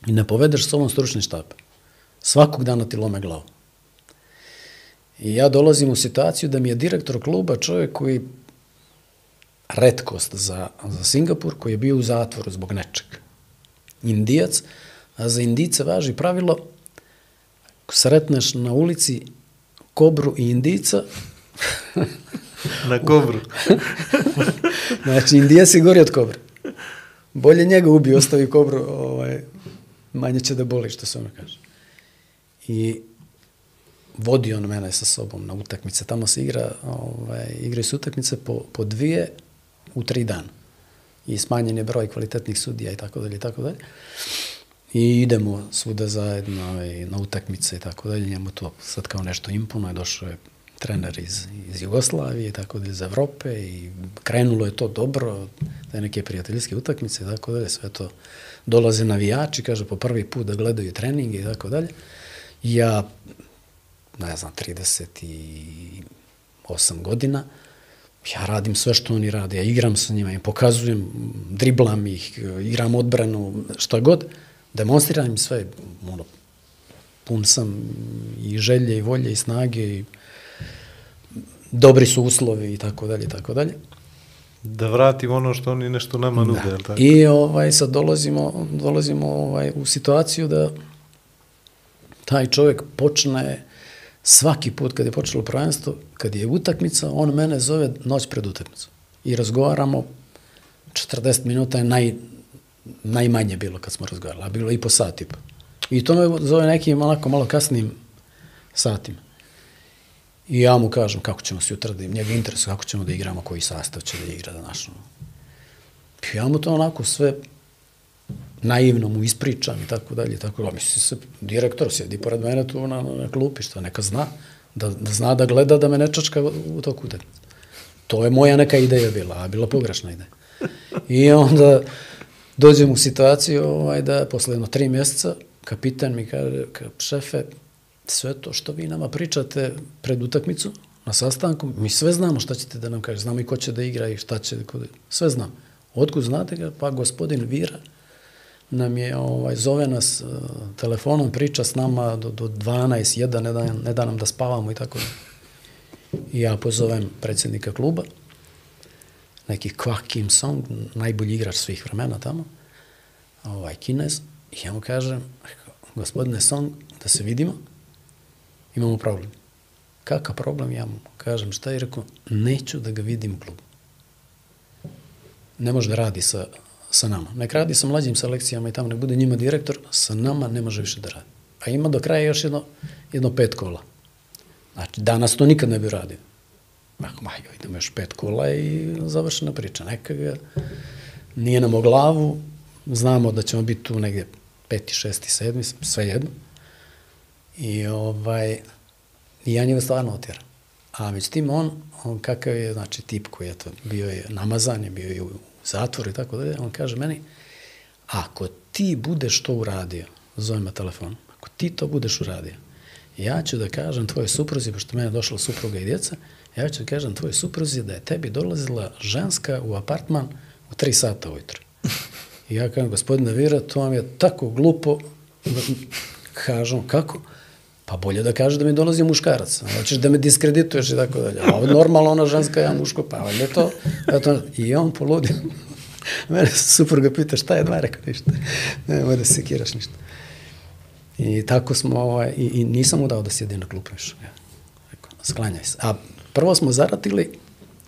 i ne povedeš s ovom stručni štab. Svakog dana ti lome glavu. I ja dolazim u situaciju da mi je direktor kluba čovjek koji redkost za, za Singapur, koji je bio u zatvoru zbog nečeg. Indijac, a za Indice važi pravilo sretneš na ulici kobru i Indica, [LAUGHS]
Na kobru. [LAUGHS]
znači Indijac je gori od kobre. Bolje njega ubi, ostavi kobru, ovaj, manje će da boli, što se ono kaže. I vodi on mene sa sobom na utakmice. Tamo se igra, ovaj, igraju se utakmice po, po dvije u tri dana. I smanjen je broj kvalitetnih sudija i tako dalje i tako dalje. I idemo svuda zajedno ovaj, na utakmice i tako dalje. Njemu to sad kao nešto imponuje. Došao je trener iz, iz Jugoslavije tako dalje iz Evrope i krenulo je to dobro, da neke prijateljske utakmice i tako dalje, sve to dolaze navijači, kaže po prvi put da gledaju treninge i tako dalje. Ja, ne znam, 38 godina, ja radim sve što oni rade, ja igram sa njima, im pokazujem, driblam ih, igram odbranu, šta god, demonstriram im sve, ono, pun sam i želje i volje i snage i dobri su uslovi i tako dalje i tako dalje.
Da vratimo ono što oni nešto nama nude, da. tako?
I ovaj sad dolazimo dolazimo ovaj u situaciju da taj čovjek počne svaki put kad je počelo prvenstvo, kad je utakmica, on mene zove noć pred utakmicu. I razgovaramo 40 minuta je naj, najmanje bilo kad smo razgovarali, a bilo i po sat i po. I to me zove nekim onako malo kasnim satima. I ja mu kažem kako ćemo se jutra da im, njega interesuje kako ćemo da igramo, koji sastav će da igra da naš. I ja mu to onako sve naivno mu ispričam i tako dalje tako dalje. Mislim se, direktor sjedi pored mene tu na, na klupi, što neka zna, da, da zna da gleda da me ne čačka u toku utakmice. To je moja neka ideja bila, a bila pogrešna ideja. I onda dođem u situaciju ovaj, da posle jedno tri mjeseca kapitan mi kaže, šefe, sve to što vi nama pričate pred utakmicu, na sastanku, mi sve znamo šta ćete da nam kaže, znamo i ko će da igra i šta će, da, sve znam. Otkud znate ga? Pa gospodin Vira nam je, ovaj, zove nas uh, telefonom, priča s nama do, do 12, 1, ne da, ne da nam da spavamo i tako da. I ja pozovem predsjednika kluba, neki Kwak Kim Song, najbolji igrač svih vremena tamo, ovaj, kinez, i ja mu kažem, gospodine Song, da se vidimo, imamo problem. Kakav problem? Ja mu kažem šta je rekao, neću da ga vidim u klubu. Ne može da radi sa, sa nama. Nek radi sa mlađim selekcijama i tamo nek bude njima direktor, sa nama ne može više da radi. A ima do kraja još jedno, jedno pet kola. Znači, danas to nikad ne bi radio. Ako, ma joj, idemo još pet kola i završena priča. Neka ga nije nam o glavu, znamo da ćemo biti tu negdje peti, šesti, sedmi, sve jedno. I ovaj, ja njega stvarno otjeram. A međutim, on, on kakav je, znači, tip koji je to, bio je namazan, je bio je u zatvoru i tako dalje, on kaže meni, ako ti budeš to uradio, zove me telefon, ako ti to budeš uradio, ja ću da kažem tvoje supruzi, pošto mene došla supruga i djeca, ja ću da kažem tvoje supruzi da je tebi dolazila ženska u apartman u tri sata ujutro. I ja kažem, gospodine Vira, to vam je tako glupo, kažem, kako? Pa bolje da kaže da mi dolazi muškarac. Hoćeš da me diskredituješ i tako dalje. A normalno ona ženska, ja muško, pa valjda to. Eto, I on poludi. [LAUGHS] Mene supruga pita šta je dva, rekao ništa. Nemoj da se sekiraš ništa. I tako smo, ovaj, i, i nisam mu dao da sjedi na klupu još. Ja. Rekao, sklanjaj se. A prvo smo zaratili,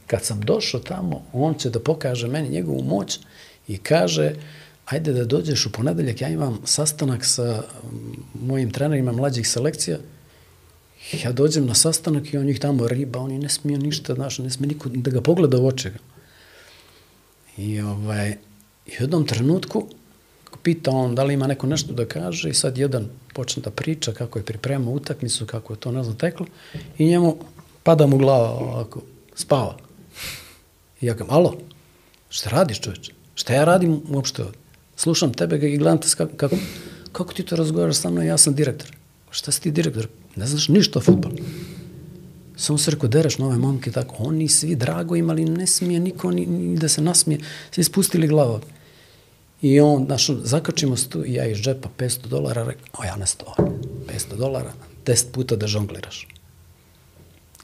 kad sam došao tamo, on će da pokaže meni njegovu moć i kaže, ajde da dođeš u ponedeljak, ja imam sastanak sa mojim trenerima mlađih selekcija, ja dođem na sastanak i on ih tamo riba, oni ne smije ništa, znaš, ne smije niko da ga pogleda u oče. I ovaj, u jednom trenutku pita on da li ima neko nešto da kaže i sad jedan počne da priča kako je pripremao utakmicu, kako je to ne znam teklo i njemu pada mu glava ovako, spava. I ja kažem, alo, šta radiš čoveče? Šta ja radim uopšte ovdje? Slušam tebe i gledam te kako, kako ti to razgovaraš sa mnom, ja sam direktor. Šta si ti direktor? ne znaš ništa o futbolu. Samo se rekao, dereš na ove momke, tako, oni svi drago imali, ne smije niko ni, ni da se nasmije, svi spustili glava. I on, znaš, zakačimo se tu ja iz džepa 500 dolara, rekao, o ja ne sto, 500 dolara, 10 puta da žongliraš.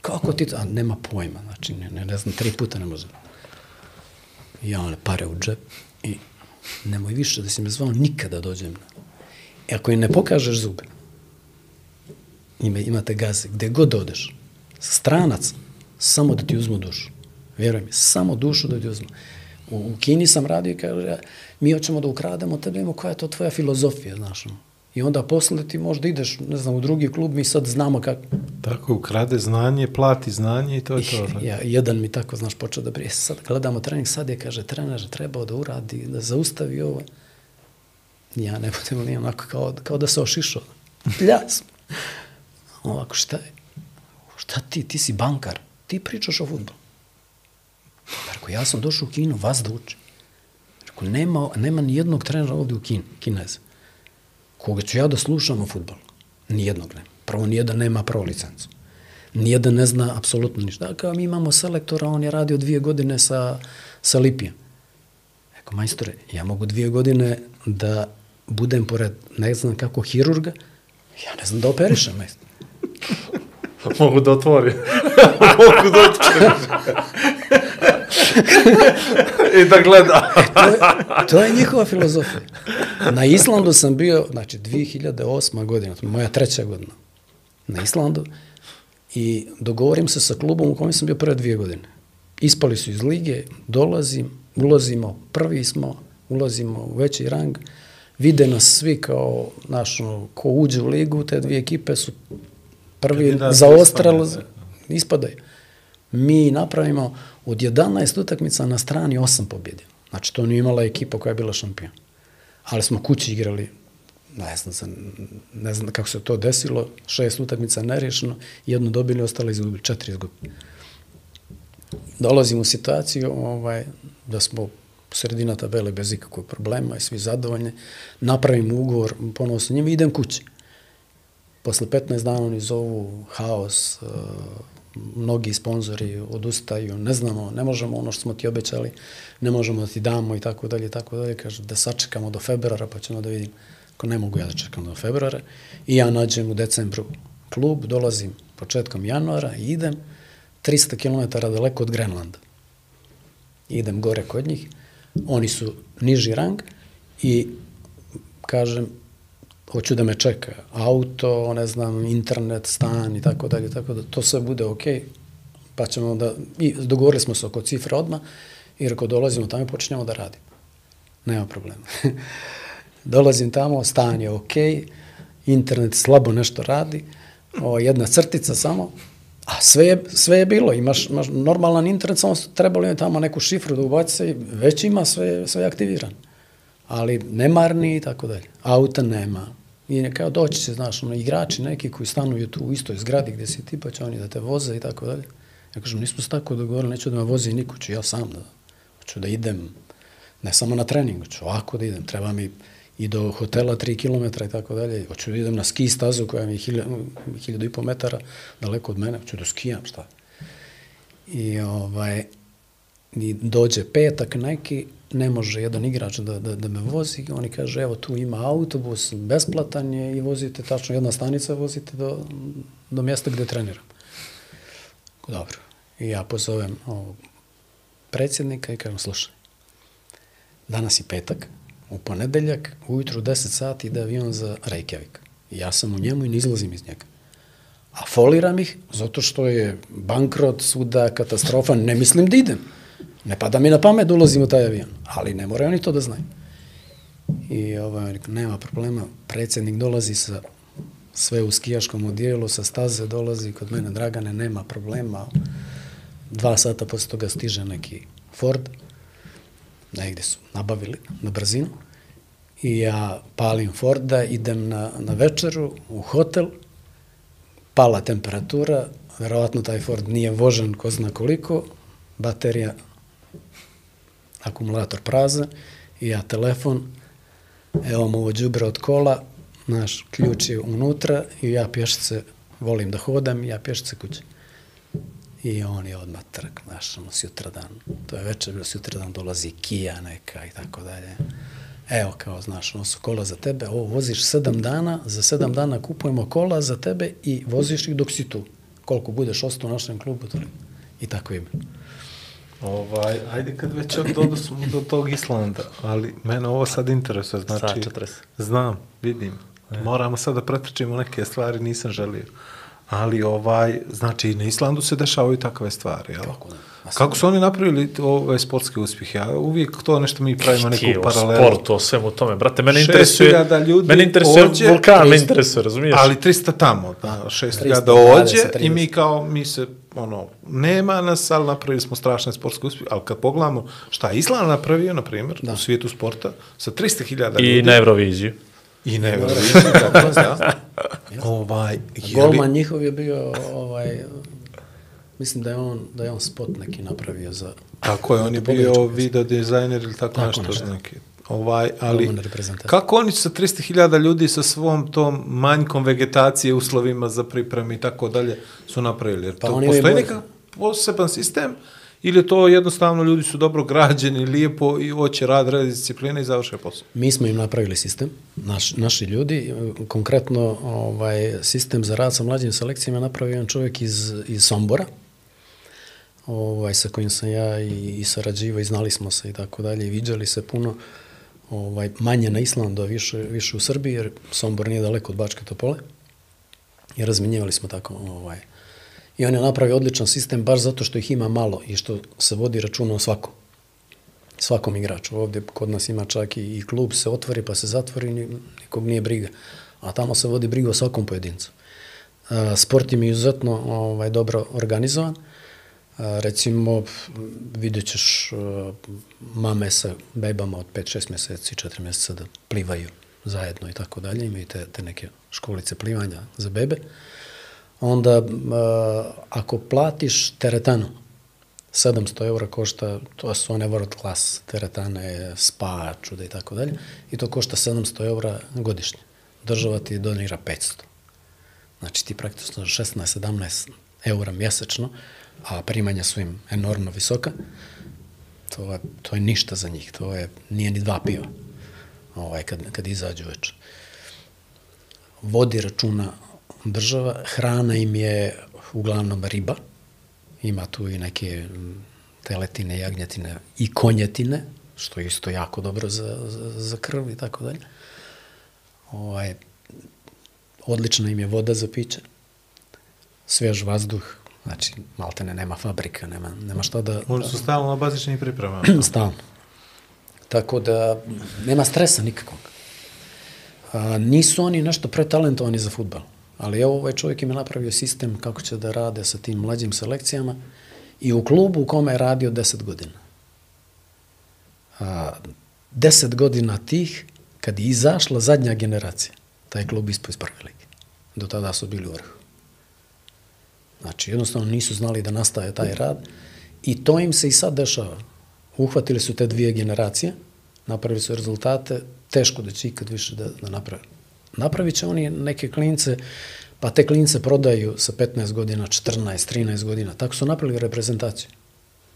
Kako ti to? A nema pojma, znači, ne, ne, ne znam, tri puta ne može. I ja one pare u džep i nemoj više da si me zvao, nikada dođem. E ako im ne pokažeš zube, ima, imate gaze, gde god odeš, stranac, samo da ti uzmu dušu. Vjeruj mi, samo dušu da ti uzmu. U, u Kini sam radio i kaže, mi hoćemo da ukrademo tebe, imamo koja je to tvoja filozofija, znaš. ono. I onda posle ti možda ideš, ne znam, u drugi klub, mi sad znamo kako,
Tako, ukrade znanje, plati znanje i to je to. [LAUGHS] tako.
Ja, jedan mi tako, znaš, počeo da brije. Sad gledamo trening, sad je, kaže, trener trebao da uradi, da zaustavi ovo. Ja ne budem li onako kao, kao da se ošišao. [LAUGHS] Pljas. Ovako, šta je? Šta ti? Ti si bankar. Ti pričaš o futbolu. Rekao, ja sam došao u Kinu, vas da učim. Rekao, nema, nema ni jednog trenera ovde u Kini, Kineza. Koga ću ja da slušam o futbolu? Nijednog nema. Prvo, nijedan nema pro licencu. Nijedan ne zna apsolutno ništa. Kao mi imamo selektora, on je radio dvije godine sa, sa Lipijem. Eko, majstore, ja mogu dvije godine da budem pored, ne znam kako, hirurga, ja ne znam da operišem, majstore. [LAUGHS]
Mogu da otvori. [LAUGHS]
Mogu da otkriš. [LAUGHS] I da gleda.
To je, to je njihova filozofija. Na Islandu sam bio, znači 2008. godina, to je moja treća godina, na Islandu i dogovorim se sa klubom u kojem sam bio prve dvije godine. Ispali su iz lige, dolazim, ulazimo, prvi smo, ulazimo u veći rang, vide nas svi kao, naš, ono, ko uđe u ligu, te dvije ekipe su prvi zaostrali,
ispadaju,
ispadaju. Mi napravimo od 11 utakmica na strani 8 pobjede. Znači, to nije imala ekipa koja je bila šampion. Ali smo kući igrali, ne znam, ne znam kako se to desilo, šest utakmica nerešeno, jednu dobili, ostali izgubili, četiri izgubili. Dolazimo u situaciju ovaj, da smo sredina tabele bez ikakvog problema i svi zadovoljni, napravimo ugovor ponovo sa njima idem kući. Posle 15 dana oni zovu haos, uh, mnogi sponzori odustaju, ne znamo, ne možemo ono što smo ti obećali, ne možemo da ti damo i tako dalje tako dalje, kaže da sačekamo do februara pa ćemo da vidimo. Ako ne mogu ja da čekam do februara i ja nađem u decembru klub, dolazim početkom januara i idem 300 km daleko od Grenlanda. Idem gore kod njih, oni su niži rang i kažem, hoću da me čeka auto, ne znam, internet, stan i tako dalje, tako da to sve bude okej, pa ćemo da, i dogovorili smo se oko cifre odmah, i ako dolazimo tamo i počinjemo da radimo. Nema problema. [LAUGHS] Dolazim tamo, stan je okej, internet slabo nešto radi, o, jedna crtica samo, a sve je, sve je bilo, imaš, imaš normalan internet, samo trebalo je tamo neku šifru da ubaci, i već ima sve, sve aktiviran. Ali nemarni i tako dalje. Auta nema. I kao doći će, znaš, ono, igrači neki koji stanuju tu u istoj zgradi gde si ti, pa će oni da te voze i tako dalje. Ja kažem, nismo se tako dogovorili, neću da me vozi niko, ću ja sam da, hoću da idem, ne samo na trening, ću ovako da idem, treba mi i do hotela 3 km i tako dalje, hoću da idem na ski stazu koja mi je hiljadu i po metara daleko od mene, hoću da skijam, šta. I ovaj, i dođe petak neki, ne može jedan igrač da, da, da me vozi, oni kaže, evo tu ima autobus, besplatan je i vozite, tačno jedna stanica vozite do, do mjesta gde treniram. Dobro. I ja pozovem ovog predsjednika i kažem, slušaj, danas je petak, u ponedeljak, ujutru u 10 sati ide avion za Reykjavik. Ja sam u njemu i ne izlazim iz njega. A foliram ih zato što je bankrot, svuda, katastrofa, ne mislim da idem. Ne pada mi na pamet da ulazim u taj avion, ali ne moraju oni to da znaju. I ovaj, nema problema, predsjednik dolazi sa sve u skijaškom odijelu, sa staze dolazi kod mene, Dragane, nema problema. Dva sata posle toga stiže neki Ford, negde su nabavili na brzinu, i ja palim Forda, idem na, na večeru u hotel, pala temperatura, verovatno taj Ford nije vožen ko zna koliko, baterija, akumulator prazan, i ja telefon, evo mu ovo džubre od kola, naš ključ je unutra i ja pješice volim da hodam, ja pješice kuće. I on je odmah trk, znaš, ono, sutradan, to je večer bilo sutradan, dolazi kija neka i tako dalje. Evo, kao, znaš, ono su kola za tebe, ovo voziš sedam dana, za sedam dana kupujemo kola za tebe i voziš ih dok si tu. Koliko budeš ostao u našem klubu, to i tako ima.
Ovaj, ajde kad već dodo smo do tog Islanda, ali mene ovo sad interesuje, znači,
Sat 40.
znam, vidim, moramo sad da pretrčimo neke stvari, nisam želio. Ali ovaj, znači na Islandu se dešavaju takve stvari, jel?
Kako ne?
Kako su oni napravili ove sportske uspjehe? Ja uvijek to nešto mi pravimo neku paralelu.
sportu, o svemu tome. Brate, mene interesuje,
ljudi
mene interesuje
ođe,
vulkan, me
300
interesuje, razumiješ?
Ali 300 tamo, da, 6000
320,
ođe i
30.
mi kao, mi se, ono, nema nas, ali napravili smo strašne sportske uspjehe. Ali kad pogledamo šta je Island napravio, na primjer,
Da.
u svijetu sporta, sa 300.000 ljudi.
I na Euroviziju.
I ne tako da. [LAUGHS] Ovaj, je li-
Golman njihov je bio, ovaj, mislim da je on, da je on spot neki napravio za...
Tako je, on je bio
pobjedničku
video dizajner ili tako,
Tako
nešto. Neki. Ovaj, ali
Golman
kako oni sa 300.000 ljudi sa svom tom manjkom vegetacije, uslovima za pripreme i tako dalje su napravili? Jer
Pa
to postoji neka poseban sistem ili to jednostavno ljudi su dobro građeni, lijepo i hoće rad, rad discipline i završe posao?
Mi smo im napravili sistem, naš, naši ljudi, konkretno ovaj, sistem za rad sa mlađim selekcijama napravio jedan čovjek iz, iz Sombora, ovaj, sa kojim sam ja i, i sarađivao i znali smo se i tako dalje i viđali se puno ovaj, manje na Islandu, a više, više u Srbiji, jer Sombor nije daleko od Bačke Topole i razminjevali smo tako ovaj, I on je napravio odličan sistem baš zato što ih ima malo i što se vodi računa o svakom svakom igraču. Ovdje kod nas ima čak i, i klub se otvori pa se zatvori, ni- nikog nije briga. A tamo se vodi briga o svakom pojedincu. E, sport im je izuzetno ovaj, dobro organizovan. E, recimo, vidjet ćeš e, mame sa bebama od 5-6 mjeseci, 4 mjeseca da plivaju zajedno i tako dalje. Imaju te, te neke školice plivanja za bebe. Onda, e, ako platiš teretanu, 700 eura košta, to su one world class teretane, spa, čuda i tako dalje, i to košta 700 eura godišnje. Država ti donira 500. Znači ti praktično 16-17 eura mjesečno, a primanja su im enormno visoka, to je, to je ništa za njih, to je, nije ni dva piva ovaj, kad, kad izađu već. Vodi računa država, hrana im je uglavnom riba, ima tu i neke teletine, jagnjetine i konjetine, što je isto jako dobro za, za, za krv i tako dalje. Ovaj, odlična im je voda za piće, svež vazduh, znači maltene nema fabrika, nema, nema šta da...
Možda su stalno na bazičnih priprema. [CLEARS THROAT]
Stalno. Tako da nema stresa nikakvog. A, nisu oni nešto pretalentovani za futbal, ali evo ovaj čovjek im je napravio sistem kako će da rade sa tim mlađim selekcijama i u klubu u kome je radio 10 godina. A, 10 godina tih, kad je izašla zadnja generacija, taj klub ispao iz prve lige. Do tada su bili u vrhu. Znači, jednostavno nisu znali da nastaje taj rad i to im se i sad dešava. Uhvatili su te dvije generacije, napravili su rezultate, teško da će ikad više da, da naprave. Napravit će oni neke klince, pa te klince prodaju sa 15 godina, 14, 13 godina. Tako su napravili reprezentaciju.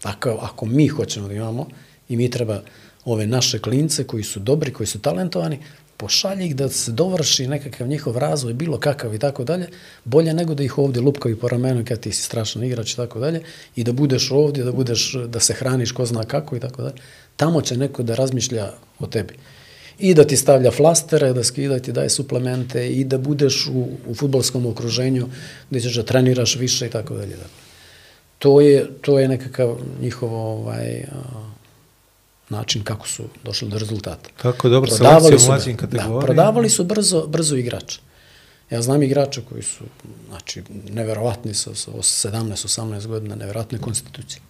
Tako, ako mi hoćemo da imamo i mi treba ove naše klince koji su dobri, koji su talentovani, pošalji ih da se dovrši nekakav njihov razvoj, bilo kakav i tako dalje, bolje nego da ih ovdje lupkaju po ramenu kad ti si strašan igrač i tako dalje, i da budeš ovdje, da budeš, da se hraniš ko zna kako i tako dalje. Tamo će neko da razmišlja o tebi. I da ti stavlja flastere, da skida ti daje suplemente i da budeš u, u futbolskom okruženju gdje ćeš da treniraš više i tako dalje. Dakle. To je, to je nekakav njihov ovaj, a, način kako su došli do rezultata.
Tako je dobro
Prodavali
selekcija u mlađim
da,
kategorijama.
prodavali su brzo, brzo igrače. Ja znam igrače koji su, znači, neverovatni sa, sa 17-18 godina, neverovatne konstitucije,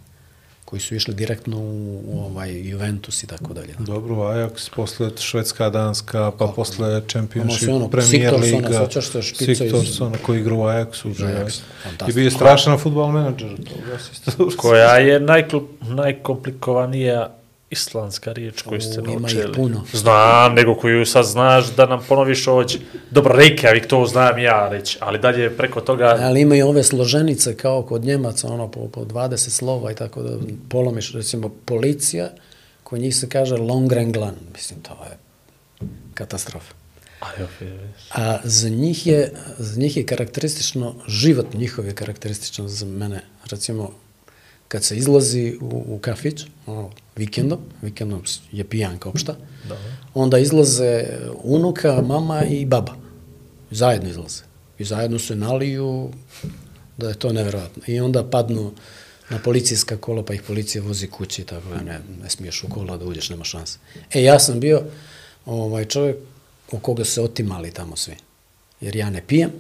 koji su išli direktno u, u ovaj Juventus i tako dalje.
Dobro, Ajax, posle Švedska, Danska, pa posle Championship,
Ono ono,
Premier
Siktorsona,
Liga,
sećaš se špica iz-
Siktorsona koji igra u Ajaxu.
Ajax,
I
fantastično.
bio je strašan futbol menadžer.
Koja je najkl, najkomplikovanija islandska riječ koju ste
U, ima ih
naučili?
puno.
Znam, nego koju sad znaš da nam ponoviš ođe. Dobro, Reykjavik, to znam ja reći, ali dalje preko toga...
Ali imaju ove složenice kao kod Njemaca, ono po, po 20 slova i tako da polomiš, recimo policija, kod njih se kaže Longrenglan, mislim, to je katastrofa.
Ali.
A za njih je, za njih je karakteristično, život njihov je karakterističan za mene. Recimo, kad se izlazi u, u kafić, ono, vikendom, vikendom je pijanka opšta,
Da.
onda izlaze unuka, mama i baba. Zajedno izlaze. I zajedno se naliju, da je to neverovatno. I onda padnu na policijska kola, pa ih policija vozi kući, tako da ne, ne smiješ u kola da uđeš, nema šanse. E, ja sam bio ovaj čovjek u koga se otimali tamo svi. Jer ja ne pijem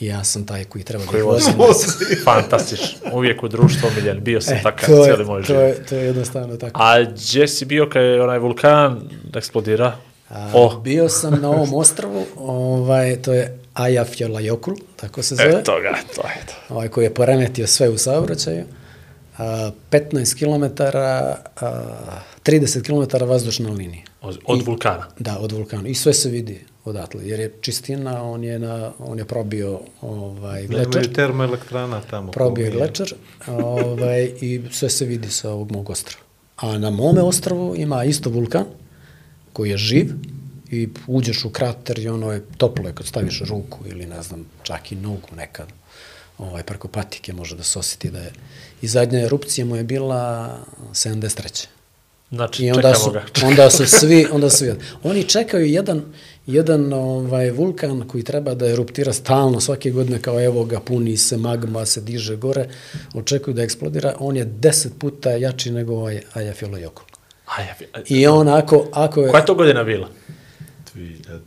i ja sam taj koji treba
Koji
da ih
vozi.
vozim. [LAUGHS]
Fantastično. Uvijek u društvu omiljen. Bio sam
E,
takav
to,
cijeli
je,
moj
to,
život.
je, to je jednostavno tako.
A gdje si bio kad je onaj vulkan eksplodira?
A,
O,
Bio sam na ovom ostrvu, ovaj, to je Ajafjolajokul, tako se zove.
eto ga, to je to.
ovaj, koji je poremetio sve u saobraćaju. A, 15 km, a, 30 km vazdušna linija.
Od, od vulkana.
Da, od vulkana. I sve se vidi odatle, jer je čistina, on je, na, on je probio ovaj,
Nemaju
glečer,
termoelektrana tamo.
probio je glečer ovaj, i sve se vidi sa ovog mog ostrava. A na mome ostrvu ima isto vulkan koji je živ i uđeš u krater i ono je toplo je kad staviš ruku ili ne znam, čak i nogu nekad. Ovaj, preko patike može da se osjeti da je. I zadnja erupcija mu je bila 73.
Znači,
I onda su,
ga. [LAUGHS]
onda su svi, onda su svi. Oni čekaju jedan, jedan ovaj, vulkan koji treba da eruptira stalno svake godine kao evo ga puni se magma, se diže gore, očekuju da eksplodira, on je deset puta jači nego ovaj Ajafjolojokul.
A, ja, a,
I on ako, ako je...
koja je to godina bila?
2000,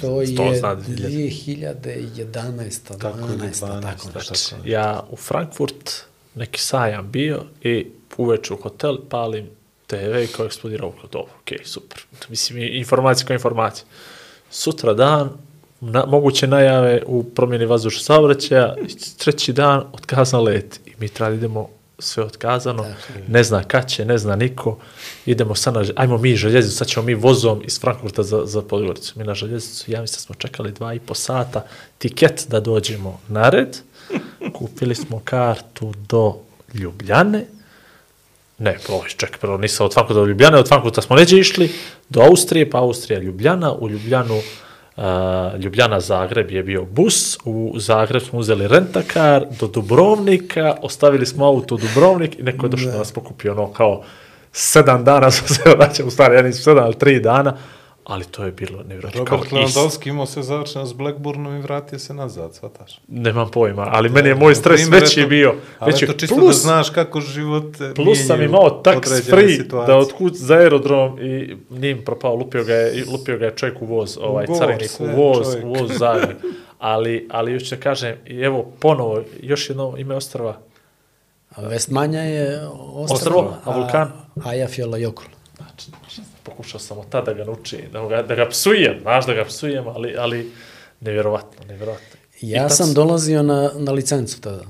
To je
zna,
2011.
Tako ili
12.
12,
tako
tako.
Ja u Frankfurt neki sajam bio i uveče u hotel palim TV kao eksplodirao u dobro, okej, okay, super. Mislim, informacija kao informacija. Sutra dan, na, moguće najave u promjeni vazdušnog saobraćaja, treći dan otkazan let. I mi treba da idemo sve otkazano, ne zna kad će, ne zna niko, idemo sad na, ajmo mi željezicu, sad ćemo mi vozom iz Frankfurta za, za Podgoricu, mi na željezicu, ja mislim da smo čekali dva i po sata, tiket da dođemo na red, [LAUGHS] kupili smo kartu do Ljubljane, ne, prvo, čekaj, prvo nisam od Frankfurta do Ljubljane, od Frankfurta smo neđe išli do Austrije, pa Austrija Ljubljana, u Ljubljanu Uh, Ljubljana Zagreb je bio bus, u Zagreb smo uzeli rentakar do Dubrovnika, ostavili smo auto u Dubrovnik i neko je došao da nas pokupio ono kao sedam dana [LAUGHS] sam se vraćao, u stvari ja nisam sedam, ali tri dana, ali to je bilo nevjerojatno.
Robert
kao is-
Lewandowski imao sve završeno s Blackburnom i vratio se nazad, shvataš?
Nemam pojma, ali meni je moj stres
Primjer,
veći
eto,
bio.
Ali
Veći,
eto čisto da
plus,
znaš kako život
plus sam imao tax free
situacije.
da otkud za aerodrom i njim propao, lupio ga je, lupio ga je čovjek u voz, ovaj
voz,
carinik u voz,
čovjek.
u voz Zagreb. Ali, ali još ću da kažem, evo ponovo, još jedno ime ostrava,
A Vestmanja je ostrvo,
Ostrvo, a vulkan?
Ajafjolajokul.
znači, pokušao sam od tada da ga naučim, da ga, da ga psujem, znaš da ga psujem, ali, ali nevjerovatno, nevjerovatno.
Ja
tad
sam dolazio na, na licencu tada.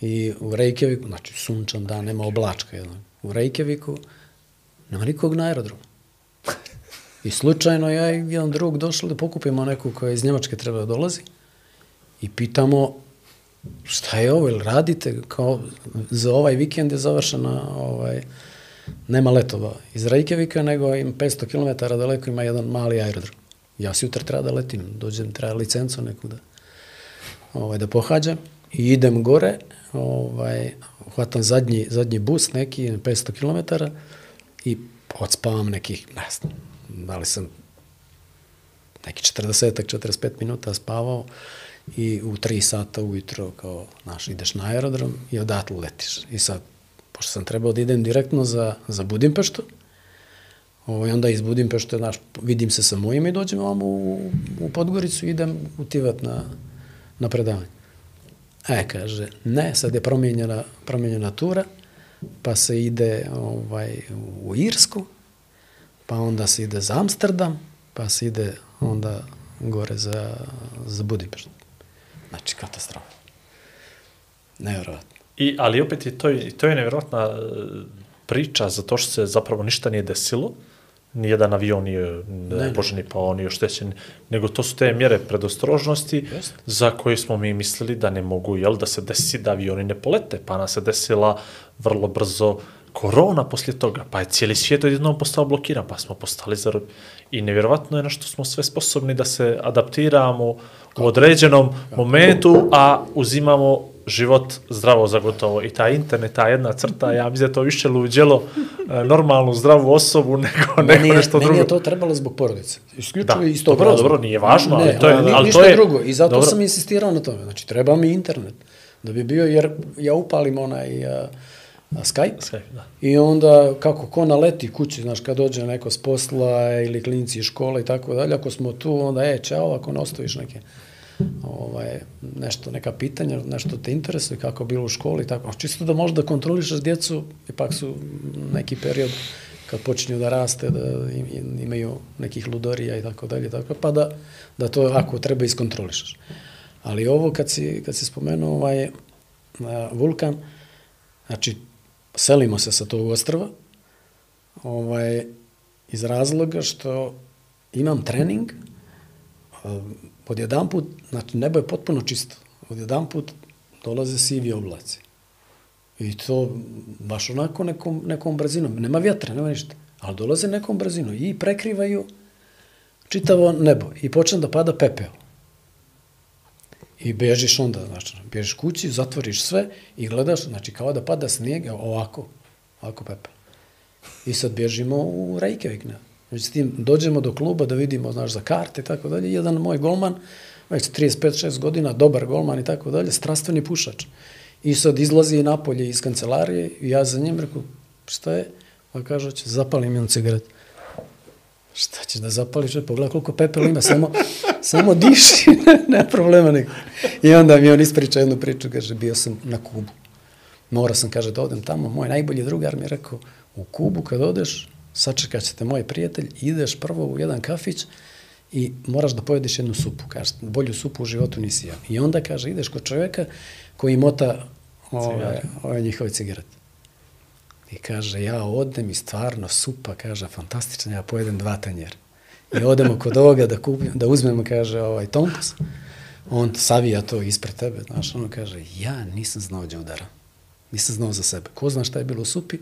I u Reykjaviku, znači sunčan dan, nema oblačka jednog. U Reykjaviku nema nikog na aerodromu. I slučajno ja i jedan drug došli da pokupimo neku koja iz Njemačke treba da dolazi i pitamo šta je ovo, ili radite, kao za ovaj vikend je završena, ovaj, nema letova iz Reykjavika, nego im 500 km daleko ima jedan mali aerodrom. Ja sutra treba da letim, dođem, treba licencu neku da, ovaj, da pohađam i idem gore, ovaj, hvatam zadnji, zadnji bus neki, 500 km i odspavam nekih, ne znam, da li sam neki 40 45 minuta spavao i u 3 sata ujutro kao, znaš, ideš na aerodrom i odatle letiš. I sad, pošto sam trebao da idem direktno za, za Budimpeštu, ovaj, onda iz Budimpešte, znaš, vidim se sa mojim i dođem ovamo u, u Podgoricu i idem u Tivat na, na predavanje. E, kaže, ne, sad je promijenjena, promijenjena tura, pa se ide ovaj, u Irsku, pa onda se ide za Amsterdam, pa se ide onda gore za, za Budimpeštu. Znači, katastrofa. Nevjerovatno.
I, ali opet to, je- i to je nevjerojatna e, priča zato što se zapravo ništa nije desilo, nijedan avion nije, ne, ne. bože, ni pao, ni oštećen, nego to su te mjere predostrožnosti
Jest.
za koje smo mi mislili da ne mogu, jel, da se desi da avioni ne polete, pa nas se desila vrlo brzo korona poslije toga, pa je cijeli svijet odjednom postao blokiran, pa smo postali zar... I nevjerovatno je na što smo sve sposobni da se adaptiramo u određenom momentu, a uzimamo život zdravo za gotovo. I ta internet, ta jedna crta, ja mislim da to više luđelo e, normalnu, zdravu osobu nego, nego
Meni je,
nešto
meni
drugo.
je to trebalo zbog porodice. Isključivo
Da.
iz tog
Dobro,
razloga.
dobro, nije važno, ali
ne,
to je-
ni-
ali
ništa
to je-
drugo. I zato
dobro.
sam insistirao na tome. Znači, treba mi internet. Da bi bio, jer ja upalim onaj a, a, Skype.
Skype, da.
I onda, kako ko naleti kući, znaš, kad dođe neko s posla ili klinci iz škole i tako dalje, ako smo tu, onda, e, čao, ako ne ostaviš neke ovaj, nešto, neka pitanja, nešto te interesuje, kako bilo u školi, tako. Čisto da možda kontrolišeš djecu, ipak su neki period kad počinju da raste, da im, im- imaju nekih ludorija i tako dalje, tako, pa da, da to ako treba iskontrolišeš. Ali ovo kad si, kad si spomenuo ovaj, vulkan, znači, selimo se sa tog ostrva, ovaj, iz razloga što imam trening, um, odjedan put, znači nebo je potpuno čisto, odjedan put dolaze sivi oblaci. I to baš onako nekom, nekom brzinom. Nema vjetra, nema ništa. Ali dolaze nekom brzinom i prekrivaju čitavo nebo. I počne da pada pepeo. I bežiš onda, znači, bežiš kući, zatvoriš sve i gledaš, znači kao da pada snijeg, ovako, ovako pepeo. I sad bježimo u Reykjavik, ne. Već s tim dođemo do kluba da vidimo, znaš, za karte i tako dalje. Jedan moj golman, već 35-6 godina, dobar golman i tako dalje, strastveni pušač. I sad izlazi napolje iz kancelarije i ja za njim rekao, šta je? Pa kaže, hoće, zapalim jednu cigaret. Šta ćeš da zapališ? Pogledaj koliko pepela ima, samo, samo diši, [LAUGHS] nema problema nikog. I onda mi on ispriča jednu priču, kaže, bio sam na Kubu. Mora sam, kaže, da odem tamo. Moj najbolji drugar mi je rekao, u Kubu kad odeš, sačekat će te moj prijatelj, ideš prvo u jedan kafić i moraš da pojedeš jednu supu. Kaže, bolju supu u životu nisi ja. I onda, kaže, ideš kod čovjeka koji mota ove, ove njihove cigarete. I kaže, ja odem i stvarno supa, kaže, fantastična, ja pojedem dva tanjera. I odemo kod ovoga da, kupim, da uzmemo, kaže, ovaj tompus. On savija to ispred tebe, znaš, ono kaže, ja nisam znao gdje udara. Nisam znao za sebe. Ko zna šta je bilo u supi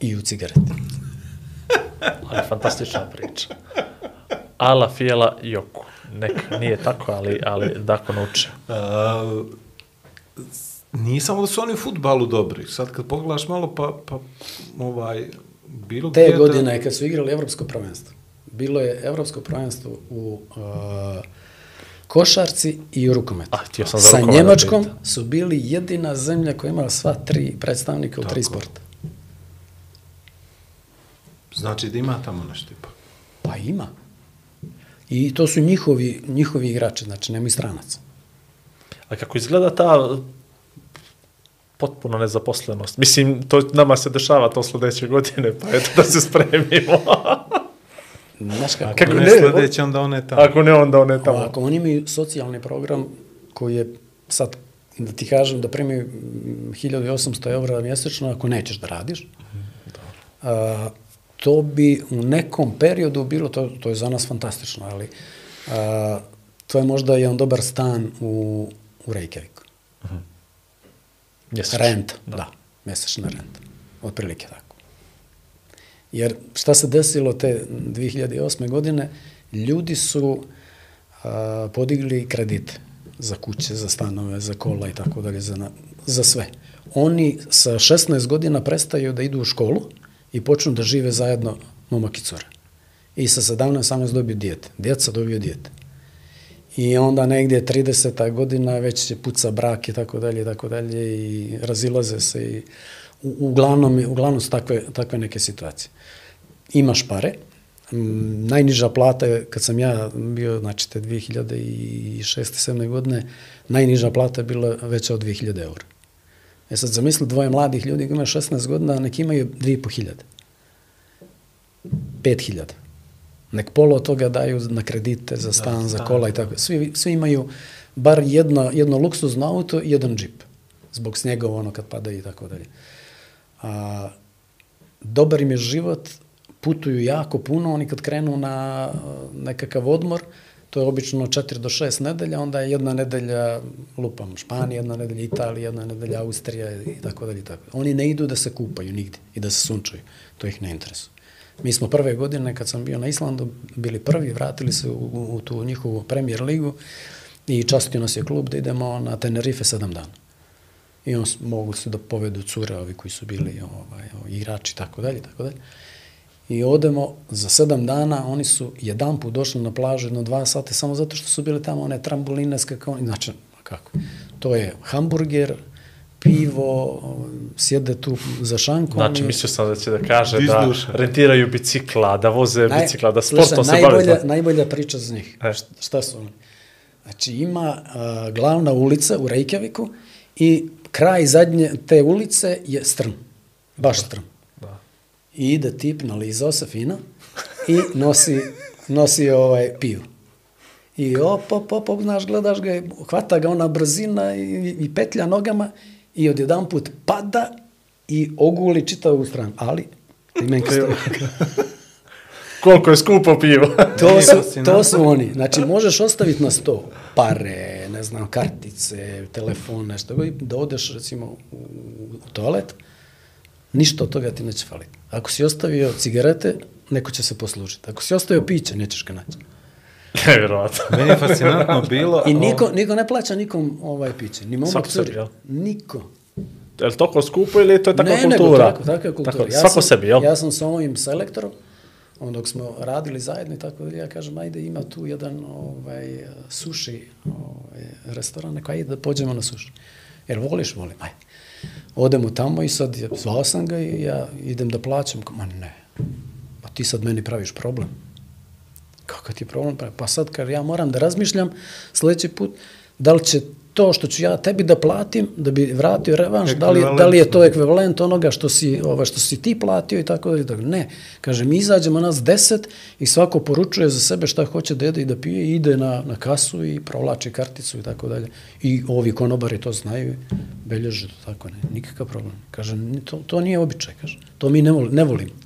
i u cigareti.
Ali fantastična priča. Ala fijela joku. Neka, nije tako, ali, ali dako nauče.
A, nije samo da su oni u futbalu dobri. Sad kad pogledaš malo, pa, pa ovaj, bilo
Te
gdje
godine kad su igrali evropsko prvenstvo, bilo je evropsko prvenstvo u uh, košarci i u rukometu.
Ah,
Sa
da
Njemačkom su bili jedina zemlja koja imala sva tri predstavnika u tri
Tako.
sporta.
Znači da ima tamo nešto ipak.
Pa ima. I to su njihovi, njihovi igrači, znači nema i stranaca.
A kako izgleda ta potpuno nezaposlenost? Mislim, to nama se dešava to sledeće godine, pa eto da se spremimo. [LAUGHS]
Znaš kako,
kako
Ako ne,
ne,
sledeće, onda one tamo.
Ako ne, onda one tamo.
Ovako, oni imaju socijalni program koji je sad, da ti kažem, da primi mm, 1800 evra mjesečno ako nećeš da radiš. A, to bi u nekom periodu bilo, to, to je za nas fantastično, ali a, to je možda jedan dobar stan u, u Reykjaviku.
Mjesečno.
Renta, da. da, mjesečna renta. Otprilike tako. Jer šta se desilo te 2008. godine, ljudi su a, podigli kredite za kuće, za stanove, za kola i tako dalje, za, za sve. Oni sa 16 godina prestaju da idu u školu i počnu da žive zajedno momak i cura. I sa 17-18 dobiju dijete. Djeca dobiju dijete. I onda negdje 30. godina već će puca brak i tako dalje i tako dalje i razilaze se i u, uglavnom, uglavnom su takve, takve neke situacije. Imaš pare, m, najniža plata je, kad sam ja bio, znači te 2006. 7. godine, najniža plata je bila veća od 2000 eura. E sad zamisli dvoje mladih ljudi koji imaju 16 godina, neki imaju 2500. 5000 nek polo od toga daju na kredite za stan, da, za kola i tako. Svi, svi imaju bar jedno, jedno luksuzno auto i jedan džip. Zbog snjegova ono kad pada i tako dalje. A, dobar im je život, putuju jako puno, oni kad krenu na uh, nekakav odmor, to je obično 4 do 6 nedelja, onda je jedna nedelja, lupam, Španija, jedna nedelja Italija, jedna nedelja Austrija i tako dalje. i Tako. Oni ne idu da se kupaju nigde i da se sunčaju. To ih ne interesuje. Mi smo prve godine, kad sam bio na Islandu, bili prvi, vratili se u, u tu njihovu premier ligu i častio nas je klub da idemo na Tenerife sedam dana. I on mogu se da povedu cure, ovi koji su bili ovaj, ovaj, igrači i tako dalje, tako dalje. I odemo za sedam dana, oni su jedan put došli na plažu jedno dva sata samo zato što su bili tamo one trambuline skakavanje. Znači, kako? To je hamburger, pivo, sjede tu za šankom.
Znači,
i-
mislio sam da će da kaže da rentiraju bicikla, da voze
Naj-
bicikla, da sportom se
najbolja,
bave.
najbolja priča za njih.
E.
Šta, šta su oni? Znači, ima a, glavna ulica u Reykjaviku i kraj zadnje te ulice je strm. Baš strm.
Da.
I ide tip, nalizao se fino i nosi, nosi ovaj pivo. I op, op, op, op, znaš, gledaš ga, i hvata ga ona brzina i, i petlja nogama i odjedan put pada i oguli čitavu stranu. Ali, imenka stoji. [LAUGHS]
Koliko je skupo pivo. [LAUGHS]
To su, to su oni. Znači, možeš ostaviti na sto pare, ne znam, kartice, telefon, nešto, da odeš, recimo, u, u toalet, ništa od toga ti neće faliti. Ako si ostavio cigarete, neko će se poslužiti. Ako si ostavio piće, nećeš ga naći. [LAUGHS]
Nevjerovatno.
Meni je fascinantno bilo...
I niko, niko ne plaća nikom ovaj piće. Ni momak
Svako
curi.
sebi, jel?
Niko.
Je li toliko skupo ili to je takva
ne,
kultura?
nego tako, tako je kultura.
Tako,
ja
svako
sam,
sebi, jel?
Ja sam sa ovim selektorom, on dok smo radili zajedno i tako dalje, ja kažem, ajde, ima tu jedan ovaj, suši ovaj, restoran, neko, ajde da pođemo na suši. Jer voliš? Volim, ajde. Odemo tamo i sad, zvao sam ga i ja idem da plaćam. Ma ne, pa ti sad meni praviš problem. Kakav ti problem pravi? Pa sad, kad ja moram da razmišljam sledeći put, da li će to što ću ja tebi da platim, da bi vratio revanš, da li, da li je to ekvivalent onoga što si, ova, što si ti platio i tako dalje. dalje. Ne, kaže, mi izađemo nas deset i svako poručuje za sebe šta hoće da jede i da pije i ide na, na kasu i provlači karticu i tako dalje. I ovi konobari to znaju belježe to tako, ne, nikakav problem. Kaže, to, to nije običaj, kaže. To mi ne, vol, ne volimo.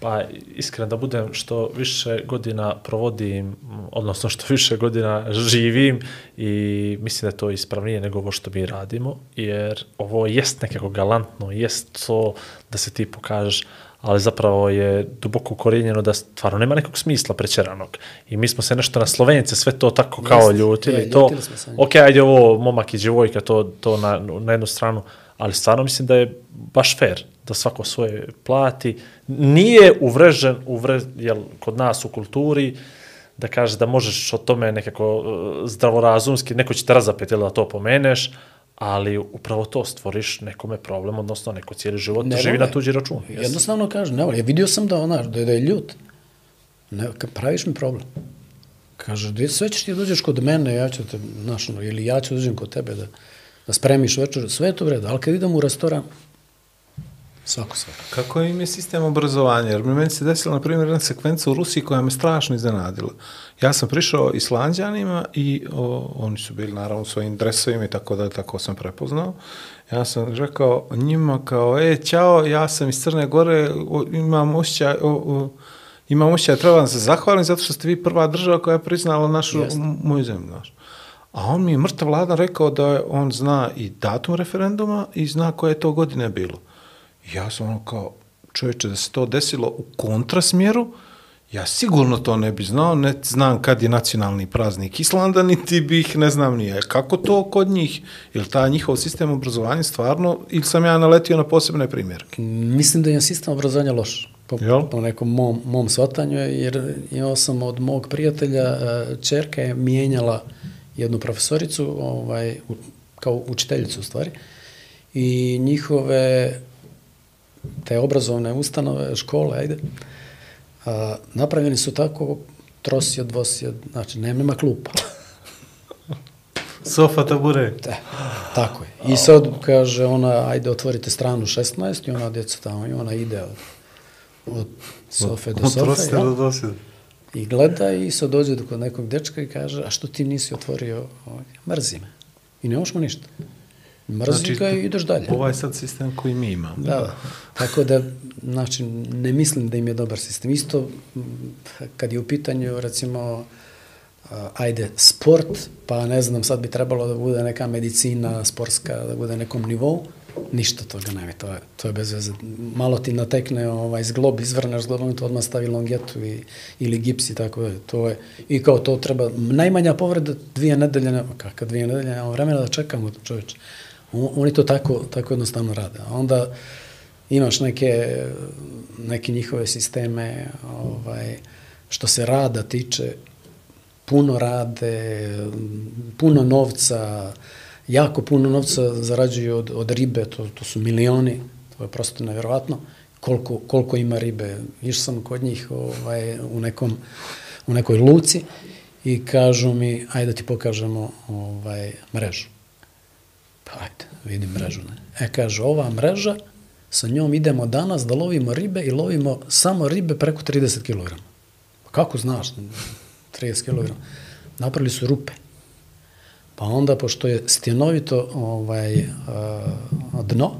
Pa iskreno da budem što više godina provodim, odnosno što više godina živim i mislim da je to ispravnije nego ovo što mi radimo, jer ovo jest nekako galantno, jest to da se ti pokažeš, ali zapravo je duboko ukorijenjeno da stvarno nema nekog smisla prečeranog. I mi smo se nešto na Slovence sve to tako kao
Jeste,
ljutili.
je,
to,
ljutili smo se
ok, ajde ovo, momak i djevojka, to, to na, na jednu stranu, ali stvarno mislim da je baš fair da svako svoje plati. Nije uvrežen, uvre, jel, kod nas u kulturi, da kaže da možeš o tome nekako uh, zdravorazumski, neko će te razapeti da to pomeneš, ali upravo to stvoriš nekome problem, odnosno neko cijeli život
Ne
živi
vole.
na tuđi račun. Jes.
Jednostavno kažem, ne. Ja vidio sam da ona, da je, da je ljut. Ne, praviš mi problem. Kaže, "Di- sve ćeš ti dođeš kod mene, ja ću te, znaš, ili ja ću dođem kod tebe da, da spremiš večer, sve je to vredo, ali kad idem u restoran, svako sve.
Kako im je sistem obrazovanja? Jer meni se desila, na primjer, jedna sekvenca u Rusiji koja me strašno iznenadila. Ja sam prišao islanđanima i o, oni su bili naravno u svojim dresovima i tako da, tako sam prepoznao. Ja sam rekao njima kao, e, ćao, ja sam iz Crne Gore, o, imam osjećaj, o, o, imam osjećaj, treba vam se zahvalim zato što ste vi prva država koja je priznala našu,
Jeste.
moju zemlju. Znaš. A on mi je mrtav vladan rekao da on zna i datum referenduma i zna koje je to godine bilo. I ja sam ono kao, čovječe, da se to desilo u kontrasmjeru, ja sigurno to ne bi znao, ne znam kad je nacionalni praznik Islanda, niti bih, ne znam nije. Kako to kod njih? Ili ta njihov sistem obrazovanja stvarno, ili sam ja naletio na posebne primjerke?
Mislim da je sistem obrazovanja loš. Po,
Jel?
po nekom mom, mom shvatanju, jer imao sam od mog prijatelja, e, čerka je mijenjala jednu profesoricu, ovaj, u, kao učiteljicu u stvari, i njihove te obrazovne ustanove, škole, ajde, a, napravljeni su tako trosjed, dvosjed, znači nema, nema klupa.
Sofa tabure.
Da, tako je. I sad kaže ona, ajde otvorite stranu 16 i ona djeca tamo i ona ide od, od sofe do sofe. Ja?
dosjeda.
I gleda i sad dođe do kod nekog dečka i kaže, a što ti nisi otvorio, ovaj, mrzi me. I ne možeš mu ništa. Mrzi ga i ideš dalje.
Ovaj sad sistem koji mi imamo.
Da, da. Tako da, znači, ne mislim da im je dobar sistem. Isto, kad je u pitanju, recimo, ajde, sport, pa ne znam, sad bi trebalo da bude neka medicina sportska, da bude na nekom nivou, ništa toga nema, to je, to je bez veze. Malo ti natekne ovaj, zglob, izvrneš zglobom, to odmah stavi longetu i, ili gips i tako da to je, i kao to treba, najmanja povreda dvije nedelje, kakva dvije nedelje, nema vremena da čekamo čoveče. On, oni to tako, tako jednostavno rade. A onda imaš neke, neke njihove sisteme, ovaj, što se rada tiče, puno rade, puno novca, jako puno novca zarađuju od, od ribe, to, to su milioni, to je prosto nevjerovatno, koliko, koliko ima ribe. Iš sam kod njih ovaj, u, nekom, u nekoj luci i kažu mi, ajde da ti pokažemo ovaj, mrežu. Pa ajde, vidim mrežu. Ne? E, kaže, ova mreža, sa njom idemo danas da lovimo ribe i lovimo samo ribe preko 30 kg. Pa kako znaš? 30 kg. Napravili su rupe. Pa onda, pošto je stjenovito ovaj, a, dno,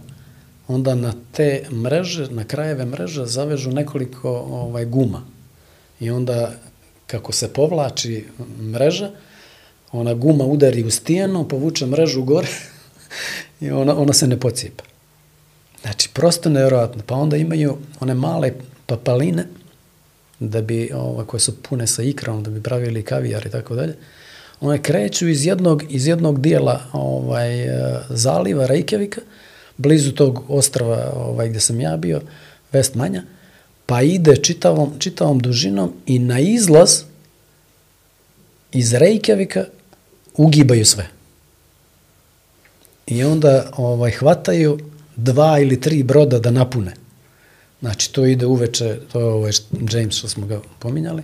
onda na te mreže, na krajeve mreže zavežu nekoliko ovaj, guma. I onda, kako se povlači mreža, ona guma udari u stijenu, povuče mrežu gore [LAUGHS] i ona, ona se ne pocijepa. Znači, prosto nevjerojatno. Pa onda imaju one male papaline, da bi, ova, koje su pune sa ikrom, da bi pravili kavijar i tako dalje. One kreću iz jednog, iz jednog dijela ovaj, e, zaliva Reykjavika, blizu tog ostrava ovaj, gde sam ja bio, Vestmanja, pa ide čitavom, čitavom dužinom i na izlaz iz Reykjavika ugibaju sve. I onda ovaj, hvataju dva ili tri broda da napune. Znači, to ide uveče, to je ovaj James što smo ga pominjali,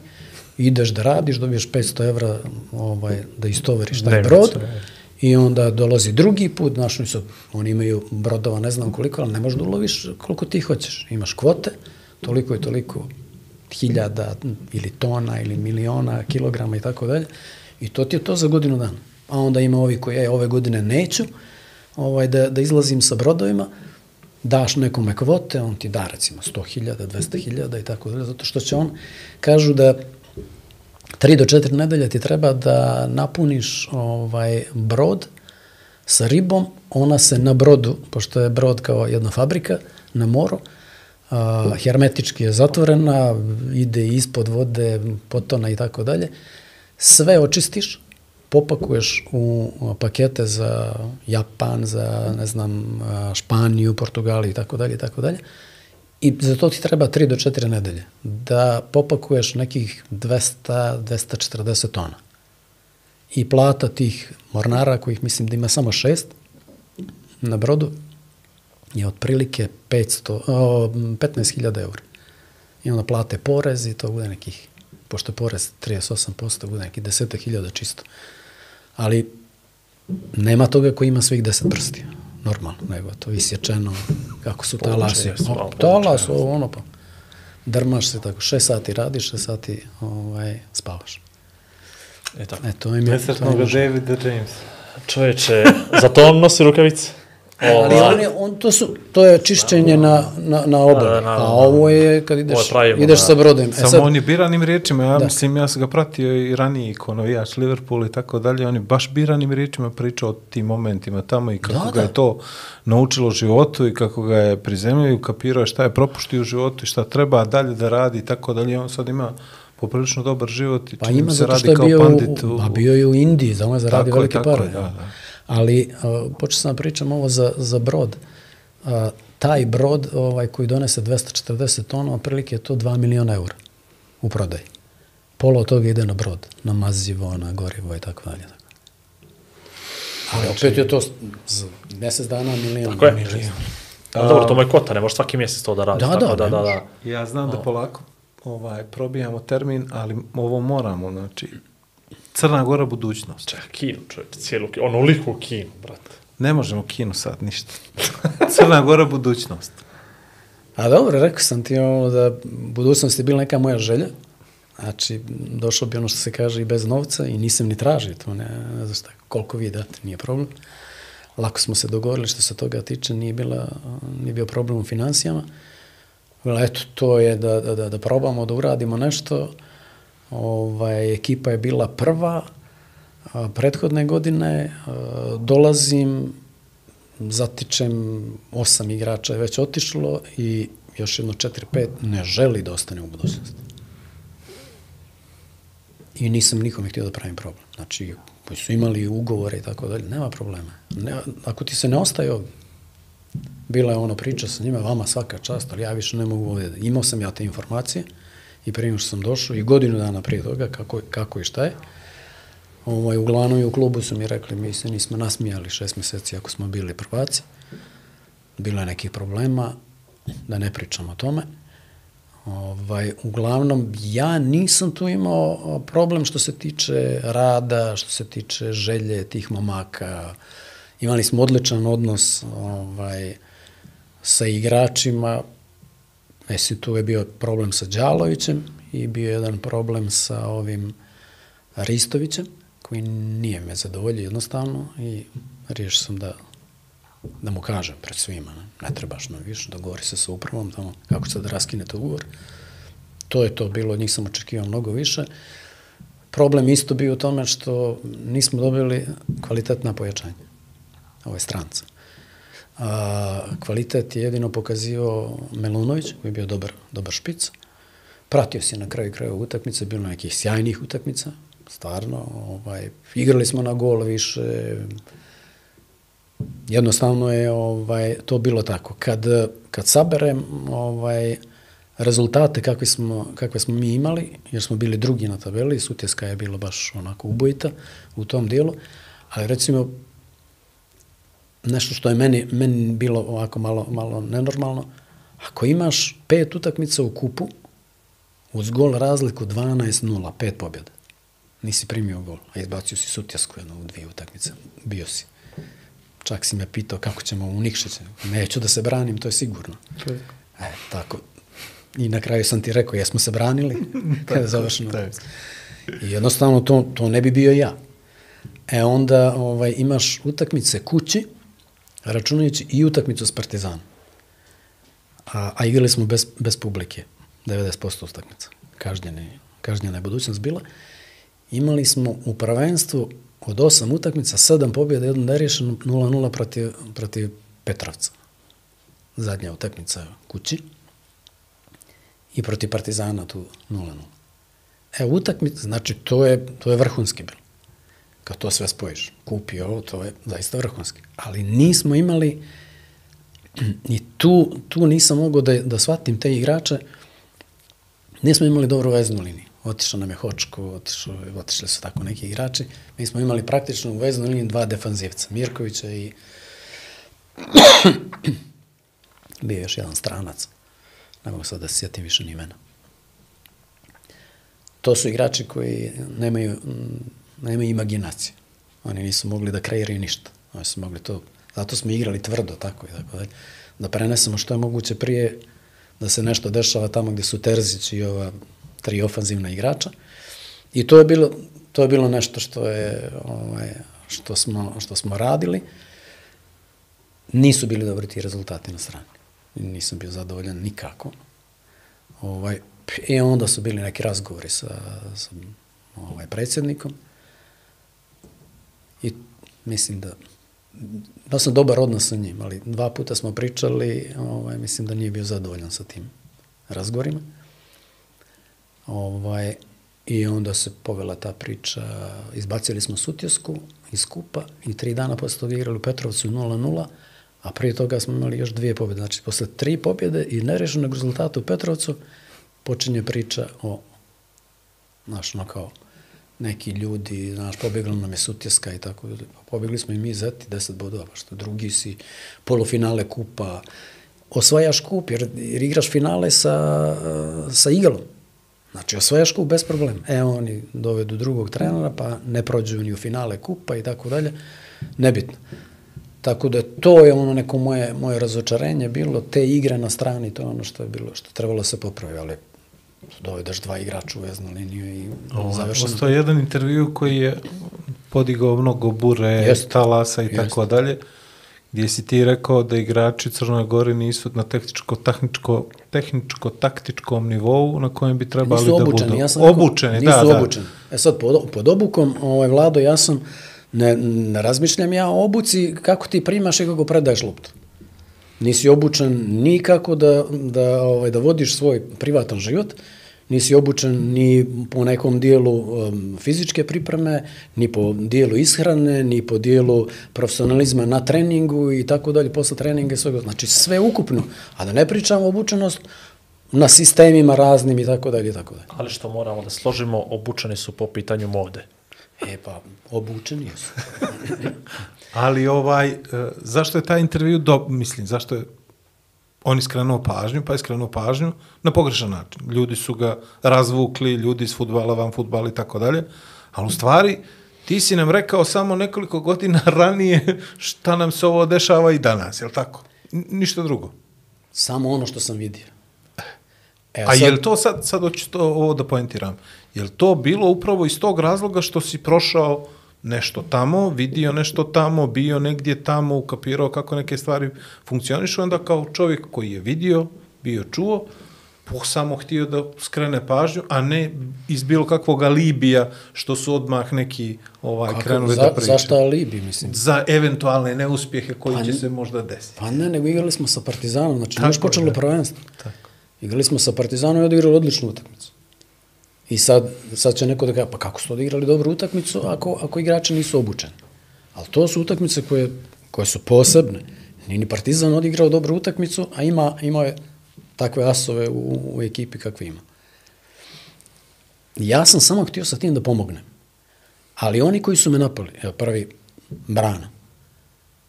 ideš da radiš, dobiješ 500 evra ovaj, da istovariš taj brod i onda dolazi drugi put, znaš, oni, su, oni imaju brodova ne znam koliko, ali ne možeš da uloviš koliko ti hoćeš. Imaš kvote, toliko i toliko hiljada ili tona ili miliona kilograma i tako dalje. I to ti je to za godinu dana. A onda ima ovi koji, e, ove godine neću ovaj, da, da izlazim sa brodovima, daš nekome kvote, on ti da recimo 100.000, 200.000 i tako dalje, zato što će on, kažu da 3 do 4 nedelje ti treba da napuniš ovaj brod sa ribom, ona se na brodu, pošto je brod kao jedna fabrika na moru, a, hermetički je zatvorena, ide ispod vode, potona i tako dalje, sve očistiš, popakuješ u pakete za Japan, za, ne znam, Španiju, Portugaliju i tako dalje i tako dalje. I za to ti treba 3 do 4 nedelje da popakuješ nekih 200-240 tona. I plata tih mornara, kojih mislim da ima samo šest na brodu, je otprilike 500, o, 15.000 eura. I onda plate porez i to bude nekih, pošto je porez 38%, bude nekih 10.000 čisto. Ali nema toga ko ima svih 10 prstija normalno, nego to isječeno, kako su talasi. O, talas, ovo, ono pa. Drmaš se tako, šest sati radiš, šest sati ovaj, spavaš.
E tako.
E, to im je...
Nesretnog Davida James.
Čoveče, zato on nosi rukavice.
Ali on, je, on, to, su, to je čišćenje na, na, na obali,
Da, da,
a ovo je kad ideš,
Ovo je pravimo,
ideš
da.
sa brodem. E
Samo
sad,
on je biranim riječima, ja
Da.
mislim, ja sam ga pratio i ranije kao navijač Liverpool i tako dalje, on je baš biranim riječima pričao o tim momentima tamo i kako
Da,
ga
da.
je to naučilo životu i kako ga je prizemljio i kapirao je šta je propuštio u životu i šta treba dalje da radi i tako dalje. On sad ima poprilično dobar život i
Pa
čini mi
ima
se
zato
radi
što je
kao
bio,
pandit.
u, a bio je u Indiji, za ono je zaradio
Tako
velike
tako je,
pare.
da, da.
Ali, uh, počeo sam da pričam ovo za, za brod. Uh, taj brod ovaj, koji donese 240 tona, otprilike je to 2 miliona eura u prodaji. Pola od toga ide na brod, na mazivo, na gorivo i tako dalje. tako. Ali opet je to za mjesec dana milion.
Tako je.
milion.
A, dobro, to mu je kvota, ne može svaki mjesec to da radi.
Da,
tako
da,
da, da, da.
Ja znam da polako ovaj, probijamo termin, ali ovo moramo, znači, Crna Gora budućnost.
Čekaj, Kinu, čovječe, cijelu Kinu, onoliku Kinu, brate.
Ne možemo kinu sad ništa. [LAUGHS] Crna Gora budućnost.
A dobro, rekao sam ti ovo da budućnost je bila neka moja želja. Znači, došlo bi ono što se kaže i bez novca i nisam ni tražio to, ne, ne znaš šta, koliko vi date, nije problem. lako smo se dogovorili što se toga tiče, nije, bila, nije bio problem u financijama. Bila, eto, to je da, da, da, da probamo da uradimo nešto. Ovaj, ekipa je bila prva, a, prethodne godine a, dolazim, zatičem, osam igrača je već otišlo i još jedno četiri, pet ne želi da ostane u budućnosti. I nisam nikome htio da pravim problem. Znači, koji su imali ugovore i tako dalje, nema problema. Ne, ako ti se ne ostaje ovdje, bila je ono priča sa njima, vama svaka čast, ali ja više ne mogu ovdje. Imao sam ja te informacije i prije što sam došao i godinu dana prije toga kako, kako i šta je. Ovaj, uglavnom i u klubu su mi rekli, mi se nismo nasmijali šest meseci ako smo bili prvaci. Bilo je nekih problema, da ne pričam o tome. Ovaj, uglavnom, ja nisam tu imao problem što se tiče rada, što se tiče želje tih momaka. Imali smo odličan odnos ovaj, sa igračima. Mislim, tu je bio problem sa Đalovićem i bio jedan problem sa ovim Ristovićem, koji nije me zadovoljio jednostavno i riješio sam da da mu kažem pred svima, ne, ne trebaš nam više, dogovori se sa upravom tamo kako da raskinete ugovor. To je to bilo, od njih sam očekivao mnogo više. Problem isto bio u tome što nismo dobili kvalitetna pojačanja ove strance. A, kvalitet je jedino pokazivao Melunović, koji je bio dobar, dobar špic. Pratio se na kraju kraju utakmice, bilo nekih sjajnih utakmica, stvarno. Ovaj, igrali smo na gol više, jednostavno je ovaj to bilo tako. Kad, kad saberem ovaj, rezultate kakve smo, kakve smo mi imali, jer smo bili drugi na tabeli, Sutjeska je bilo baš onako ubojita u tom dijelu, ali recimo nešto što je meni, meni bilo ovako malo, malo nenormalno, ako imaš pet utakmica u kupu, uz gol razliku 12-0, pet pobjeda, nisi primio gol, a izbacio si Sutjesku jednu u dvije utakmice, bio si. Čak si me pitao kako ćemo u Nikšiće. Neću da se branim, to je sigurno. E, tako. I na kraju sam ti rekao, jesmo se branili [LAUGHS] kada je završeno. I jednostavno to, to ne bi bio ja. E onda ovaj, imaš utakmice kući, računajući i utakmicu s Partizanom. A, a igrali smo bez, bez publike, 90% utakmica. Kažnjena je, kažnjena je budućnost bila. Imali smo u prvenstvu od osam utakmica, sedam pobjeda, jedno nerješeno, 0-0 protiv, protiv Petrovca. Zadnja utakmica kući. I protiv Partizana tu 0-0. E, utakmica, znači, to je, to je vrhunski bilo. Kad to sve spojiš, kupi ovo, to je zaista vrhunski. Ali nismo imali, i tu, tu nisam mogao da, da shvatim te igrače, nismo imali dobru veznu liniju otišao nam je Hočko, otišao, otišli su tako neki igrači. Mi smo imali praktično u veznoj liniji dva defanzivca, Mirkovića i [COUGHS] bio još jedan stranac. Ne mogu sad da se sjetim više ni imena. To su igrači koji nemaju, nemaju imaginacije. Oni nisu mogli da kreiraju ništa. Oni su mogli to, zato smo igrali tvrdo, tako i tako dalje. Da prenesemo što je moguće prije da se nešto dešava tamo gde su Terzić i ova tri ofanzivna igrača. I to je bilo, to je bilo nešto što je ovaj, što smo, što smo radili. Nisu bili dobri ti rezultati na strani. Nisam bio zadovoljan nikako. Ovaj, I onda su bili neki razgovori sa, sa ovaj, predsjednikom. Mislim da da sam dobar odnos sa njim, ali dva puta smo pričali, ovaj, mislim da nije bio zadovoljan sa tim razgovorima. Ovaj, I onda se povela ta priča, izbacili smo Sutjesku iz kupa i tri dana posle toga igrali u Petrovcu 0-0, a prije toga smo imali još dvije pobjede. Znači, posle tri pobjede i nerešenog rezultata u Petrovcu počinje priča o, znaš, no kao, neki ljudi, znaš, pobjegla nam je Sutjeska i tako. Pobjegli smo i mi zeti 10 bodova, pa što drugi si, polufinale kupa, osvajaš kup jer, jer igraš finale sa, sa Igalom. Znači, osvajaš kup bez problema. E, oni dovedu drugog trenera, pa ne prođu ni u finale kupa i tako dalje. Nebitno. Tako da to je ono neko moje, moje razočarenje bilo, te igre na strani, to je ono što je bilo, što trebalo se popraviti, ali dovedeš dva igrača u veznu liniju i završeno.
Postoje jedan intervju koji je podigao mnogo bure, Jest. talasa i Jest. tako dalje. gdje si ti rekao da igrači Crnoj Gori nisu na tehničko-taktičko tehničko-taktičkom nivou na kojem bi trebali
nisu
da
obučeni,
budu.
ja sam rekao,
obučeni,
nisu
da, da.
obučeni. E sad, pod, pod obukom, ovaj, Vlado, ja sam, ne, ne razmišljam ja o obuci kako ti primaš i kako predaješ loptu. Nisi obučen nikako da, da, ovaj, da vodiš svoj privatan život, nisi obučen ni po nekom dijelu um, fizičke pripreme, ni po dijelu ishrane, ni po dijelu profesionalizma na treningu i tako dalje, posle treninga i svega. Znači sve ukupno, a da ne pričamo obučenost na sistemima raznim i tako dalje i tako dalje.
Ali što moramo da složimo, obučeni su po pitanju mode.
E pa, obučeni su. [LAUGHS]
Ali ovaj, e, zašto je taj intervju, do, mislim, zašto je on iskrenuo pažnju, pa iskrenuo pažnju na pogrešan način. Ljudi su ga razvukli, ljudi iz futbala, van futbala i tako dalje, ali u stvari ti si nam rekao samo nekoliko godina [LAUGHS] ranije šta nam se ovo dešava i danas, je li tako? Ništa drugo.
Samo ono što sam vidio. E,
A je li to sad, sad hoću to ovo da poentiram, je li to bilo upravo iz tog razloga što si prošao nešto tamo, vidio nešto tamo, bio negdje tamo, ukapirao kako neke stvari funkcionišu, onda kao čovjek koji je vidio, bio čuo, po samo htio da skrene pažnju, a ne iz bilo kakvog alibija što su odmah neki ovaj,
Kako,
krenuli
za,
da pričaju.
Zašto alibi, mislim?
Za eventualne neuspjehe koji
Pa
će se možda desiti.
Pa ne, nego igrali smo sa Partizanom, znači
Tako
još počelo prvenstvo.
Tako.
Igrali smo sa Partizanom i odigrali odličnu utakmicu. I sad, sad će neko da kaže, pa kako su odigrali dobru utakmicu ako, ako igrači nisu obučeni? Ali to su utakmice koje, koje su posebne. Nije ni Partizan odigrao dobru utakmicu, a ima, imao je takve asove u, u ekipi kakve ima. Ja sam samo htio sa tim da pomognem. Ali oni koji su me napali, evo prvi, Brana,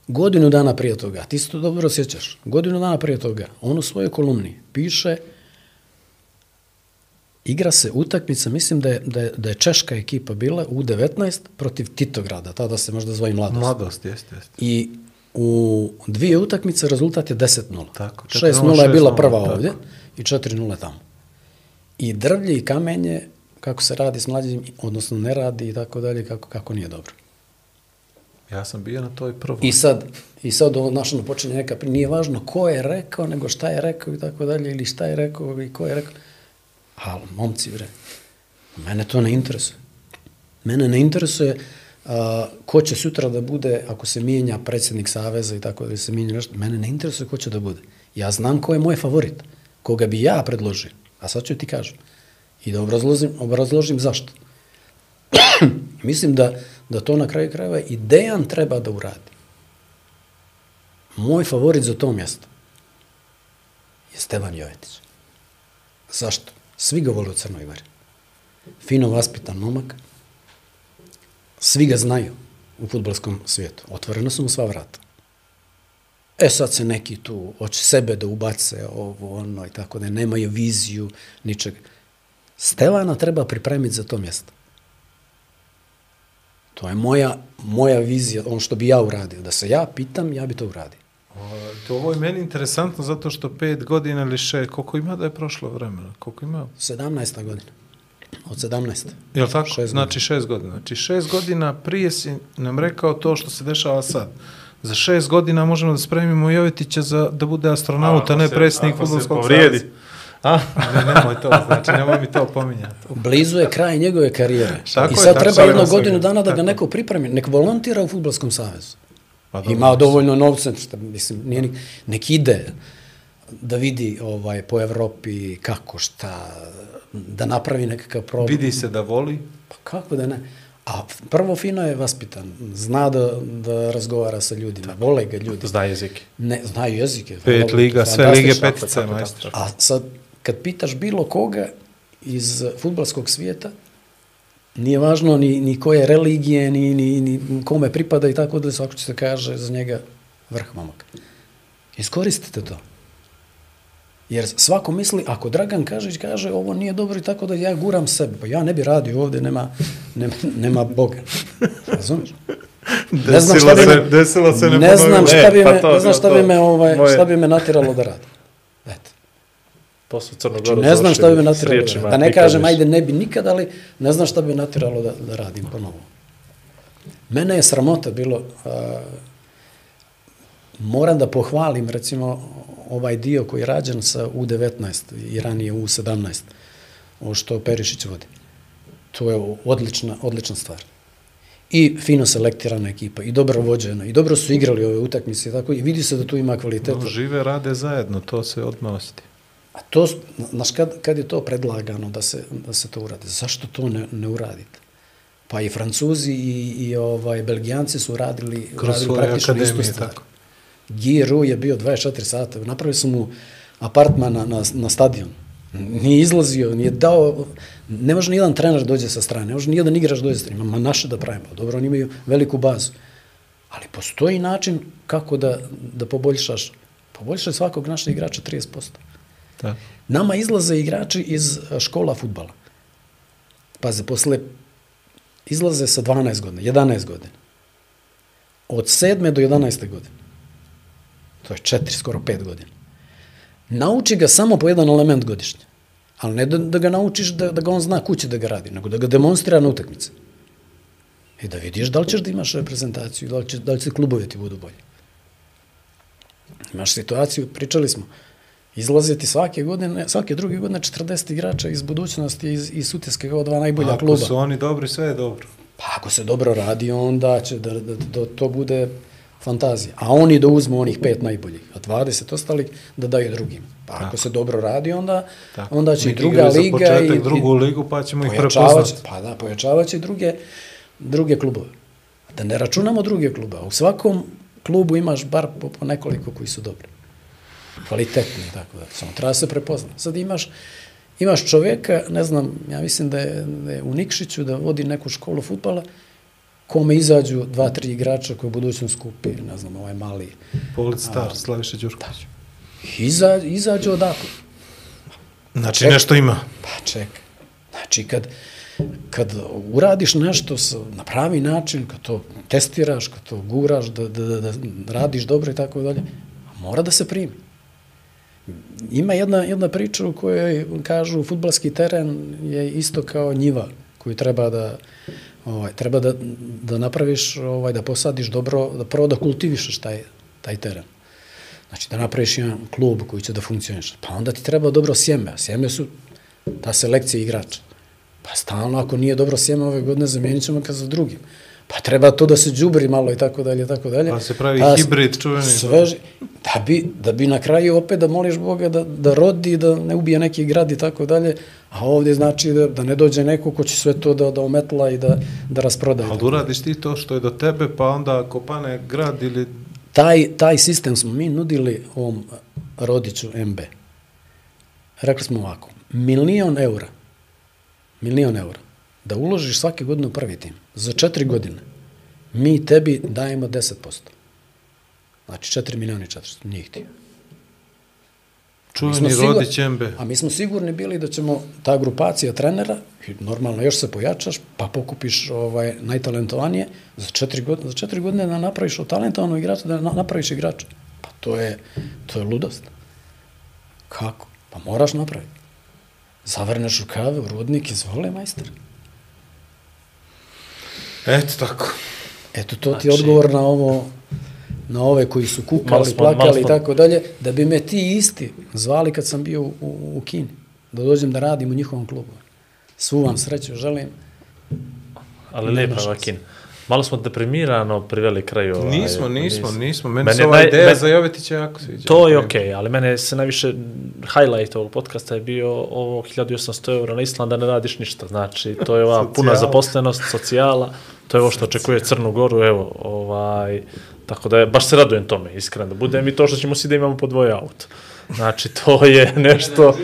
godinu dana prije toga, ti se to dobro sjećaš, godinu dana prije toga, on u svojoj kolumni piše igra se utakmica, mislim da je, da je, da je češka ekipa bila u 19 protiv Titograda, tada se možda zove mladost.
Mladost, jeste, jeste.
I u dvije utakmice rezultat je 10-0.
Tako,
6-0 je bila
6:0,
prva
tako.
ovdje i 4-0 tamo. I drvlje i kamenje, kako se radi s mlađim, odnosno ne radi i tako dalje, kako, kako nije dobro.
Ja sam bio na toj prvoj.
I sad, i sad ovo našo počinje neka, nije važno ko je rekao, nego šta je rekao i tako dalje, ili šta je rekao i ko je rekao. Ali, momci, bre, mene to ne interesuje. Mene ne interesuje a, ko će sutra da bude, ako se mijenja predsjednik Saveza i tako da se mijenja nešto, mene ne interesuje ko će da bude. Ja znam ko je moj favorit, koga bi ja predložio, a sad ću ti kažem. I da obrazložim, obrazložim zašto. [CLEARS THROAT] Mislim da, da to na kraju krajeva i Dejan treba da uradi. Moj favorit za to mjesto je Stevan Jovetić. Zašto? Svi ga vole u Crnoj Gori. Fino vaspitan momak. Svi ga znaju u futbolskom svijetu. Otvoreno su mu sva vrata. E sad se neki tu hoće sebe da ubace ovo, ono i tako da nemaju viziju ničega. Stevana treba pripremiti za to mjesto. To je moja, moja vizija, ono što bi ja uradio. Da se ja pitam, ja bi to uradio.
O, To ovo je meni interesantno zato što pet godina ili šest, koliko ima da je prošlo vremena? Koliko ima?
17. godina. Od 17.
Je li tako?
Šest
znači šest godina. Znači šest godina prije si nam rekao to što se dešava sad. Za šest godina možemo da spremimo Jovetića za, da bude astronaut, a ne predsjednik futbolskog
povrijedi.
saveza. A? Ne, nemoj to, znači nemoj mi to pominjati.
Blizu je kraj njegove karijere.
Tako
I
je,
sad
tako
treba
je,
jedno
je,
godinu dana da ga
je.
neko pripremi. Nek volontira u futbolskom savezu.
Pa dobro,
Ima dovoljno novca, šta, mislim, nije ni, nek ide da vidi ovaj, po Evropi kako, šta, da napravi nekakav problem.
Vidi se da voli.
Pa kako da ne? A prvo fino je vaspitan, zna da, da razgovara sa ljudima, vole ga ljudi.
Zna jezike.
Ne, znaju jezike.
Pet liga, sve lige petice, majstor.
A sad, kad pitaš bilo koga iz futbalskog svijeta, nije važno ni, ni koje religije, ni, ni, ni kome pripada i tako da svako će se kaže za njega vrh momak. Iskoristite to. Jer svako misli, ako Dragan Kažić kaže ovo nije dobro i tako da ja guram sebe, pa ja ne bi radio ovdje, nema, nema, nema Boga. Razumiješ? Ne znam šta bi
Desilo
me,
se- desilo se, ne
ne znam šta bi
E, pa
me,
to,
ne znam šta bi me, ovaj, šta bi me natiralo da radim.
Su Crnogoru
Znači, ne znam šta bi me natiralo da. Da ne kažem, ajde, ne bi nikad, ali ne znam šta bi me natiralo da, da radim ponovo. Mene je sramota bilo, a, moram da pohvalim, recimo, ovaj dio koji je rađen sa U19 i ranije U17, ovo što Perišić vodi. To je odlična, odlična stvar. I fino selektirana ekipa, i dobro vođena, i dobro su igrali ove utakmice, i tako, i vidi se da tu ima kvaliteta.
No, žive, rade zajedno, to se odmah osjeti.
A to, znaš, kad, kad je to predlagano da se, da se to uradi? Zašto to ne, ne uradite? Pa i Francuzi i, i ovaj, Belgijanci su radili,
Kroz
radili praktično istu stvar.
tako.
Giroud je bio 24 sata, napravili su mu apartman na, na, na stadion. Nije izlazio, nije dao, ne može nijedan trener dođe sa strane, ne može nijedan igrač dođe sa strane, ma naše da pravimo, dobro, oni imaju veliku bazu. Ali postoji način kako da, da poboljšaš, poboljšaj svakog našeg igrača 30%.
Da.
Nama izlaze igrači iz a, škola futbala. Paze, posle izlaze sa 12 godina, 11 godina. Od 7. do 11. godine. To je 4, skoro 5 godina. Nauči ga samo po jedan element godišnje. Ali ne da, da ga naučiš da, da ga on zna kuće da ga radi, nego da ga demonstrira na utakmice. I da vidiš da li ćeš da imaš reprezentaciju, da li, će, da li će klubovi ti budu bolji. Imaš situaciju, pričali smo, izlaze ti svake godine, svake druge godine 40 igrača iz budućnosti, iz, iz Sutjeske kao dva najbolja
Ako
kluba.
su oni dobri, sve je dobro.
Pa ako se dobro radi, onda će da, da, da to bude fantazija. A oni da uzmu onih pet najboljih, a 20 ostalih da daju drugim. Pa ako se dobro radi, onda,
Tako.
onda će i
Nek
druga
za
liga
početak
i,
drugu ligu, pa ćemo ih prepoznati.
pa da, pojačavaće i druge, druge klubove. Da ne računamo druge klube. U svakom klubu imaš bar po, po nekoliko koji su dobri. Kvalitetni, i tako da. Samo treba se prepozna. Sad imaš, imaš čoveka, ne znam, ja mislim da je, da je u Nikšiću da vodi neku školu futbala, kome izađu dva, tri igrača koji u budućnost kupi, ne znam, ovaj mali.
Pogled star, Slaviša Đurković.
Iza, izađu odakle.
Znači,
Ček-
nešto ima.
Pa čekaj. Znači, kad, kad uradiš nešto s, na pravi način, kad to testiraš, kad to guraš, da, da, da, da radiš dobro i tako dalje, mora da se primi. Ima jedna, jedna priča u kojoj kažu futbalski teren je isto kao njiva koju treba da ovaj treba da da napraviš ovaj da posadiš dobro da prvo da kultivišeš taj taj teren. Znači da napraviš jedan klub koji će da funkcioniše. Pa onda ti treba dobro sjeme, sjeme su ta selekcija igrača. Pa stalno ako nije dobro sjeme ove godine zamijenit ćemo ga za drugim. Pa treba to da se đubri malo i tako dalje, tako dalje.
Pa se pravi
s-
hibrid čuveni.
Sveži, da bi, da bi na kraju opet da moliš Boga da, da rodi, da ne ubije neki grad i tako dalje, a ovdje znači da, da ne dođe neko ko će sve to da, da ometla i da, da rasproda.
Ali uradiš ti to što je do tebe, pa onda ako pane grad ili...
Taj, taj sistem smo mi nudili ovom rodiću MB. Rekli smo ovako, milion eura, milion eura, da uložiš svake godine u prvi tim, za četiri godine, mi tebi dajemo 10%. Znači 4 miliona i 400, njih ti.
Čuveni rodić MB.
A mi smo sigurni bili da ćemo ta grupacija trenera, normalno još se pojačaš, pa pokupiš ovaj, najtalentovanije, za četiri, godine, za četiri godine da napraviš od talentovanog igrača, da na- napraviš igrača. Pa to je, to je ludost. Kako? Pa moraš napraviti. Zavrneš rukave u rudnik, izvoli majster.
Eto tako.
Eto, to ti je odgovor na ovo, na ove koji su kukali,
smo-
plakali i tako dalje, da bi me ti isti zvali kad sam bio u, u, u Kini, da dođem da radim u njihovom klubu. Svu vam sreću želim.
Ali lijepa Vakin. Malo smo deprimirano priveli kraju. ovaj,
Nismo, nismo, nismo. Meni
Mene
se ova
naj-
ideja
me-
za Jovetića jako sviđa.
To je okej, okay, ali mene se najviše highlight ovog podcasta je bio ovo 1800 eura na Island, da ne radiš ništa. Znači, to je ova [LAUGHS] puna zaposlenost, socijala, to je ovo što očekuje Crnu Goru, evo, ovaj, tako da je, baš se radujem tome, iskreno da budem i to što ćemo svi da imamo po dvoje auto. Znači, to je nešto...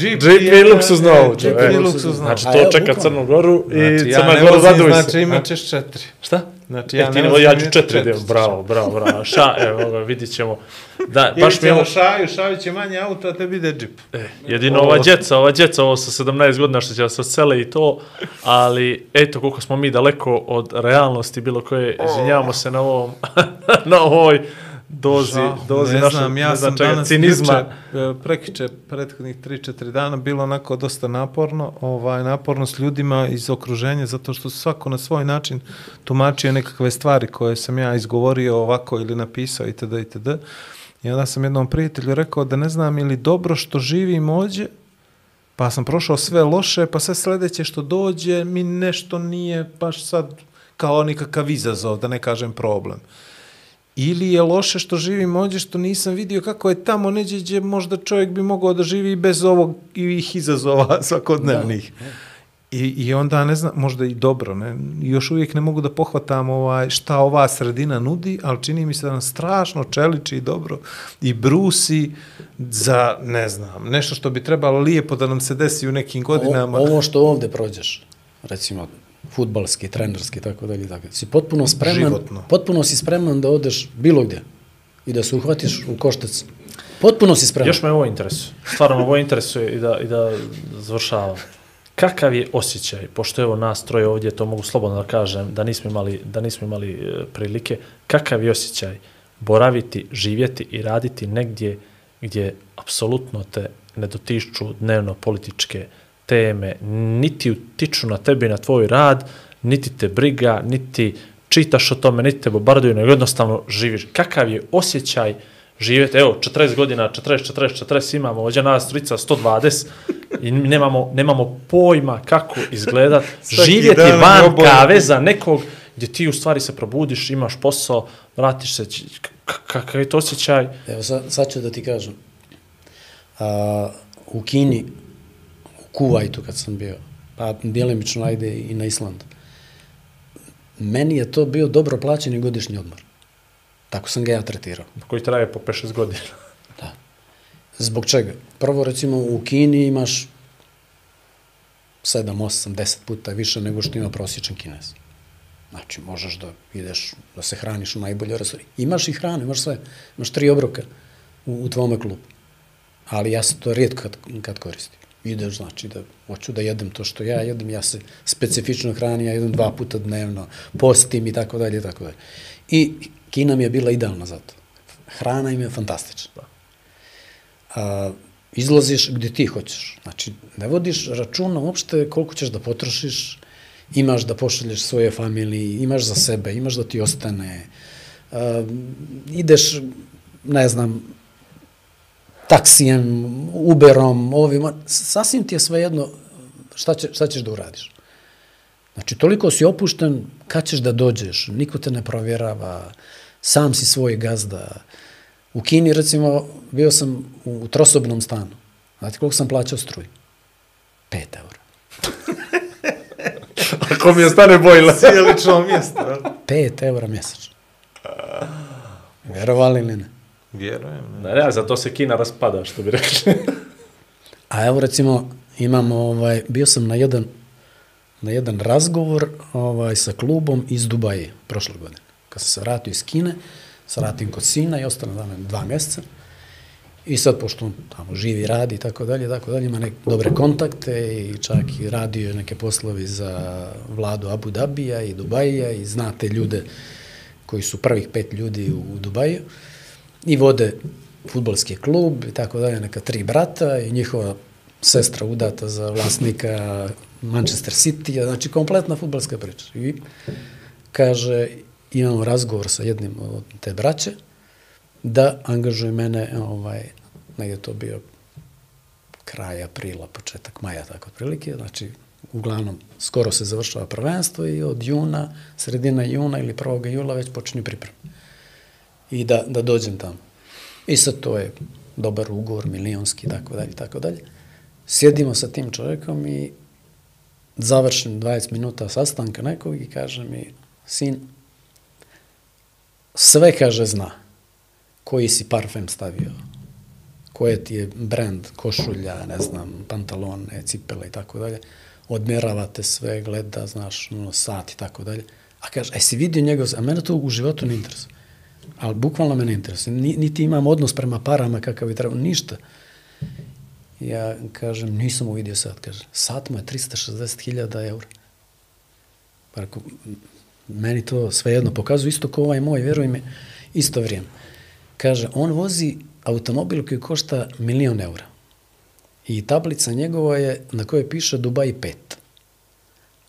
Jeep,
GP luksuzno
je-
auto.
GP
e.
luksuzno.
Znači, to čeka. Crnu Goru i
Znači, ja
Crna
ne
Gora
vozim,
raduj se.
znači imat ćeš četiri.
Šta?
Znači,
Ja,
ja
e,
ne
ti,
vozim,
ja ću četiri,
četiri
bravo, bravo, bravo. Ša, evo ga, vidit ćemo. Da, baš mi je ovo,
šaju, šaju će manje auto, a tebi ide džip.
E, jedino ova djeca, ova djeca, ovo sa 17 godina što će da se odsele i to, ali eto koliko smo mi daleko od realnosti bilo koje, izvinjavamo se na ovom, [LAUGHS] na ovoj dozi,
Žao,
dozi
ne
našeg,
znam, ja
ne
sam
čega,
danas
cinizma.
Juče, e, prekiče, prethodnih 3-4 dana bilo onako dosta naporno, ovaj, naporno s ljudima iz okruženja, zato što svako na svoj način tumačio nekakve stvari koje sam ja izgovorio ovako ili napisao itd. itd. I onda sam jednom prijatelju rekao da ne znam ili dobro što živim ovdje, pa sam prošao sve loše, pa sve sledeće što dođe mi nešto nije baš sad kao nikakav izazov, da ne kažem problem. Ili je loše što živim ovdje, što nisam vidio kako je tamo neđe gdje možda čovjek bi mogao da živi i bez ovog ih izazova [LAUGHS] svakodnevnih. I, I onda, ne znam, možda i dobro, ne? I još uvijek ne mogu da pohvatam ovaj, šta ova sredina nudi, ali čini mi se da nam strašno čeliči i dobro i brusi za, ne znam, nešto što bi trebalo lijepo da nam se desi u nekim godinama.
O, ovo što ovde prođeš, recimo futbalski, trenerski, tako dalje, tako. Si potpuno spreman,
Životno.
potpuno si spreman da odeš bilo gdje i da se uhvatiš u koštac. Potpuno si spreman.
Još me ovo interesuje. Stvarno me ovo interesuje i da, i da završavam. Kakav je osjećaj, pošto evo nas troje ovdje, to mogu slobodno da kažem, da nismo imali, da nismo imali e, prilike, kakav je osjećaj boraviti, živjeti i raditi negdje gdje apsolutno te ne dotiču dnevno političke teme, niti utiču na tebi na tvoj rad, niti te briga, niti čitaš o tome, niti te bombarduju, nego jednostavno živiš. Kakav je osjećaj živjeti, evo, 40 godina, 40, 40, 40 imamo, ovdje nas trica 120 i nemamo, nemamo pojma kako izgleda [LAUGHS]
Svaki
živjeti van
oboje.
kave za nekog gdje ti u stvari se probudiš, imaš posao, vratiš se, kakav je to osjećaj?
Evo sad, sad ću da ti kažem. A, u Kini, Kuvajtu kad sam bio, pa djelimično ajde i na Islandu, meni je to bio dobro plaćeni godišnji odmor. Tako sam ga ja tretirao.
koji traje po 5-6 godina. [LAUGHS]
Da. Zbog čega? Prvo, recimo, u Kini imaš 7, 8, 10 puta više nego što ima prosječan kinez. Znači, možeš da ideš, da se hraniš u najbolje restori. Imaš i hranu, imaš sve. Imaš tri obroka u, u tvome klubu. Ali ja se to rijetko kad, kad koristim. Ideš, znači, da hoću da jedem to što ja jedem, ja se specifično hranim, ja jedem dva puta dnevno, postim i tako dalje, i tako dalje. I Kina mi je bila idealna za to. Hrana im je fantastična a, izlaziš gdje ti hoćeš. Znači, ne vodiš računa uopšte koliko ćeš da potrošiš, imaš da pošalješ svoje familiji, imaš za sebe, imaš da ti ostane, a, ideš, ne znam, taksijem, Uberom, ovima, sasvim ti je svejedno šta, će, šta ćeš da uradiš. Znači, toliko si opušten, kad ćeš da dođeš, niko te ne provjerava, sam si svoj gazda. U Kini, recimo, bio sam u, u trosobnom stanu. Znate koliko sam plaćao struj? 5 eura. [LAUGHS]
Ako mi ostane bojla.
Cijelično mjesto. jel?
5 eura mjesečno. Vjerovali ili ne?
Vjerujem.
Ne, ne, zato se Kina raspada, što bi rekli. [LAUGHS]
A evo recimo imamo ovaj bio sam na jedan na jedan razgovor ovaj sa klubom iz Dubaje prošle godine. Kad sam se vratio iz Kine, se vratim kod sina i ostanem tamo dva mjeseca. I sad, pošto on tamo živi, radi i tako dalje, tako dalje, ima neke dobre kontakte i čak i radio neke poslovi za vladu Abu Dabija i Dubaja i zna te ljude koji su prvih pet ljudi u Dubaju i vode futbolski klub i tako dalje, neka tri brata i njihova sestra udata za vlasnika Manchester City, znači kompletna futbolska priča. I kaže, imamo razgovor sa jednim od te braće, da angažuje mene, ovaj, negdje to bio kraj aprila, početak maja, tako otprilike, znači, uglavnom, skoro se završava prvenstvo i od juna, sredina juna ili 1. jula već počinju pripreme. I da, da dođem tamo. I sad to je dobar ugovor, milionski, tako dalje, tako dalje. Sjedimo sa tim čovjekom i završim 20 minuta sastanka nekog i kaže mi, sin, sve kaže zna koji si parfem stavio, koje ti je brand, košulja, ne znam, pantalone, cipele i tako dalje, odmjeravate sve, gleda, znaš, ono, sat i tako dalje. A kaže, e si vidio njegov, a mene to u životu ne interesuje. Ali bukvalno me ne interesuje. Ni, niti imam odnos prema parama kakav bi trebao, ništa. Ja kažem, nisam uvidio sat. Kaže, sat mu je 360.000 eura. Pa rekao, meni to svejedno pokazuje isto kao ovaj moj, vjeruj mi, isto vrijeme. Kaže, on vozi automobil koji košta milion eura. I tablica njegova je na kojoj piše Dubai 5.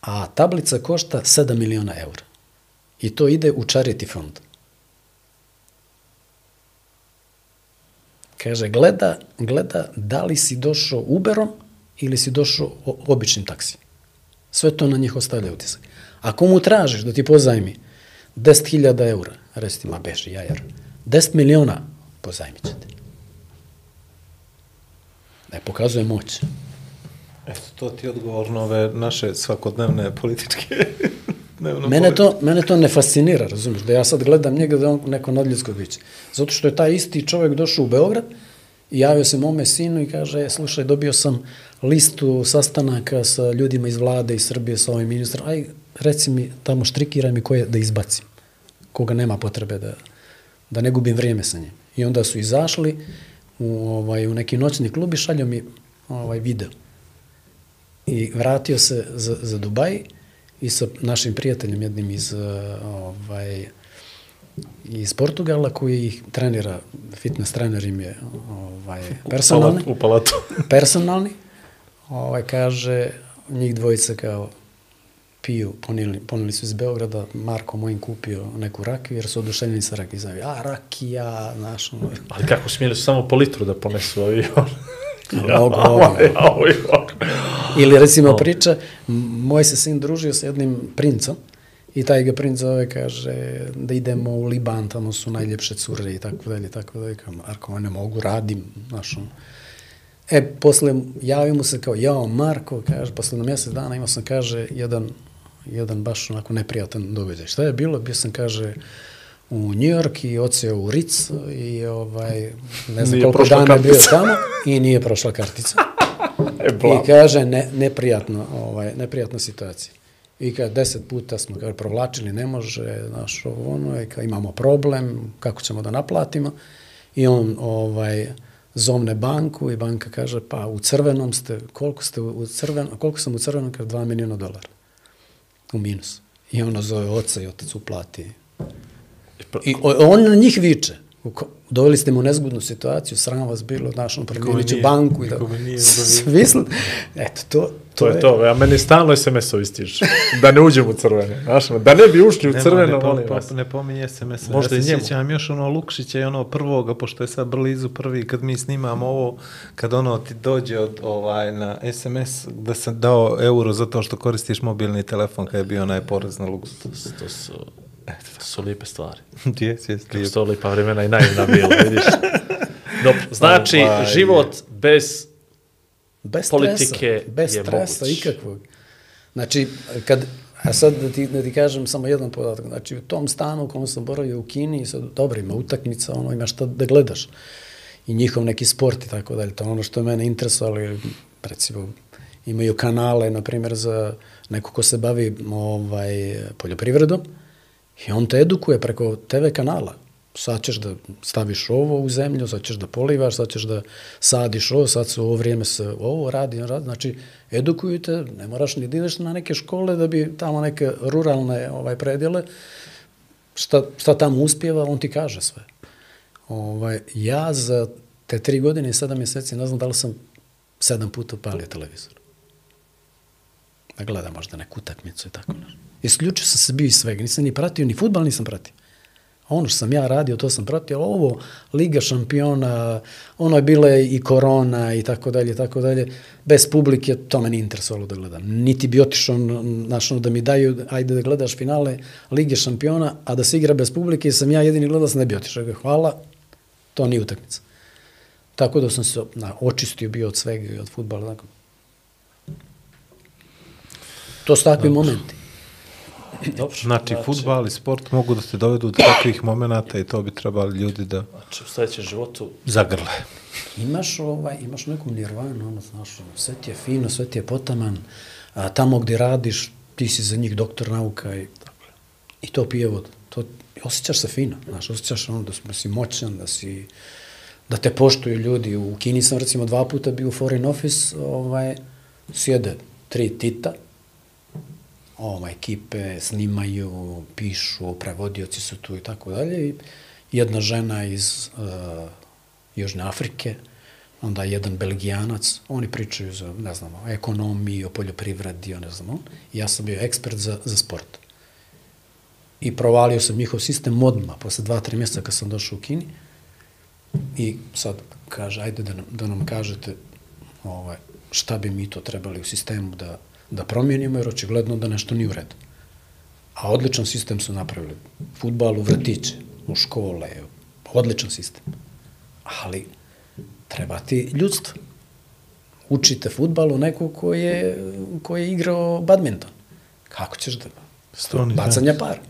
A tablica košta 7 miliona eura. I to ide u charity fond. Kaže, gleda, gleda da li si došao Uberom ili si došao običnim taksijem. Sve to na njih ostavlja utisak. Ako mu tražiš da ti pozajmi 10.000 eura, reci ti, ma beži, jajar, 10 miliona pozajmit će ti. Ne pokazuje moć.
Eto, to ti je odgovor na ove naše svakodnevne političke... dnevno
Mene to, mene to ne fascinira, razumiješ, da ja sad gledam njega da je on neko nadljudsko biće. Zato što je taj isti čovjek došao u Beograd i javio se mome sinu i kaže, "E, slušaj, dobio sam listu sastanaka sa ljudima iz vlade iz Srbije, sa ovim ministrom, aj, reci mi, tamo štrikiraj mi koje da izbacim, koga nema potrebe da, da ne gubim vrijeme sa njim. I onda su izašli u, ovaj, u neki noćni klub i šalju mi ovaj, video. I vratio se za, za Dubaj i sa našim prijateljem jednim iz uh, ovaj iz Portugala koji ih trenira, fitness trener im je ovaj, [LAUGHS] personalni,
U palatu. [LAUGHS]
personalni, ovaj, kaže, njih dvojica kao piju, ponili, ponili su iz Beograda, Marko mojim kupio neku rakiju, jer su oduševljeni sa rakijom. Znaju, a, rakija, znaš, ono,
Ali kako smijeli su samo po litru da ponesu avion? [LAUGHS] Oj.
Ili recimo priča, moj se sin družio sa jednim princom i taj ga princ zove kaže da idemo u Liban, tamo su najljepše cure i tako dalje, tako dalje. Kao, Marko, ma ne mogu, radim, znaš, ono. E, posle javi mu se kao, jao, Marko, kaže, posle na mjesec dana imao sam, kaže, jedan, jedan baš onako neprijatan događaj. Šta je bilo? Bio sam, kaže, u New York i odseo u Ritz i ovaj, ne znam
Nije
koliko dana je bio
kartica.
tamo i nije prošla kartica. [LAUGHS]
E.
I kaže, ne, neprijatno, ovaj, neprijatna situacija. I kaže, deset puta smo kaže, provlačili, ne može, znaš, ono, i kaže, imamo problem, kako ćemo da naplatimo. I on, ovaj, zovne banku i banka kaže, pa u crvenom ste, koliko ste u crvenom, koliko sam u crvenom, kaže, dva miliona dolara. U minus. I ono zove oca i otac uplati. I o- on na njih viče. Doveli ste mu nezgodnu situaciju, sram vas bilo, znaš, on
nije-
banku. I da,
nikome nije
Eto, to,
To je to, a meni stalno SMS-ovi stižu. Da ne uđem u crvene. Znaš, da ne bi ušli u
Nema,
crveno,
ne, po,
molim
po,
vas.
ne pominje SMS.
Možda
ja
i
se
njemu.
sjećam još ono Lukšića i ono prvoga, pošto je sad blizu prvi, kad mi snimamo ovo, kad ono ti dođe od, ovaj, na SMS da sam dao euro zato što koristiš mobilni telefon kad je bio onaj porez na luks.
To, su- to su, to su lijepe stvari. [LAUGHS]
Jes, jes,
Kako
lijep.
su to lijepa vremena i naivna bila, vidiš. Dobro, znači,
Ovaj.
život bez
bez
politike
stresa, bez
je
stresa
moguć.
ikakvog. Znači, kad, a sad da ti, da ti kažem samo jedan podatak, znači u tom stanu u kom sam boravio u Kini, sad, dobro, ima utakmica, ono, ima šta da gledaš i njihov neki sport i tako dalje, to je ono što je mene interesovalo, recimo, imaju kanale, na primjer, za neko ko se bavi ovaj, poljoprivredom i on te edukuje preko TV kanala. Sad ćeš da staviš ovo u zemlju, sad ćeš da polivaš, sad ćeš da sadiš ovo, sad se ovo vrijeme se ovo radi, radi. Znači, edukuju te, ne moraš ni da ideš na neke škole da bi tamo neke ruralne ovaj, predjele, šta, šta tamo uspjeva, on ti kaže sve. Ovaj, ja za te tri godine i sedam mjeseci ne znam da li sam sedam puta upalio televizor. Da gledam možda neku utakmicu i tako nešto. Isključio sam se bio iz svega, nisam ni pratio, ni futbal nisam pratio. Ono što sam ja radio, to sam pratio, ovo, Liga šampiona, ono je bile i korona i tako dalje, tako dalje, bez publike, to me nije interesovalo da gledam. Niti bi otišao, znaš, da mi daju, ajde da gledaš finale Lige šampiona, a da se igra bez publike, sam ja jedini gledao, sam ne bi otišao. Hvala, to nije utakmica. Tako da sam se na, očistio bio od svega i od futbala. Tako. To su takvi momenti.
Dobro,
Znači, futbal i sport mogu da te dovedu do takvih momenata i to bi trebali ljudi da
Znači, u sljedećem životu
zagrle.
Imaš, ovaj, imaš neku nirvanu, ono, znaš, sve ti je fino, sve ti je potaman, a tamo gdje radiš, ti si za njih doktor nauka i, i to pije vodu. To, osjećaš se fino, znaš, osjećaš ono da, da si moćan, da si, da te poštuju ljudi. U Kini sam recimo dva puta bio u foreign office, ovaj, sjede tri tita, ova, ekipe snimaju, pišu, prevodioci su tu i tako dalje i jedna žena iz uh, Južne Afrike, onda jedan belgijanac, oni pričaju za, ne znam, o ekonomiji, o poljoprivredi, o ne znam, on. Ja sam bio ekspert za, za sport. I provalio sam njihov sistem odmah, posle dva, tri mjeseca kad sam došao u Kini. I sad kaže, ajde da nam, da nam kažete ovaj, šta bi mi to trebali u sistemu da, da promijenimo, jer očigledno da nešto nije u redu. A odličan sistem su napravili. Futbal u vrtiće, u škole, odličan sistem. Ali treba ti ljudstvo. Učite futbalu neko ko je, ko je igrao badminton. Kako ćeš da...
Stoni
Bacanja para.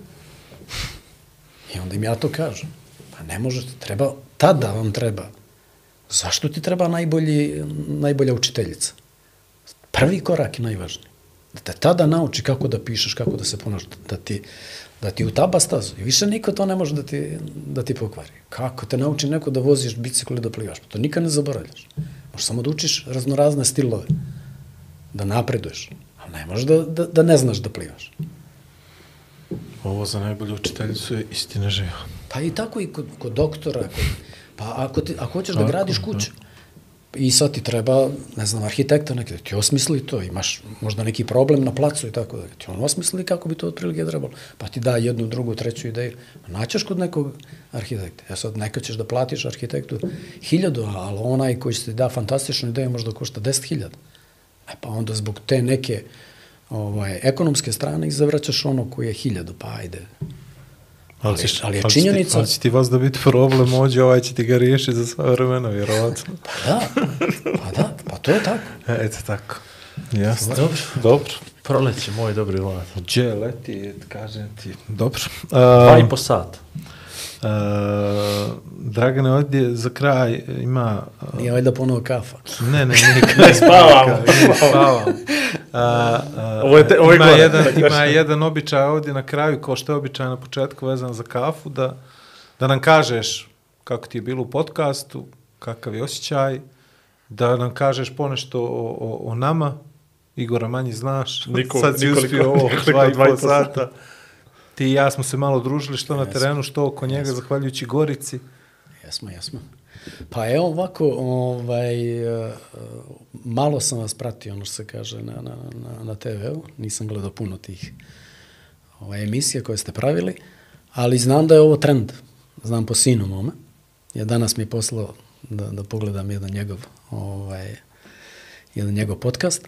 I onda im ja to kažem. Pa ne možete, treba, tada vam treba. Zašto ti treba najbolji, najbolja učiteljica? Prvi korak je najvažniji. Da te tada nauči kako da pišeš, kako da se ponaš, da ti, da ti utaba stazu. I više niko to ne može da ti, da ti pokvari. Kako te nauči neko da voziš bicikl ili da plivaš? Pa to nikad ne zaboravljaš. Možeš samo da učiš raznorazne stilove, da napreduješ. A ne možeš da, da, da ne znaš da plivaš.
Ovo za najbolju učiteljicu je istina živa.
Pa i tako i kod, kod doktora. Kod, pa ako, ti, ako hoćeš da gradiš kuću, i sad ti treba, ne znam, arhitekta neki, da ti osmisli to, imaš možda neki problem na placu i tako da ti on osmisli kako bi to otprilike trebalo, pa ti da jednu, drugu, treću ideju. Naćeš kod nekog arhitekta. Ja sad neka ćeš da platiš arhitektu hiljadu, ali onaj koji će ti da fantastičnu ideju možda košta deset hiljada. E pa onda zbog te neke ovaj, ekonomske strane izavraćaš ono koji je hiljadu, pa ajde, Ali, ali je činjenica-
Ali će ti vas da biti problem, ođe, ovaj će ti ga riješiti za sva vremena, vjerovatno.
Pa da, pa da, pa to je tako.
E, eto tako. Jasno.
Dobro.
Dobro.
Proleće, moj dobri vlad.
Gdje leti, kažem ti. Dobro.
Dva
Uh,
i po sat.
Uh, Dragane, ovdje za kraj ima... uh,
Nije valjda ponovo kafa.
Ne, ne, [LAUGHS] nije kraj.
spavamo.
Ne spavamo. [LAUGHS] A, a,
Ovo je te- ovo je
ima,
gore,
jedan,
da
ima jedan običaj ovdje na kraju, kao što je običaj na početku vezan za kafu, da, da nam kažeš kako ti je bilo u podcastu, kakav je osjećaj, da nam kažeš ponešto o, o, o nama, Igora manje znaš,
Niko-
sad si uspio ovo, dva i pol sata. Ti i ja smo se malo družili, što na terenu, što oko njega, zahvaljujući Gorici.
Jesmo, jesmo. Pa evo ovako, ovaj, eh, malo sam vas pratio, ono što se kaže na, na, na, na TV-u, nisam gledao puno tih ovaj, emisija koje ste pravili, ali znam da je ovo trend, znam po sinu mome, jer danas mi je poslao da, da pogledam jedan njegov, ovaj, jedan njegov podcast,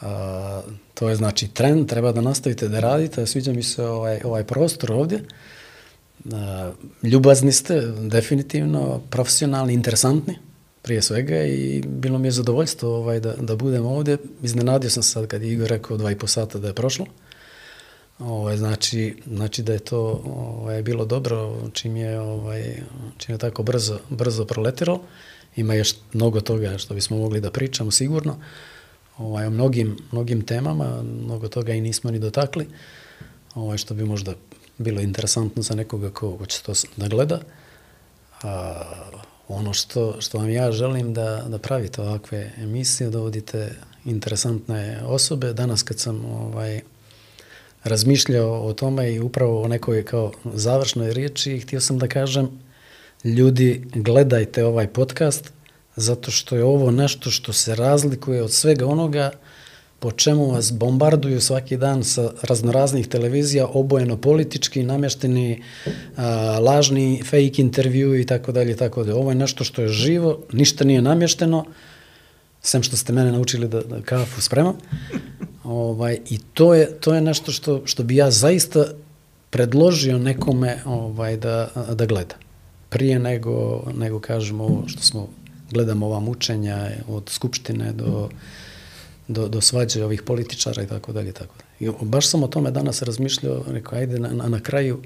A, to je znači trend, treba da nastavite da radite, sviđa mi se ovaj, ovaj prostor ovdje, A, ljubazni ste, definitivno, profesionalni, interesantni, prije svega i bilo mi je zadovoljstvo ovaj, da, da budem ovdje. Iznenadio sam sad kad je Igor rekao dva i po sata da je prošlo. Ovaj, znači, znači da je to ovaj, bilo dobro čim je, ovaj, čim je tako brzo, brzo proletilo. Ima još mnogo toga što bismo mogli da pričamo sigurno ovaj, o mnogim, mnogim temama, mnogo toga i nismo ni dotakli, ovaj, što bi možda bilo interesantno za nekoga ko, ko će to da gleda. A, ono što, što vam ja želim da, da pravite ovakve emisije, dovodite interesantne osobe. Danas kad sam ovaj, razmišljao o tome i upravo o nekoj kao završnoj riječi, htio sam da kažem ljudi gledajte ovaj podcast zato što je ovo nešto što se razlikuje od svega onoga po čemu vas bombarduju svaki dan sa raznoraznih televizija, obojeno politički, namješteni, a, lažni fake intervju i tako dalje i tako dalje. Ovo je nešto što je živo, ništa nije namješteno, sem što ste mene naučili da, da kafu spremam. Ovaj, I to je, to je nešto što, što bi ja zaista predložio nekome ovaj, da, da gleda. Prije nego, nego kažemo ovo što smo gledamo ova mučenja od skupštine do, do, do svađe ovih političara i tako dalje tako dalje. I baš sam o tome danas razmišljao, rekao, ajde na, na, na kraju,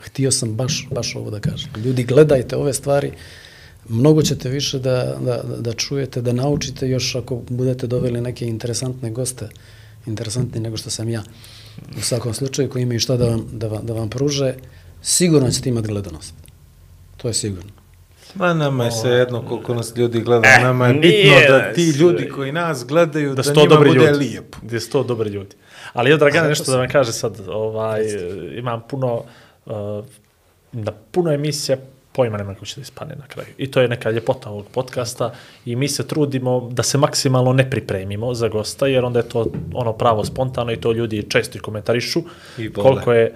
htio sam baš, baš ovo da kažem. Ljudi, gledajte ove stvari, mnogo ćete više da, da, da čujete, da naučite još ako budete doveli neke interesantne goste, interesantni nego što sam ja. U svakom slučaju koji imaju šta da vam, da vam, da vam pruže, sigurno ćete imati gledanost. To je sigurno.
Ma nama je sve jedno koliko nas ljudi gleda,
Eh,
nama je bitno da ti ljudi koji nas gledaju, da,
da
njima
dobri
bude
ljudi.
lijepo.
Da su to dobri ljudi. Ali evo, Dragana, nešto
sam-
da vam kaže sad, ovaj, imam puno uh, na puno emisija pojma nema kako će da ispane na kraju. I to je neka ljepota ovog podcasta i mi se trudimo da se maksimalno ne pripremimo za gosta, jer onda je to ono pravo spontano i to ljudi često i komentarišu.
I vole.
koliko je,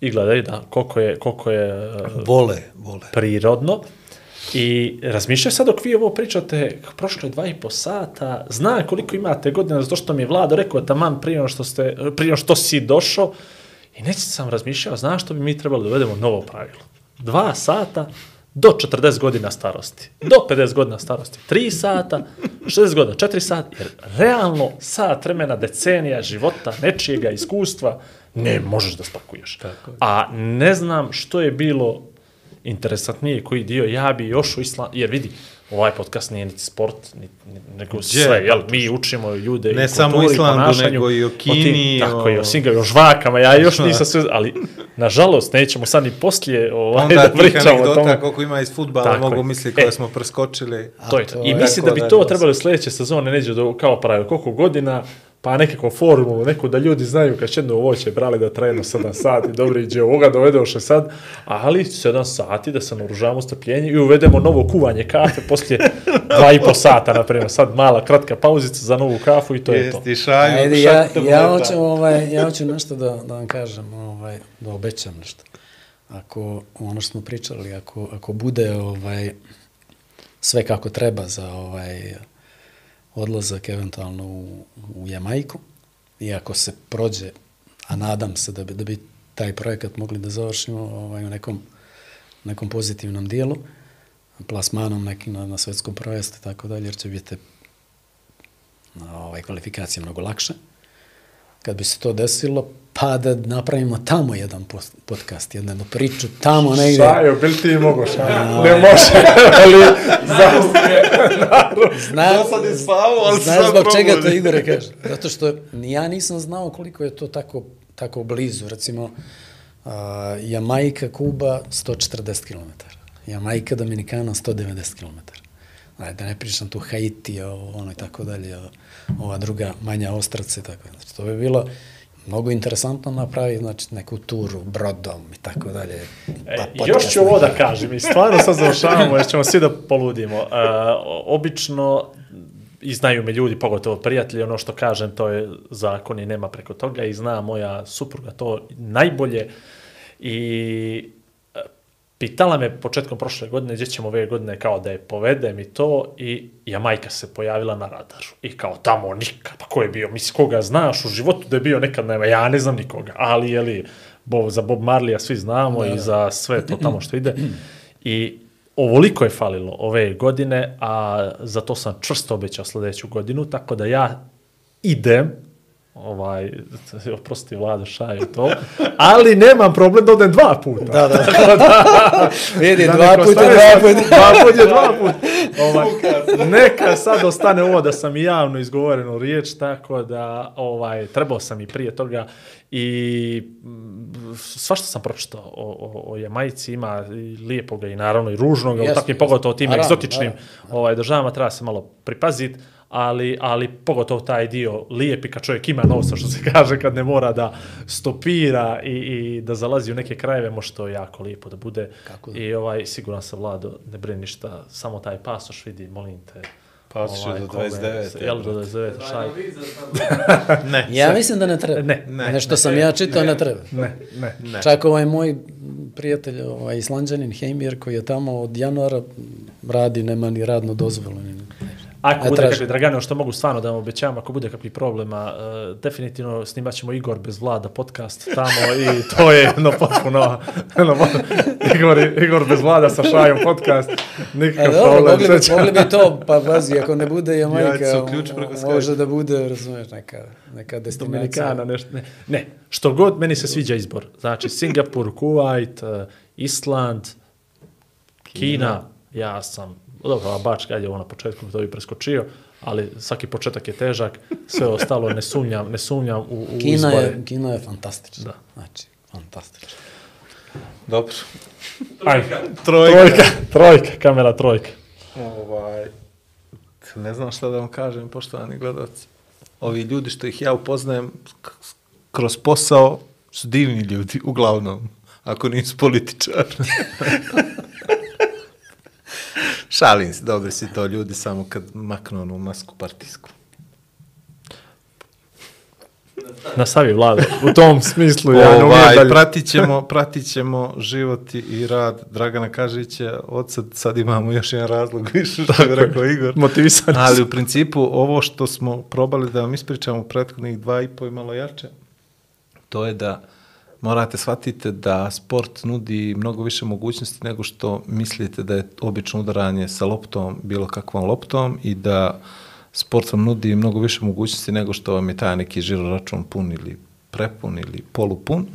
i gledaj, da, koliko je, koliko je uh,
Vole, vole.
prirodno. I razmišljaj sad dok vi ovo pričate, prošlo je dva i po sata, zna koliko imate godina, zato što mi je Vlado rekao taman prije što, ste, prije što si došao, i neće sam razmišljao, znaš što bi mi trebalo da uvedemo novo pravilo. Dva sata do 40 godina starosti, do 50 godina starosti, 3 sata, 60 godina, 4 sata, jer realno sat vremena, decenija života, nečijega iskustva, ne možeš da spakuješ. A ne znam što je bilo interesantnije koji dio, ja bi još u islam, jer vidi, ovaj podcast nije niti sport, ni, ni, nego
Gdje?
sve, jel, mi učimo ljude
Ne
i
samo
kulturi,
o Islandu,
ponašanju,
nego i o
tim-
Kini,
tako i
o-
o Singavu, o žvakama, ja još nisam sve, ali nažalost nećemo sad ni poslije ovaj,
Onda
da
tih
pričamo o tome.
koliko ima iz futbala,
Tako
mogu
je.
misliti
E.
koje smo preskočili.
To je to. I mislim da bi
da
to trebalo sljedeće sezone neđe do, kao pravilo, koliko godina, pa nekako formulu, neku da ljudi znaju kad će jedno voće brali da traje jedno 7 sati, dobro iđe ovoga, dovedoše sad, ali 7 sati da se naoružavamo strpljenje i uvedemo novo kuvanje kafe poslije 2,5 sata, na primjer, sad mala kratka pauzica za novu kafu i to je to.
Jesti šaju,
Ajde, ja, ja, hoću, ovaj, ja hoću nešto da, da vam kažem, ovaj, da obećam nešto. Ako, ono što smo pričali, ako, ako bude ovaj, sve kako treba za ovaj odlazak eventualno u, u Jamajku, i ako se prođe, a nadam se da bi, da bi taj projekat mogli da završimo ovaj, u nekom, nekom pozitivnom dijelu, plasmanom nekim na, na svetskom prvenstvu i tako dalje, jer će biti ovaj, kvalifikacije mnogo lakše. Kad bi se to desilo, pa da napravimo tamo jedan post- podcast, jednu, priču, tamo negdje.
Šajo, bil ti mogo šajo? Ne može, ali za...
Zna,
Dosad je spavao, ali
znaš
sad
zbog čega to
probudi.
Igore kaže? Zato što ja nisam znao koliko je to tako, tako blizu. Recimo, uh, Jamajka, Kuba, 140 km. Jamajka, Dominikana, 190 km. Ajde, da ne pričam tu Haiti, ovo, ono i tako dalje, ova druga manja ostraca i tako. Znači, to bi bilo mnogo interesantno napraviti, znači, neku turu brodom i tako dalje.
E,
Pa
još
podcast
ću ovo da kažem i stvarno sad završavamo jer ćemo svi da poludimo. Uh, obično i znaju me ljudi, pogotovo prijatelji, ono što kažem, to je zakon i nema preko toga i zna moja supruga to najbolje i e, pitala me početkom prošle godine gdje ćemo ove godine kao da je povedem i to i Jamajka se pojavila na radaru. I kao tamo nikad, pa ko je bio, misli koga znaš u životu da je bio nekad nema, ja ne znam nikoga, ali je li Bob, za Bob Marlija svi znamo i za sve to tamo što ide. I ovoliko je falilo ove godine, a za to sam čvrsto obećao sljedeću godinu, tako da ja idem, ovaj, [LAUGHS] oprosti Vlado Šaju to, ali nemam problem da odem dva puta.
Da, da. [LAUGHS] Vidi,
Da
dva puta, dva puta. [LAUGHS]
Dva puta je dva puta. Ovaj, neka sad ostane ovo da sam i javno izgovorenu riječ, tako da ovaj, trebao sam i prije toga i mm, svašta sam pročitao o, o, o Jamajci, ima i lijepoga i naravno i ružnoga, u
Jeste,
takvim
jeste.
pogotovo tim egzotičnim ovaj, državama treba se malo pripaziti, ali, ali pogotovo taj dio lijepi kad čovjek ima novca, što se [LAUGHS] kaže, kad ne mora da stopira i, i da zalazi u neke krajeve, može to jako lijepo da bude.
Kako da.
I ovaj, siguran sam, Vlado, ne brini ništa, samo taj pasoš vidi, molim te.
Pasoš je do
kome-
29,
Jel, do 29, šaj. [LAUGHS]
Ne.
Ja mislim da ne treba.
Ne,
ne,
Nešto sam ja čitao, ne treba.
Ne, ne.
Ne.
Čak ovaj moj prijatelj, ovaj islanđanin Heimir, koji je tamo od januara radi, nema ni radnu dozvolu. Ni,
Ako bude kakvi, Dragane, što mogu stvarno da vam obećavam, ako bude kakvih problema, uh, definitivno snimat ćemo Igor bez vlada podcast tamo i to je jedno potpuno, jedno, Igor, Igor bez vlada sa šajom podcast,
E,
nikakav
dobro,
problem.
mogli bi, mogli bi to, pa pazi, ako ne bude Jamajka,
Ja
može da bude, razumiješ, neka, neka destinacija.
Dominikana, nešto, ne. ne, što god, meni se sviđa izbor. Znači, Singapur, Kuwait, uh, Island, Kina, ja sam, dobro, a bač kad je ovo na početku, to bi preskočio, ali svaki početak je težak, sve ostalo ne sumnjam, ne sumnjam u, u
Kina
izbore.
je, Kina je fantastična.
Da.
Znači, fantastična.
Dobro.
Ajde, [LAUGHS]
Trojka.
trojka, trojka, kamera trojka.
Ovaj, ne znam šta da vam kažem, poštovani gledalci. Ovi ljudi što ih ja upoznajem kroz posao su divni ljudi, uglavnom. ako nisu političari. [LAUGHS] Šalim se, dobri si to ljudi, samo kad maknu onu masku partijsku.
Nastavi vlada. U tom smislu ja ne
ovaj, pratit, ćemo, pratit ćemo život i- rad Dragana Kažića. Od sad, sad imamo još jedan razlog više, što bi rekao Igor.
Motivisani
Ali u principu ovo što smo probali da vam ispričamo u prethodnih dva i po i malo jače, to je da morate shvatite da sport nudi mnogo više mogućnosti nego što mislite da je obično udaranje sa loptom bilo kakvom loptom i da sport vam nudi mnogo više mogućnosti nego što vam je taj neki žiro račun pun ili prepun ili polupun.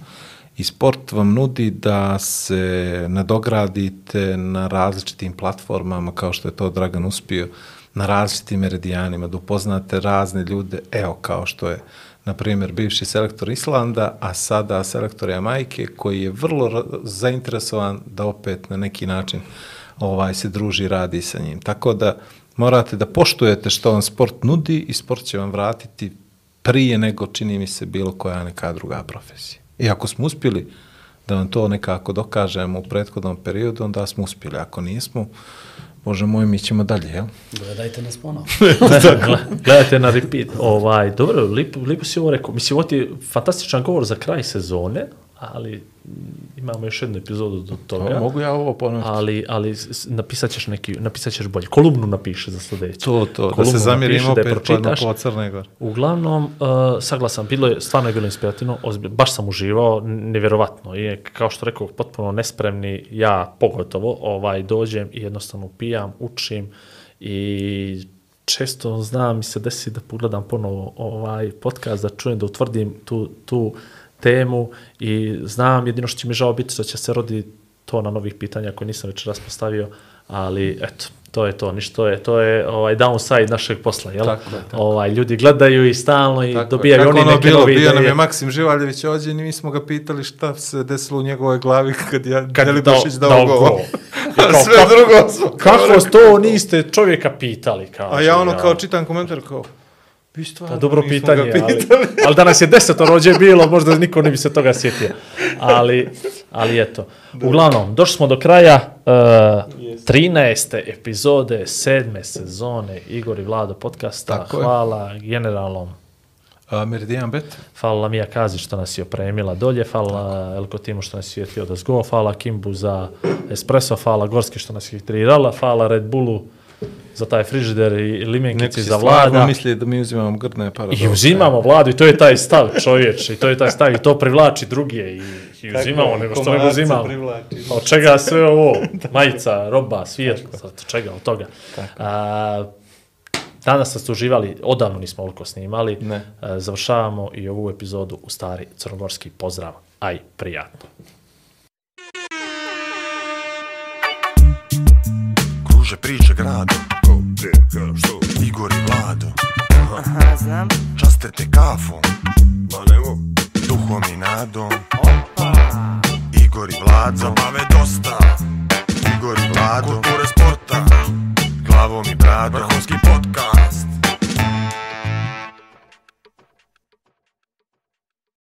I sport vam nudi da se nadogradite na različitim platformama, kao što je to Dragan uspio, na različitim meridijanima, da upoznate razne ljude, evo kao što je na primjer, bivši selektor Islanda, a sada selektor Jamajke, koji je vrlo zainteresovan da opet na neki način ovaj se druži radi sa njim. Tako da morate da poštujete što vam sport nudi i sport će vam vratiti prije nego čini mi se bilo koja neka druga profesija. I ako smo uspjeli da vam to nekako dokažemo u prethodnom periodu, onda smo uspjeli. Ako nismo, Bože moj, mi ćemo dalje, jel?
Gledajte nas ponovo. [LAUGHS] [LAUGHS]
Gle- Gledajte na repeat. Ovaj, dobro, lipo, lipo si ovo rekao. Mislim, ovo ti je fantastičan govor za kraj sezone, ali imamo još jednu epizodu do toga.
Mogu ja ovo ponoviti?
Ali, ali napisat ćeš, neki, napisat ćeš bolje. Kolumnu napiše za sljedeće.
To, to, da
Kolumnu
se zamjerim
napiši, da
opet
pročitaš.
pola Crne Gore.
Uglavnom, uh, saglasan, bilo je, stvarno je bilo inspirativno, ozbilj, baš sam uživao, nevjerovatno. I kao što rekao, potpuno nespremni, ja pogotovo, ovaj, dođem i jednostavno pijam, učim i često znam mi se desi da pogledam ponovo ovaj podcast, da čujem, da utvrdim tu, tu temu i znam jedino što će mi žao biti što će se rodi to na novih pitanja koje nisam već postavio, ali eto, to je to, ništa je, to je ovaj downside našeg posla, jel?
Tako je, tako
Ovaj, ljudi gledaju i stalno i
Tako,
dobijaju oni
ono
neke
bilo,
nove
bio nam je Maksim Živaljević ovdje i mi smo ga pitali šta se desilo u njegovoj glavi [LAUGHS] kad je
Kad
Delibašić
dao-
dao,
dao
gol. [LAUGHS]
kao,
sve
kako-
drugo smo kao
Kako to niste čovjeka pitali? Kaže,
A ja ono kao čitam komentar kao, vi stvarno
Pa dobro pitanje, ali, ali da nas je deseto rođe bilo, možda niko ne bi se toga sjetio. Ali, ali eto. Uglavnom, došli smo do kraja uh, 13. epizode sedme sezone Igor i Vlado podcasta.
Tako je.
Hvala generalnom
A, Meridian Bet?
Hvala Mija Kazi što nas je opremila dolje, hvala Elko Timu što nas je svijetio da zgo, hvala Kimbu za espresso, hvala Gorski što nas je hitrirala, hvala Red Bullu za taj frižider i limenkici za vlada.
misli da mi uzimamo grdne para.
I uzimamo vladu i to je taj stav čovječ i to je taj stav i to privlači druge i, i uzimamo nego što ne uzimamo. Pa Od čega sve ovo? [LAUGHS] Majica, roba, svijet, od čega od toga. A, danas ste uživali, odavno nismo ovoliko snimali.
Ne.
Završavamo i ovu epizodu u stari crnogorski pozdrav. Aj, prijatno.
kruže priče gradom
Ko, gde, kada, što?
Igor i Vlado.
Aha, Aha znam.
Časte te kafom.
Ma nemo.
Duhom i nadom. Opa. Igor i Vlado. Zabave dosta. Igor i Vlado. Kulture sporta. Glavom i bradom. Vrhovski podcast.